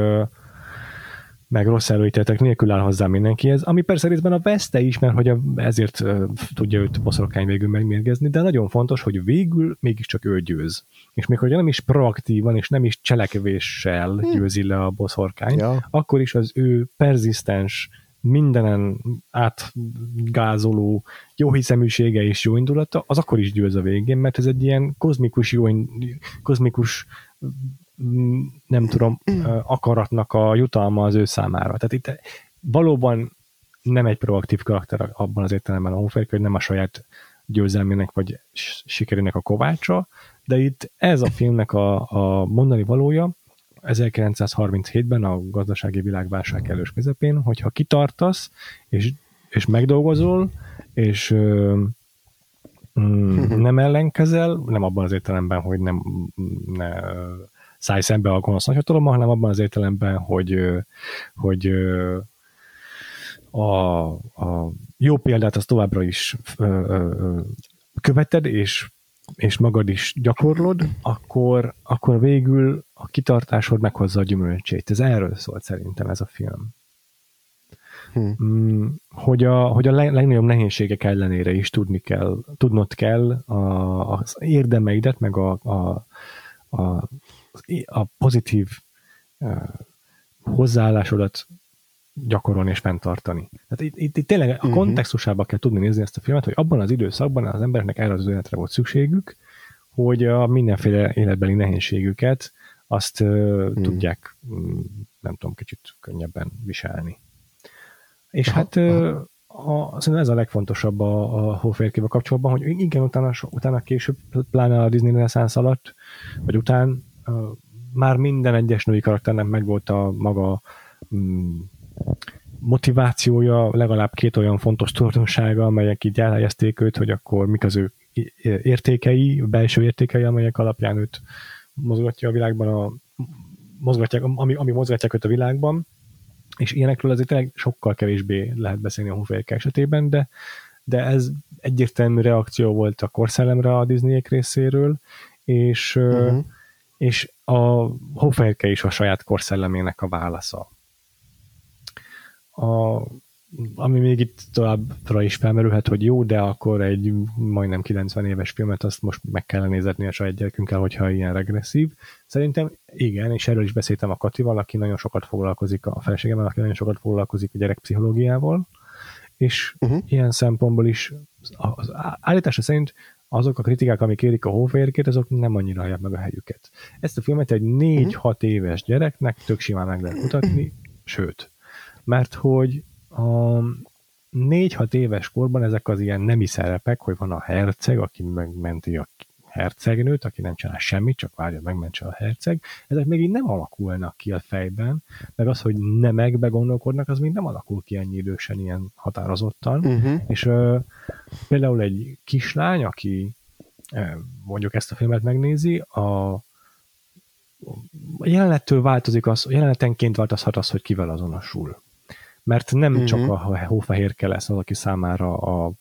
meg rossz előítéletek nélkül áll hozzá mindenkihez, ami persze részben a veszte is, mert hogy a, ezért tudja őt boszorkány végül megmérgezni, de nagyon fontos, hogy végül mégiscsak ő győz. És még hogyha nem is proaktívan, és nem is cselekvéssel hm. győzi le a boszorkány, ja. akkor is az ő perzisztens, mindenen átgázoló jóhiszeműsége és jó indulata, az akkor is győz a végén, mert ez egy ilyen kozmikus, jó, kozmikus nem tudom, akaratnak a jutalma az ő számára. Tehát itt valóban nem egy proaktív karakter abban az értelemben a Hóférke, hogy nem a saját győzelmének vagy sikerének a kovácsa, de itt ez a filmnek a, a mondani valója, 1937-ben a gazdasági világválság elős közepén, hogyha kitartasz, és, és megdolgozol, és ö, mm, (laughs) nem ellenkezel, nem abban az értelemben, hogy nem ne, szállj szembe a gonosz nagyhatalommal, hanem abban az értelemben, hogy, hogy a, a jó példát az továbbra is követed, és, és magad is gyakorlod, akkor, akkor végül a kitartásod meghozza a gyümölcsét. Ez erről szólt szerintem ez a film. Hmm. Hogy, a, hogy a legnagyobb nehézségek ellenére is tudni kell, tudnod kell a, az érdemeidet, meg a, a, a, a pozitív hozzáállásodat gyakorolni és fenntartani. Tehát itt, itt, itt tényleg a uh-huh. kontextusába kell tudni nézni ezt a filmet, hogy abban az időszakban az embereknek erre az életre volt szükségük, hogy a mindenféle életbeli nehézségüket azt uh, hmm. tudják, mm, nem tudom, kicsit könnyebben viselni. És aha, hát aha. A, szerintem ez a legfontosabb a, a hóférkével kapcsolatban, hogy igen, utána, utána később, pláne a Disney Renaissance alatt, vagy után már minden egyes női karakternek megvolt a maga um, motivációja, legalább két olyan fontos tulajdonsága, amelyek így elhelyezték őt, hogy akkor mik az ő értékei, belső értékei, amelyek alapján őt mozgatja a világban, a, mozgatják, ami, ami mozgatják őt a világban, és ilyenekről azért tényleg sokkal kevésbé lehet beszélni a Hófehérke esetében, de, de ez egyértelmű reakció volt a korszellemre a Disneyek részéről, és, uh-huh. És a Hófehérke is a saját korszellemének a válasza. A, ami még itt továbbra is felmerülhet, hogy jó, de akkor egy majdnem 90 éves filmet azt most meg kell nézetni a saját gyerekünkkel, hogyha ilyen regresszív. Szerintem igen, és erről is beszéltem a Katival, aki nagyon sokat foglalkozik, a feleségemmel, aki nagyon sokat foglalkozik a gyerekpszichológiával, és uh-huh. ilyen szempontból is az állítása szerint azok a kritikák, amik érik a hófehérkét, azok nem annyira hallják meg a helyüket. Ezt a filmet egy 4-6 uh-huh. éves gyereknek tök simán meg lehet mutatni, sőt, mert hogy a négy-hat éves korban ezek az ilyen nemi szerepek, hogy van a herceg, aki megmenti a hercegnőt, aki nem csinál semmit, csak várja, megmentse a herceg, ezek még így nem alakulnak ki a fejben, meg az, hogy nemekbe gondolkodnak, az még nem alakul ki ennyi idősen ilyen határozottan, uh-huh. és ö, például egy kislány, aki mondjuk ezt a filmet megnézi, a jelenettől változik az, jelenetenként változhat az, hogy kivel azonosul mert nem uh-huh. csak a hófehérke lesz az, aki számára a,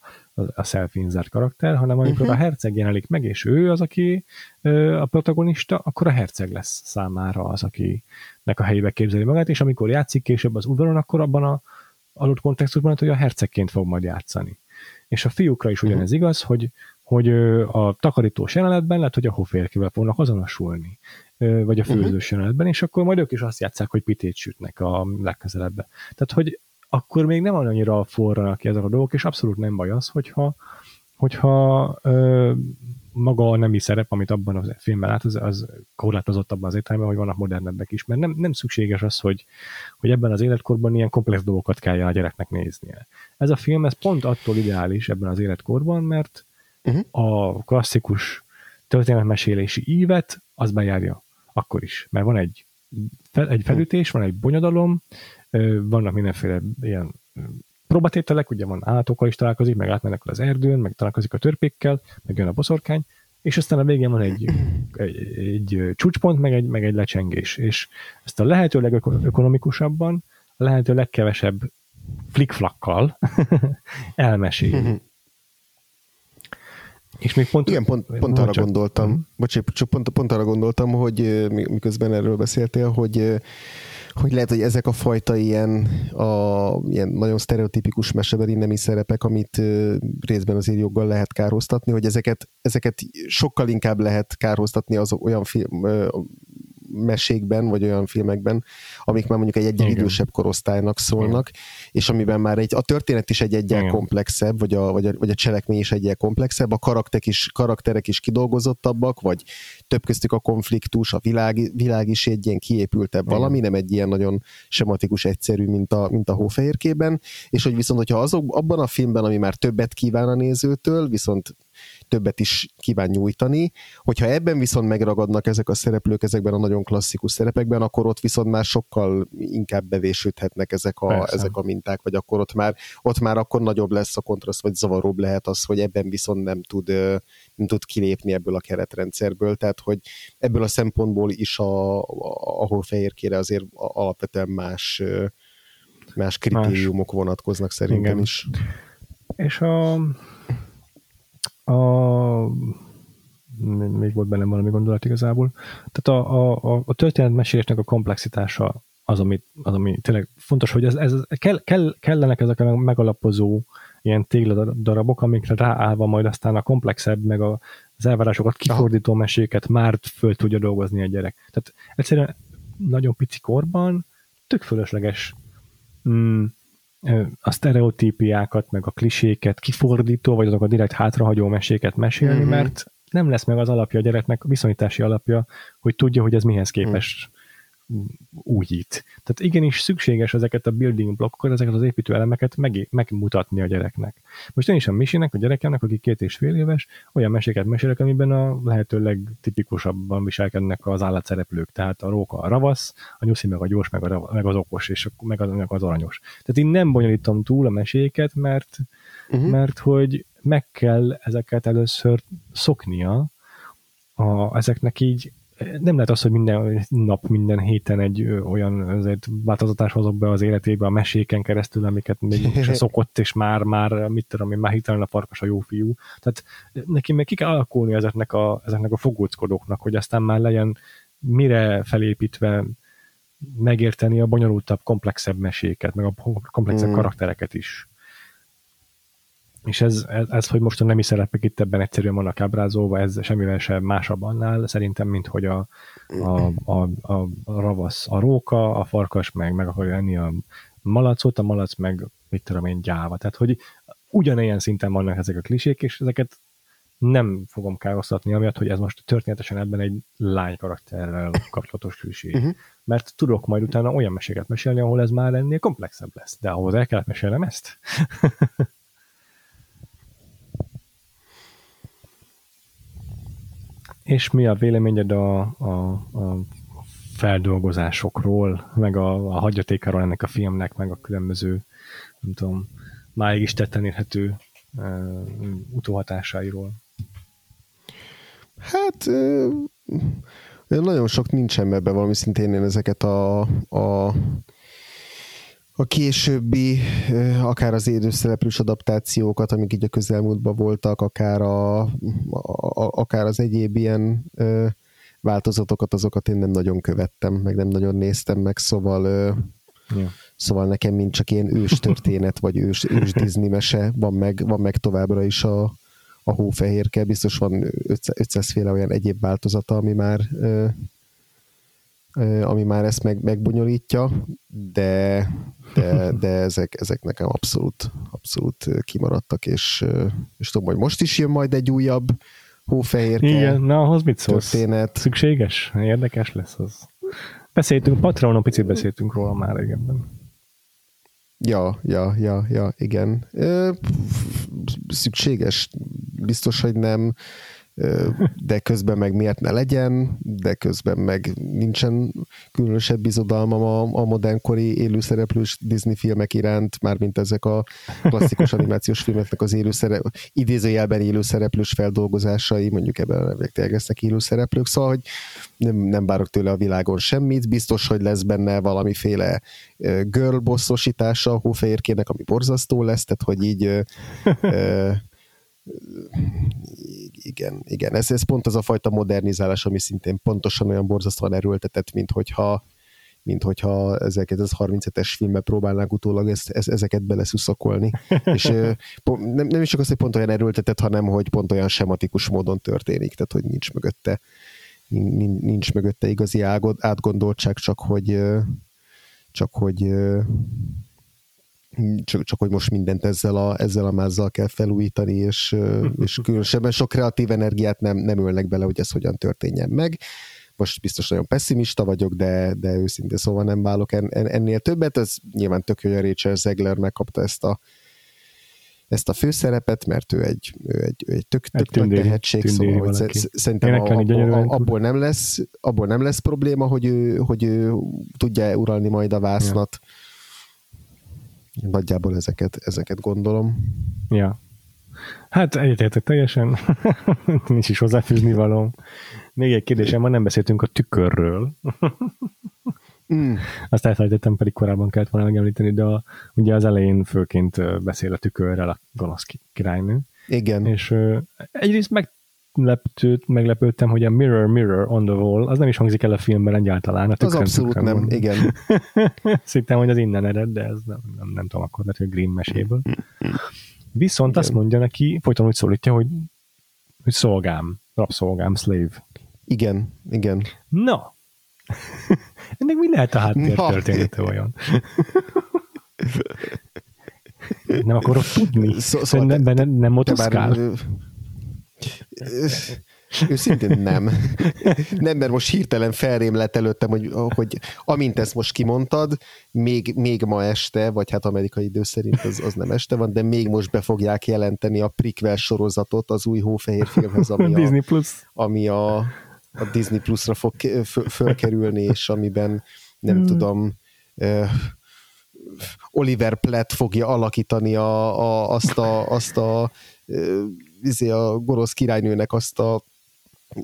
a self-insert karakter, hanem amikor uh-huh. a herceg jelenik meg, és ő az, aki a protagonista, akkor a herceg lesz számára az, akinek a helyébe képzeli magát, és amikor játszik később az udvaron, akkor abban a adott kontextusban, hogy a hercegként fog majd játszani. És a fiúkra is ugyanez uh-huh. igaz, hogy, hogy a takarítós jelenetben lehet, hogy a hóférkével fognak azonosulni vagy a főzős uh-huh. jelenetben, és akkor majd ők is azt játszák, hogy pitét sütnek a legközelebb. Tehát, hogy akkor még nem annyira forranak ki ezek a dolgok, és abszolút nem baj az, hogyha, hogyha ö, maga a nemi szerep, amit abban a filmben lát, az, az korlátozott abban az értelemben, hogy vannak modernebbek is, mert nem, nem szükséges az, hogy, hogy ebben az életkorban ilyen komplex dolgokat kelljen a gyereknek néznie. Ez a film, ez pont attól ideális ebben az életkorban, mert uh-huh. a klasszikus történetmesélési ívet az bejárja akkor is. Mert van egy, egy felütés, van egy bonyodalom, vannak mindenféle ilyen próbatételek, ugye van állatokkal is találkozik, meg átmennek az erdőn, meg találkozik a törpékkel, meg jön a boszorkány, és aztán a végén van egy, egy, egy csúcspont, meg egy, meg egy lecsengés. És ezt a lehető legökonomikusabban, a lehető legkevesebb flikflakkal (laughs) elmeséli. És még pont, Igen, pont, pont arra csak... gondoltam, bocsánat, csak pont, pont arra gondoltam, hogy miközben erről beszéltél, hogy hogy lehet, hogy ezek a fajta ilyen, a, ilyen nagyon sztereotipikus mesebeli nemi szerepek, amit részben azért joggal lehet kárhoztatni, hogy ezeket, ezeket sokkal inkább lehet kárhoztatni az olyan film, mesékben, vagy olyan filmekben, amik már mondjuk egy egyre idősebb korosztálynak szólnak, Igen. és amiben már egy, a történet is egy egyel komplexebb, vagy a, vagy, a, vagy a cselekmény is egyel komplexebb, a karakterek is, karakterek is kidolgozottabbak, vagy több köztük a konfliktus, a világ, világ is egy ilyen kiépültebb Igen. valami, nem egy ilyen nagyon sematikus, egyszerű, mint a, mint a hófehérkében, és hogy viszont, hogyha azok, abban a filmben, ami már többet kíván a nézőtől, viszont többet is kíván nyújtani. Hogyha ebben viszont megragadnak ezek a szereplők ezekben a nagyon klasszikus szerepekben, akkor ott viszont már sokkal inkább bevésődhetnek ezek a, ezek a minták, vagy akkor ott már, ott már akkor nagyobb lesz a kontraszt, vagy zavaróbb lehet az, hogy ebben viszont nem tud, nem tud kilépni ebből a keretrendszerből, tehát hogy ebből a szempontból is a, a, ahol fehérkére azért alapvetően más más kritériumok más. vonatkoznak szerintem Igen. is. És a a még volt bennem valami gondolat igazából. Tehát a, a, a történetmesélésnek a komplexitása az, ami, az, ami tényleg fontos, hogy ez, ez kell, kell, kellenek ezek a megalapozó ilyen tégladarabok, amikre ráállva majd aztán a komplexebb, meg a, az elvárásokat kifordító meséket már föl tudja dolgozni a gyerek. Tehát egyszerűen nagyon pici korban tök fölösleges mm, a sztereotípiákat, meg a kliséket kifordító, vagy azok a direkt hátrahagyó meséket mesélni, mm-hmm. mert nem lesz meg az alapja a gyereknek, a viszonyítási alapja, hogy tudja, hogy ez mihez képes mm újít. Tehát igenis szükséges ezeket a building blokkokat, ezeket az építő elemeket meg, megmutatni a gyereknek. Most én is a Misinek, a gyerekemnek, aki két és fél éves, olyan meséket mesélek, amiben a lehető legtipikusabban viselkednek az állatszereplők. Tehát a róka a ravasz, a nyuszi meg a gyors, meg, a, meg az okos, és meg az, meg az aranyos. Tehát én nem bonyolítom túl a meséket, mert, uh-huh. mert hogy meg kell ezeket először szoknia, a, ezeknek így nem lehet az, hogy minden nap, minden héten egy olyan azért változatás hozok be az életébe a meséken keresztül, amiket még (laughs) se szokott, és már, már, mit tudom én, már hitelen a farkas a jó fiú. Tehát neki meg ki kell alakulni ezeknek a, ezeknek a fogóckodóknak, hogy aztán már legyen mire felépítve megérteni a bonyolultabb, komplexebb meséket, meg a komplexebb mm. karaktereket is. És ez, ez, ez, hogy most a nemi szerepek itt ebben egyszerűen vannak ábrázolva, ez semmivel sem másabb annál, szerintem, mint hogy a, a, a, a, a ravasz a róka, a farkas meg meg akarja enni a malacot, a malac meg mit tudom én, gyáva. Tehát, hogy ugyanilyen szinten vannak ezek a klisék, és ezeket nem fogom károsztatni, amiatt, hogy ez most történetesen ebben egy lány karakterrel kapcsolatos klisé. Uh-huh. Mert tudok majd utána olyan meséket mesélni, ahol ez már ennél komplexebb lesz. De ahhoz el kellett mesélnem ezt. (laughs) És mi a véleményed a, a, a feldolgozásokról, meg a, a hagyatékáról ennek a filmnek, meg a különböző, nem tudom, máig is tetten érhető uh, utóhatásairól? Hát uh, nagyon sok nincsen ebben valami szintén én ezeket a, a a későbbi, akár az élőszereplős adaptációkat, amik így a közelmúltban voltak, akár, a, a, akár az egyéb ilyen ö, változatokat, azokat én nem nagyon követtem, meg nem nagyon néztem meg, szóval ö, ja. szóval nekem mint csak ilyen ős (laughs) történet, vagy ős, ős Disney mese van meg, van meg továbbra is a, a hófehérke, biztos van 500 féle olyan egyéb változata, ami már ö, ami már ezt meg, megbonyolítja, de, de, de ezek, ezek nekem abszolút, abszolút kimaradtak, és, és tudom, hogy most is jön majd egy újabb hófehérke Igen, na ahhoz mit szólsz? Történet. Szükséges? Érdekes lesz az. Beszéltünk, Patronon picit beszéltünk róla már régebben. Ja, ja, ja, ja, igen. Szükséges? Biztos, hogy nem de közben meg miért ne legyen, de közben meg nincsen különösebb bizodalmam a, a modernkori élőszereplős Disney filmek iránt, mármint ezek a klasszikus (laughs) animációs filmeknek az élőszerep, idézőjelben élőszereplős feldolgozásai, mondjuk ebben tényleg lesznek élőszereplők, szóval, hogy nem, nem várok tőle a világon semmit, biztos, hogy lesz benne valamiféle girl bosszosítása a hófehérkének, ami borzasztó lesz, tehát hogy így (laughs) igen, igen. Ez, ez pont az a fajta modernizálás, ami szintén pontosan olyan borzasztóan erőltetett, mint hogyha mint hogyha 1937-es filmbe próbálnánk utólag ezt, ez, ezeket beleszuszakolni. (laughs) És nem, nem is csak az, hogy pont olyan erőltetett, hanem hogy pont olyan sematikus módon történik, tehát hogy nincs mögötte nincs mögötte igazi átgondoltság, csak hogy csak hogy csak, csak hogy most mindent ezzel a, ezzel a mázzal kell felújítani, és, (laughs) és különösebben sok kreatív energiát nem, nem ölnek bele, hogy ez hogyan történjen meg. Most biztos nagyon pessimista vagyok, de, de őszintén szóval nem válok en, ennél többet. Ez nyilván tök hogy a Rachel Zegler megkapta ezt a, ezt a főszerepet, mert ő egy, ő egy, ő egy tök, tök egy tündéri, tehetség, tündéri szóval hogy szerintem a, a, a, abból, nem lesz, abból nem lesz probléma, hogy ő, hogy ő tudja uralni majd a vásznat. Ja Nagyjából ezeket, ezeket gondolom. Ja. Hát egyetértek teljesen, (laughs) nincs is hozzáfűzni való. Még egy kérdésem van, nem beszéltünk a tükörről. (laughs) Mm. Azt elfelejtettem, pedig korábban kellett volna megemlíteni, de a, ugye az elején főként beszél a tükörrel a gonosz királynő. Igen. És egyrészt meg leptőt, meglepődtem, hogy a Mirror, Mirror on the Wall, az nem is hangzik el a filmben egyáltalán. A az abszolút nem, van. igen. (laughs) Szittem, hogy az innen ered, de ez nem, nem, nem tudom akkor, mert hogy Green meséből. Viszont igen. azt mondja neki, folyton úgy szólítja, hogy, hogy szolgám, rabszolgám, slave. Igen, igen. Na, (laughs) ennek mi lehet a háttér története olyan? nem akarok tudni. Szó, szóval nem, nem, nem motoszkál. Őszintén nem. Nem, mert most hirtelen felrém lett előttem, hogy, hogy amint ezt most kimondtad, még, még ma este, vagy hát amerikai idő szerint az, az nem este van, de még most be fogják jelenteni a prequel sorozatot az új hófehér filmhez, ami a, Disney Plus. ami a, a Disney Plus-ra fog fölkerülni, és amiben nem hmm. tudom, Oliver Platt fogja alakítani a, a, azt a, azt a izé a gonosz királynőnek azt a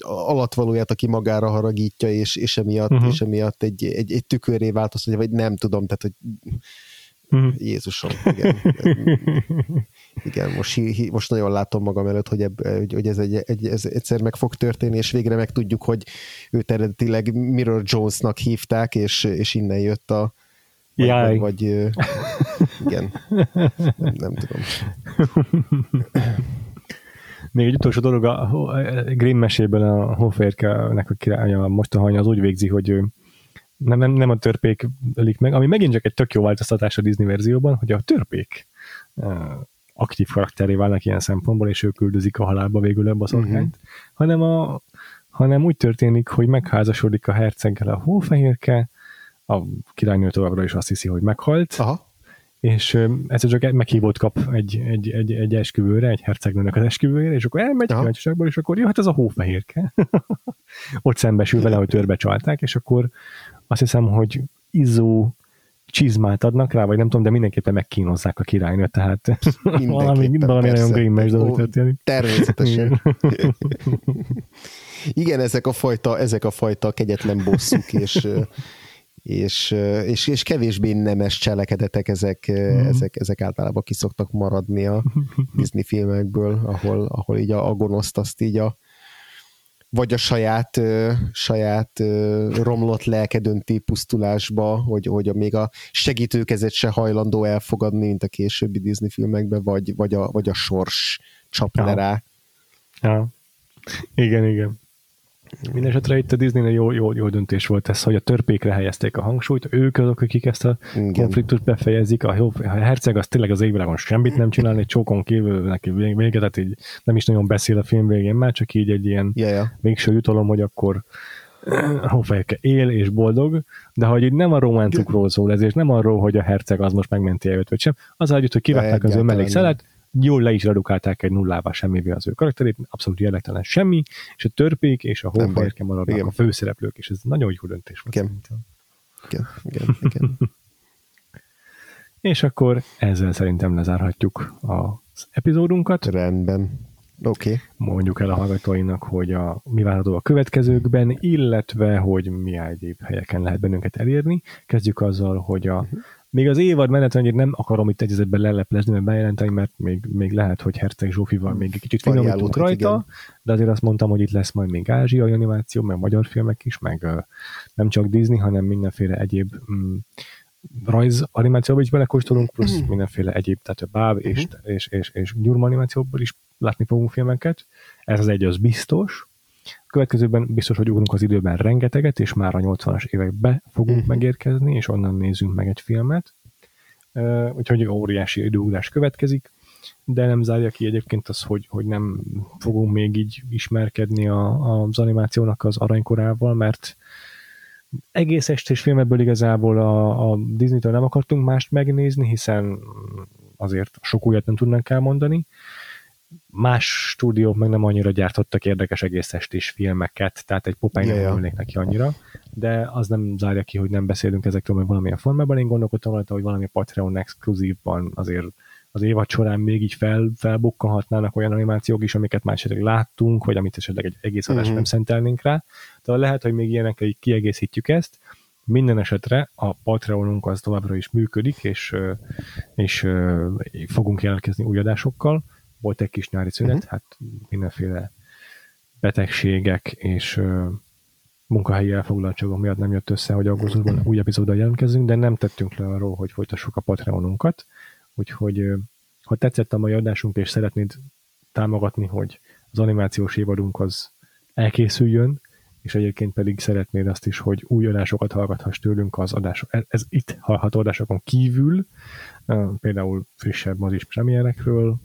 alatvalóját, aki magára haragítja, és, és emiatt, uh-huh. és emiatt egy, egy, egy tükörré változtatja, vagy nem tudom, tehát, hogy uh-huh. Jézusom, igen. (laughs) igen, most, most nagyon látom magam előtt, hogy, ebb, hogy ez, egy, egy, ez egyszer meg fog történni, és végre meg tudjuk, hogy őt eredetileg Mirror Jonesnak hívták, és, és innen jött a, vagy, vagy, vagy (laughs) igen, nem, nem tudom. (laughs) Még egy utolsó dolog, a Grimm mesében a Hófehérkenek a királya mostohanya az úgy végzi, hogy ő nem, nem, nem a törpék ölik meg, ami megint csak egy tök jó változtatás a Disney verzióban, hogy a törpék aktív karakteré válnak ilyen szempontból, és ők küldözik a halálba végül ebbe a szorkányt, uh-huh. hanem, a, hanem úgy történik, hogy megházasodik a herceggel a hófehérke, a királynő továbbra is azt hiszi, hogy meghalt, Aha. És ez csak meghívót kap egy, egy, egy, egy esküvőre, egy hercegnőnek az esküvőjére, és akkor elmegy kíváncsiságból, és akkor jöhet ez a hófehérke. (laughs) Ott szembesül vele, hogy törbe csalták, és akkor azt hiszem, hogy izzó csizmát adnak rá, vagy nem tudom, de mindenképpen megkínozzák a királynőt, tehát (laughs) valami, valami nagyon grimmes dolog történik. Természetesen. (laughs) Igen, ezek a fajta, ezek a fajta kegyetlen bosszuk, és és, és, és kevésbé nemes cselekedetek, ezek, mm. ezek, ezek általában kiszoktak maradni a (laughs) Disney filmekből, ahol, ahol így a, a gonoszt azt így a vagy a saját, saját romlott lelke dönti pusztulásba, hogy, hogy a, még a segítőkezet se hajlandó elfogadni, mint a későbbi Disney filmekben, vagy, vagy, a, vagy a sors csap ja. rá. Ja. Igen, igen. Mindenesetre itt a Disney jó, jó, jó döntés volt ez, hogy a törpékre helyezték a hangsúlyt, ők azok, akik ezt a Igen. konfliktust befejezik, a, a herceg az tényleg az égvilágon semmit nem csinál, egy csókon kívül neki vége, tehát így nem is nagyon beszél a film végén, már csak így egy ilyen yeah, yeah. végső jutalom, hogy akkor (clears throat) Hofejke él és boldog, de hogy így nem a romántukról szól ez, és nem arról, hogy a herceg az most megmenti őt, vagy sem, az együtt, hogy kivettek az ő mellékszelet, jól le is redukálták egy nullával semmivé az ő karakterét, abszolút jellegtelen semmi, és a törpék és a hófehérke maradnak igen. a főszereplők, és ez nagyon jó döntés volt. Igen. Igen, igen, igen. (laughs) és akkor ezzel szerintem lezárhatjuk az epizódunkat. Rendben. Oké. Okay. Mondjuk el a hallgatóinak, hogy a, mi várható a következőkben, illetve, hogy mi egyéb helyeken lehet bennünket elérni. Kezdjük azzal, hogy a uh-huh még az évad menetrendjét nem akarom itt egyezetben leleplezni, mert bejelenteni, mert még, még lehet, hogy Herceg Zsófival még egy kicsit finomítunk rajta, igen. de azért azt mondtam, hogy itt lesz majd még ázsiai animáció, meg magyar filmek is, meg nem csak Disney, hanem mindenféle egyéb um, rajz animációban is belekóstolunk, plusz mm. mindenféle egyéb, tehát a báb és, mm. és, és, és gyurma animációból is látni fogunk filmeket. Ez az egy, az biztos. Következőben biztos, hogy ugrunk az időben rengeteget, és már a 80-as évekbe fogunk uh-huh. megérkezni, és onnan nézzünk meg egy filmet. Uh, úgyhogy óriási időugrás következik, de nem zárja ki egyébként az, hogy, hogy nem fogunk még így ismerkedni a, az animációnak az aranykorával, mert egész estés filmekből igazából a, a Disney-től nem akartunk mást megnézni, hiszen azért sok újat nem tudnánk elmondani. Más stúdiók meg nem annyira gyártottak érdekes egész estés filmeket, tehát egy popány nem yeah, neki annyira, de az nem zárja ki, hogy nem beszélünk ezekről meg valamilyen formában. Én gondolkodtam rajta, hogy valami Patreon exkluzívban azért az évad során még így fel, felbukkanhatnának olyan animációk is, amiket már esetleg láttunk, vagy amit esetleg egy egész adást uh-huh. nem szentelnénk rá. Tehát lehet, hogy még ilyenekkel így kiegészítjük ezt. Minden esetre a Patreonunk az továbbra is működik, és, és fogunk jelentkezni új adásokkal. Volt egy kis nyári szünet, uh-huh. hát mindenféle betegségek és munkahelyi elfoglaltságok miatt nem jött össze, hogy augusztusban új epizóddal jelentkezünk, de nem tettünk le arról, hogy folytassuk a Patreonunkat. Úgyhogy ha tetszett a mai adásunk, és szeretnéd támogatni, hogy az animációs évadunk az elkészüljön, és egyébként pedig szeretnéd azt is, hogy új adásokat hallgathass tőlünk az adások, ez, ez itt hallható adásokon kívül, például frissebb mozis premierekről,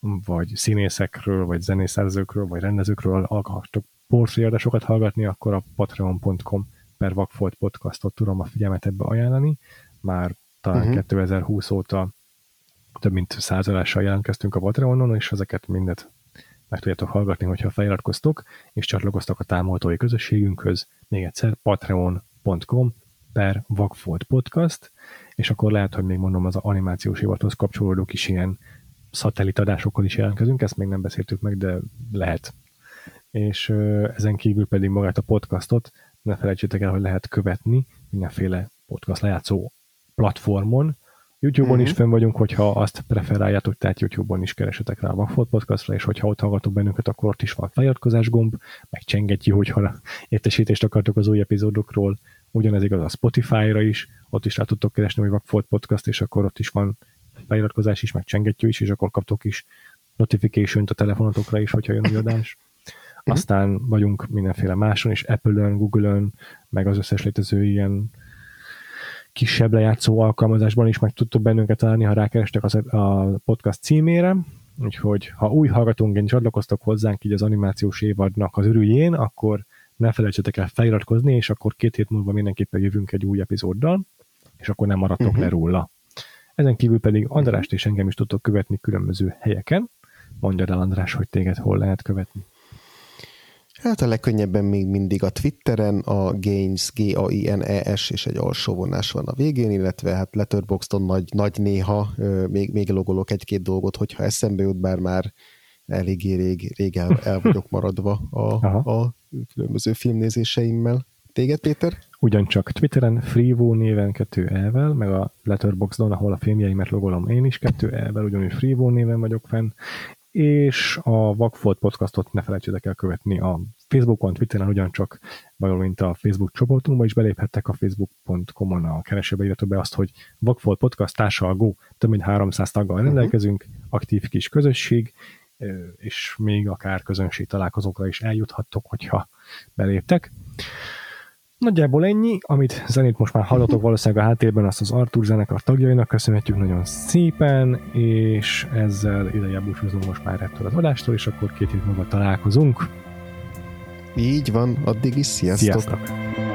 vagy színészekről, vagy zenészerzőkről, vagy rendezőkről akartok portréadásokat hallgatni, akkor a patreon.com per Vagfolt podcastot tudom a figyelmet ebbe ajánlani. Már talán uh-huh. 2020 óta több mint száz adással jelentkeztünk a Patreonon, és ezeket mindet meg tudjátok hallgatni, hogyha feliratkoztok, és csatlakoztok a támogatói közösségünkhöz. Még egyszer patreon.com per Vagfolt Podcast, és akkor lehet, hogy még mondom, az animációs hivathoz kapcsolódó kis ilyen szatellitadásokkal is jelentkezünk, ezt még nem beszéltük meg, de lehet. És ezen kívül pedig magát a podcastot ne felejtsétek el, hogy lehet követni mindenféle podcast lejátszó platformon, YouTube-on uh-huh. is mhm. fönn vagyunk, hogyha azt preferáljátok, tehát YouTube-on is keresetek rá a Vagfolt podcastra, és hogyha ott hallgatok bennünket, akkor ott is van feliratkozás gomb, meg csengetjű, hogyha értesítést akartok az új epizódokról. Ugyanez igaz a Spotify-ra is, ott is rá tudtok keresni, hogy Vagfolt podcast, és akkor ott is van feliratkozás is, meg csengettyű is, és akkor kaptok is notification a telefonotokra is, hogyha jön a adás. Uh-huh. Aztán vagyunk mindenféle máson is, Apple-ön, Google-ön, meg az összes létező ilyen kisebb lejátszó alkalmazásban is meg tudtok bennünket találni, ha rákerestek az, a podcast címére, úgyhogy ha új hallgatónként csatlakoztok hozzánk így az animációs évadnak az örüljén, akkor ne felejtsetek el feliratkozni, és akkor két hét múlva mindenképpen jövünk egy új epizóddal, és akkor nem maradtok uh-huh. le róla. Ezen kívül pedig Andrást és engem is tudtok követni különböző helyeken. Mondja el András, hogy téged hol lehet követni. Hát a legkönnyebben még mindig a Twitteren, a Gains, G-A-I-N-E-S, és egy alsó vonás van a végén, illetve hát Letterboxdon nagy, nagy néha még, még logolok egy-két dolgot, hogyha eszembe jut, bár már eléggé rég, rég el, el vagyok maradva a, a különböző filmnézéseimmel. Téged, Péter? Ugyancsak Twitteren Freevo néven kettő elvel, meg a Letterboxdon, ahol a filmjeimet logolom én is kettő elvel, ugyanúgy Freevo néven vagyok fenn, és a Vagfolt podcastot ne felejtsétek el követni a Facebookon, Twitteren ugyancsak, valamint a Facebook csoportunkba is beléphettek a facebook.com-on a keresőbe írható be azt, hogy Vagfolt podcast társalgó, több mint 300 taggal uh-huh. rendelkezünk, aktív kis közösség, és még akár közönség találkozókra is eljuthattok, hogyha beléptek. Nagyjából ennyi, amit zenét most már hallotok (laughs) valószínűleg a háttérben, azt az Artur zenekar tagjainak köszönhetjük nagyon szépen, és ezzel ideje búcsúzunk most már ettől az adástól, és akkor két hét múlva találkozunk. Így van, addig is sziasztok! sziasztok.